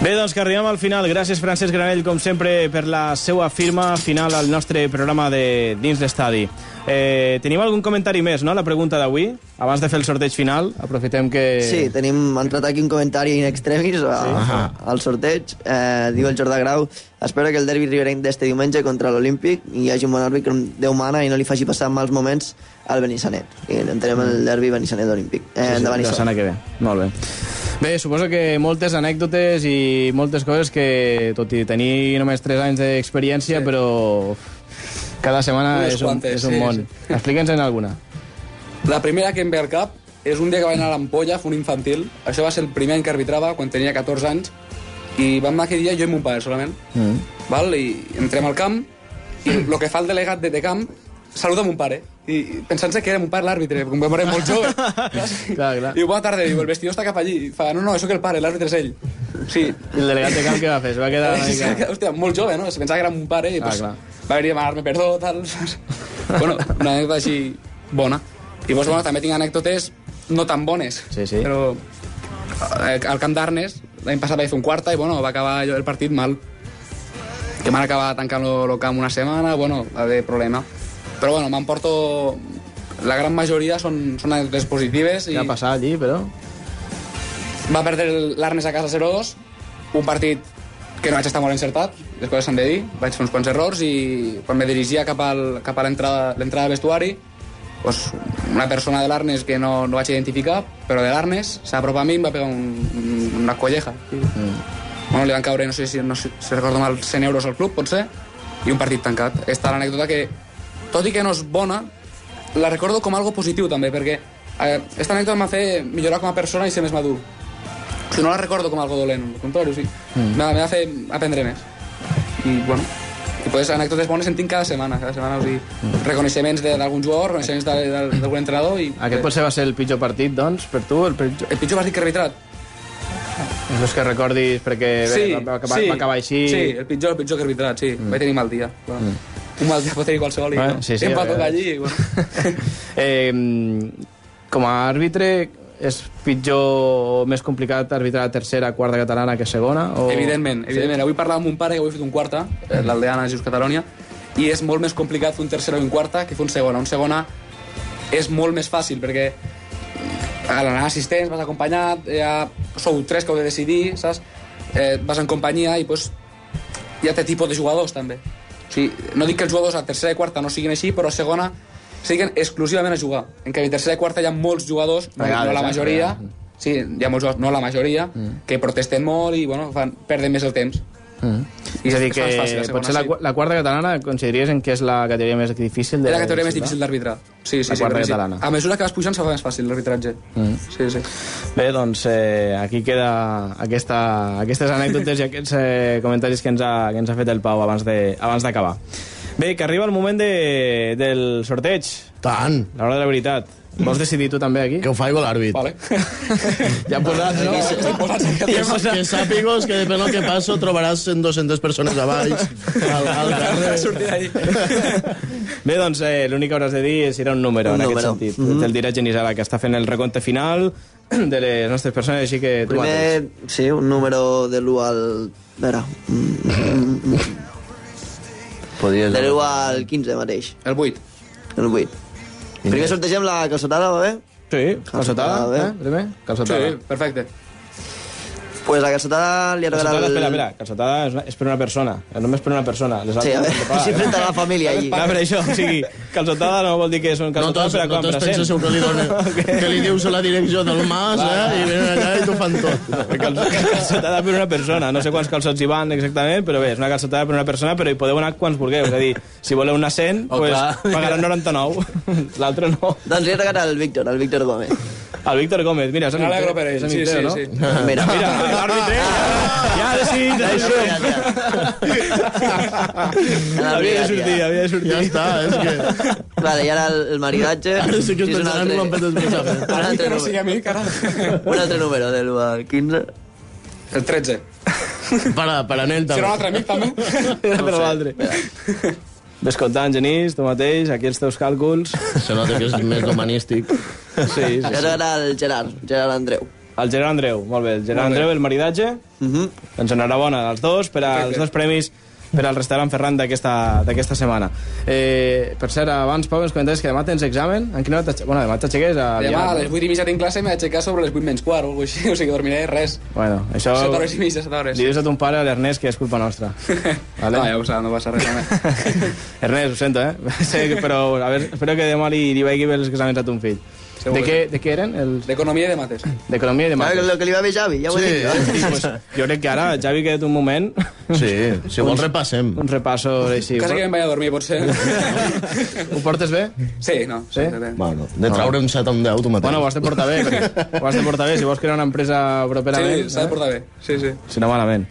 Bé, doncs que arribem al final. Gràcies, Francesc Granell, com sempre, per la seva firma final al nostre programa de Dins l'Estadi. Eh, tenim algun comentari més, no?, la pregunta d'avui? Abans de fer el sorteig final, aprofitem que... Sí, tenim ha entrat aquí un comentari in extremis a, Sí. al sorteig. Eh, diu el Jordà Grau, espero que el derbi riberenc d'este diumenge contra l'Olímpic hi hagi un bon àrbitre que Déu mana i no li faci passar mals moments al Benissanet. I entenem el derbi Benissanet-Olímpic. Eh, Sí, sí, endavant, la setmana que ve. Molt bé. Bé, suposo que moltes anècdotes i moltes coses que, tot i tenir només 3 anys d'experiència, sí. però cada setmana Unes és un, quantes, és un sí, món. sí. Explica'ns en alguna. La primera que em ve al cap és un dia que vaig anar a l'Ampolla, un infantil. Això va ser el primer any que arbitrava, quan tenia 14 anys, i vam anar aquell dia jo i mon pare, solament. Mm. Val? I entrem al camp, i el que fa el delegat de, de camp saluda mon pare. I pensant-se que era mon pare l'àrbitre, com vam veure molt jove. clar, clar. Diu, bona tarda, diu, el vestidor està cap allí. I fa, no, no, que el pare, l'àrbitre és ell. Sí. I el delegat de camp què va fer? Es va quedar una mica... Hòstia, molt jove, no? Se pensava que era mon pare i Ah, pues, clar. va venir a demanar-me perdó, tal. bueno, una anècdota així bona. I pues, bueno, també tinc anècdotes no tan bones. Sí, sí. Però eh, al camp d'Arnes, l'any passat vaig fer un quarta i bueno, va acabar el partit mal. Que m'han acabat tancant el camp una setmana, bueno, va haver problema. Però bueno, m'emporto... La gran majoria són, són anècdotes positives. I... Què ha passat allí, però? Va perdre l'Arnes a casa 0-2, un partit que no vaig estar molt encertat, les coses s'han de dir, vaig fer uns quants errors i quan me dirigia cap, al, cap a l'entrada al vestuari, pues, una persona de l'Arnes que no, no vaig identificar, però de l'Arnes, s'apropa a mi i em va pegar un, un, una colleja. Mm. Bueno, li van caure, no sé si, no sé, si recordo mal, 100 euros al club, potser, i un partit tancat. Aquesta l'anècdota que, tot i que no és bona, la recordo com algo positiu també, perquè eh, aquesta anècdota m'ha fet millorar com a persona i ser més madur. O sigui, no la recordo com algo dolent, al contrari, o sigui, Mm. m'ha m'ha fet aprendre més. I, bueno, i pues, anècdotes bones en tinc cada setmana, cada setmana, o sigui, reconeixements de- d'algun jugador, reconeixements d'algun entrenador i... Aquest potser va ser el pitjor partit, doncs, per tu? El pitjor, el pitjor partit que he arbitrat? És que recordis perquè bé, sí, va, va, sí, va acabar així... Sí, el pitjor, el pitjor que he arbitrat, sí. Mm. Vaig tenir mal dia. Mm. Un mal dia pot tenir qualsevol i Eh, no? sí, sí, em va a tocar allí. Bueno. Eh, com a àrbitre, és pitjor o més complicat arbitrar a tercera, quarta catalana que segona? O... Evidentment, evidentment. Avui parlava amb un pare que avui ha fet un quarta, eh, l'Aldeana Just Catalonia, i és molt més complicat fer un tercera o un quarta que fer un segona. Un segona és molt més fàcil, perquè a l'anar assistents, vas acompanyat, ja sou tres que heu de decidir, saps? Eh, vas en companyia i pues, hi ha té tipus de jugadors també. O sigui, no dic que els jugadors a tercera i quarta no siguin així, però a segona se dediquen exclusivament a jugar. En canvi, a tercera i quarta hi ha molts jugadors, no, Vegades, no la majoria, sí, hi ha molts jugadors, no la majoria, Mm. que protesten molt i bueno, fan, perden més el temps. Mm. És a dir, que fàcil, la potser la, qu- la quarta catalana consideraries en què és la categoria més difícil? De, la categoria més difícil d'arbitrar. Sí, sí, La sí, quarta sí. catalana. A mesura que vas pujant se fa més fàcil l'arbitratge. Mm. Sí, sí. Bé, doncs eh, aquí queda aquesta, aquestes anècdotes i aquests eh, comentaris que ens, ha, que ens ha fet el Pau abans de- abans d'acabar. Bé, que arriba el moment de, del sorteig. Tant. L'hora de la veritat. Vols decidir tu també aquí? Que ho faig l'àrbit. Vale. Ja posats, no? Que, que sàpigos que depèn del que passo trobaràs 200 persones a baix al, al carrer. Bé, doncs eh, l'únic que hauràs de dir és era un número, Un en número. aquest sentit. Mhm. Te'l dirà Genisara, que està fent el recompte final de les nostres persones, així que tu. Primer, sí, un número de l'1 al... A veure... mm, mm, mm, Podies... De l'1 al 15 mateix. El 8. El 8. Primer sortegem la calçotada, va bé? Sí, calçotada, bé. eh? Primer, calçotada. Sí, perfecte. Pues la calçotada li. Calçotada, el- espera, espera, calçotada és, una- és per una persona, és només per una persona. Les Sí, a altres veure, no se paga, si eh? frente a la família allí. Clar, per això, o sigui, calçotada no vol dir que és un No calçotada tots, per a no quan tots present. penseu que li, donen, que li dius a la direcció del mas, eh? I venen allà i t'ho fan tot. Cal- calçotada per una persona, no sé quants calçots hi van exactament, però bé, és una calçotada per una persona, però hi podeu anar quants vulgueu, és a dir, si voleu anar 100, Oh, pues, pagaran 99, l'altre no. Doncs li he regalat al Víctor, al Víctor Gómez. El Víctor Gómez, mira, és amic és amic sí, teu, sí, no? sí. Mira. Mira, l'àrbitre ja ha decidit això. Havia de sortir, havia de sortir. Ja està, és que... Vale, i ara el, el maridatge... Ara sí que un pensaran fet desplaçar. Un altre, sigui número, a un altre número, de l'1 al 15. El 13. Para, para nen, Si era un també. altre amic, també. Era per l'altre. Ves comptant, Genís, tu mateix, aquí els teus càlculs. Se nota que és més humanístic. Sí, sí, ara era el Gerard, Gerard Andreu. El Gerard Andreu, molt bé. El Gerard. Andreu, el maridatge. Uh -huh. Doncs enhorabona als dos per als dos premis per al restaurant Ferran d'aquesta setmana. Eh, per cert, abans, Pau, ens comentaves que demà tens examen. En quina hora t'aixeques? Bueno, demà t'aixeques a... Demà a les 8 i mitja tinc classe i m'he d'aixecar sobre les 8 menys quart o alguna així, o sigui, dormiré res. Bueno, això... 7 hores i mitja, 7 hores. Li dius a ton pare, a l'Ernest, que és culpa nostra. Vale? No, ja ho sap, no passa res. Ernest, ho sento, eh? que, però a veure, espero que demà li, li vagi bé els exàmens a ton fill. Segur De que què, de què eren? Els... D'economia i de mates. D'economia i de Ah, mates. el que li va bé Javi, ja ho he dit. Sí, pues, jo crec que ara, Javi, queda't un moment... Sí, si vols repassem. Un repasso així. Quasi que me'n vaig a dormir, potser. Ho portes bé? Sí, no. Sí? bé. Bueno, de traure un 7 a un 10 tu mateix. Bueno, ho has de portar bé, perquè ho has de portar bé. Si vols crear una empresa properament... Sí, s'ha de portar bé. Sí, sí. Si no, malament.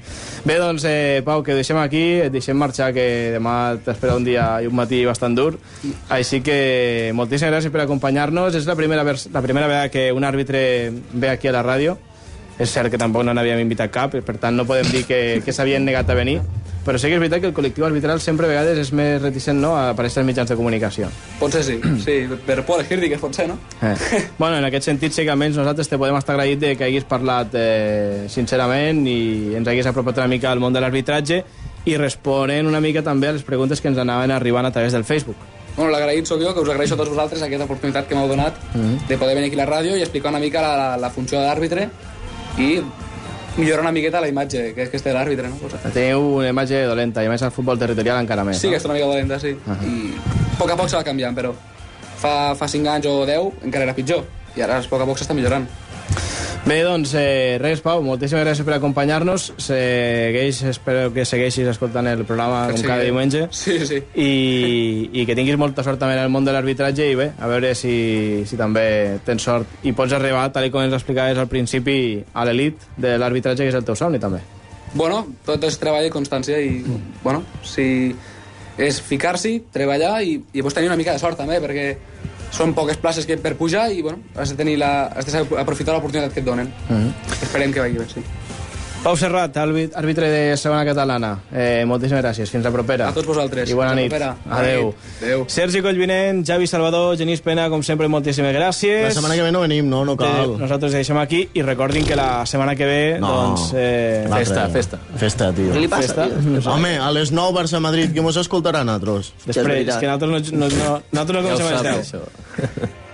Bé, doncs, eh, Pau, que ho deixem aquí, et deixem marxar, que demà t'espera un dia i un matí bastant dur. Així que moltíssimes gràcies per acompanyar-nos. És la primera, vers- la primera vegada que un àrbitre ve aquí a la ràdio. És cert que tampoc no n'havíem invitat cap, per tant no podem dir que, que s'havien negat a venir, però sí que és veritat que el col·lectiu arbitral sempre a vegades és més reticent no, a aparèixer als mitjans de comunicació. Potser sí, sí, per por a crítiques, potser, no? Eh. bueno, en aquest sentit sí que almenys nosaltres te podem estar agraït de que haguis parlat eh, sincerament i ens hagués apropat una mica al món de l'arbitratge i responent una mica també a les preguntes que ens anaven arribant a través del Facebook. Bueno, l'agraït sóc jo, que us agraeixo a tots vosaltres aquesta oportunitat que m'heu donat Mm. de poder venir aquí a la ràdio i explicar una mica la, la, la funció de l'àrbitre i millorar una miqueta la imatge que és que és de l'àrbitre, no? Pues, Teniu una imatge dolenta i més al futbol territorial encara més. sí que no? està una mica dolenta, sí. Ahà. I a poc a poc s'ha va canviant, però fa, fa 5 anys o 10 encara era pitjor. I ara a poc a poc s'està millorant. Bé, doncs, eh, res, Pau, moltíssimes gràcies per acompanyar-nos. Segueix, espero que segueixis escoltant el programa com Sí. cada diumenge. Sí, sí. I, i que tinguis molta sort també en el món de l'arbitratge i bé, a veure si, si també tens sort i pots arribar, tal com ens explicaves al principi, a l'elit de l'arbitratge, que és el teu somni també. Bueno, tot és treball i constància i, bueno, si és ficar-s'hi, treballar i, i pues, tenir una mica de sort també, perquè són poques places que per pujar i, bueno, has de, tenir la, has de saber aprofitar l'oportunitat que et donen. Esperem que vagi bé, sí. Pau Serrat, àrbit- àrbitre de segona catalana. Eh, moltíssimes gràcies. Fins la propera. A tots vosaltres. I bona nit. Adeu. Adeu. Sergi Collvinent, Javi Salvador, Genís Pena, com sempre, moltíssimes gràcies. La setmana que ve no venim, no? No cal. Eh, nosaltres deixem aquí i recordin que la setmana que ve, No. doncs... Eh, L'altre. Festa, tio. Què li passa, Festa? tio? Home, a les 9 Barça-Madrid, qui mos escoltarà a nosaltres? Després, és que nosaltres no, no, no, nosaltres no comencem a les 10.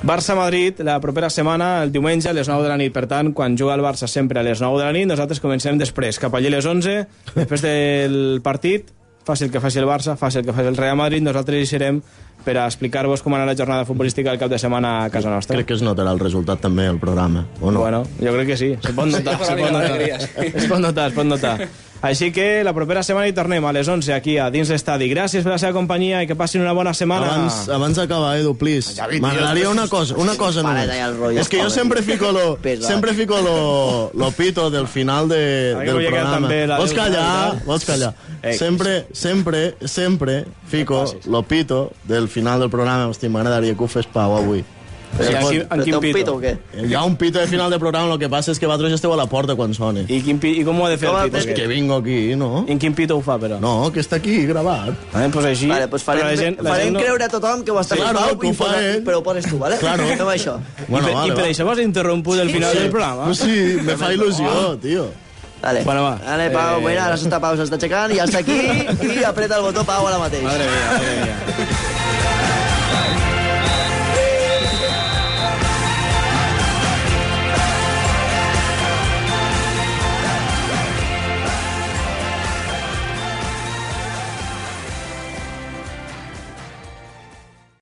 Barça-Madrid, la propera setmana, el diumenge, a les 9 de la nit. Per tant, quan juga el Barça sempre a les 9 de la nit, nosaltres comencem després, cap allí a les 11, després del partit, faci el que faci el Barça, faci el que faci el Real Madrid, nosaltres hi serem per a explicar-vos com anar la jornada futbolística el cap de setmana a casa nostra. Crec que es notarà el resultat també, el programa. O no? Bueno, jo crec que sí. Se pot notar, Sí, se pot notar. Es pot notar, es pot notar. Així que la propera setmana hi tornem a les 11 aquí a dins l'estadi. Gràcies per la seva companyia i que passin una bona setmana. Abans, abans d'acabar, Edu, please. M'agradaria una cosa, una cosa només. És que jo sempre fico lo, sempre fico lo, lo pito del final de, del programa. Vols callar? Vols callar? Sempre, sempre, sempre fico lo pito del final del programa. Hosti, m'agradaria que ho fes Pau avui. Sí, en quin, en quin un pito? pito o què? Hi ha un pito de final de programa, el que passa és que vosaltres ja esteu a la porta quan soni. I, quin, pi- I com ho ha de fer Com el ha pito? És que vingo aquí, no? I en quin pito ho fa, però? No, que està aquí gravat. Eh, pues així... Vale, pues farem, però la gent, la farem gent no... creure a tothom que ho està Sí, fent claro, Pau, que ho fa posa- ell. però ho poses tu, vale? Claro. Fem això. Bueno, I, per, vale, I per va. això m'has interromput el final del programa? Pues sí, me fa il·lusió, tio. Vale. Bueno, va. Vale, Pau, Eh, mira, ara s'està Pau, s'està aixecant i ja està aquí i apreta el botó Pau ara mateix. Madre mía, madre mía. Yeah.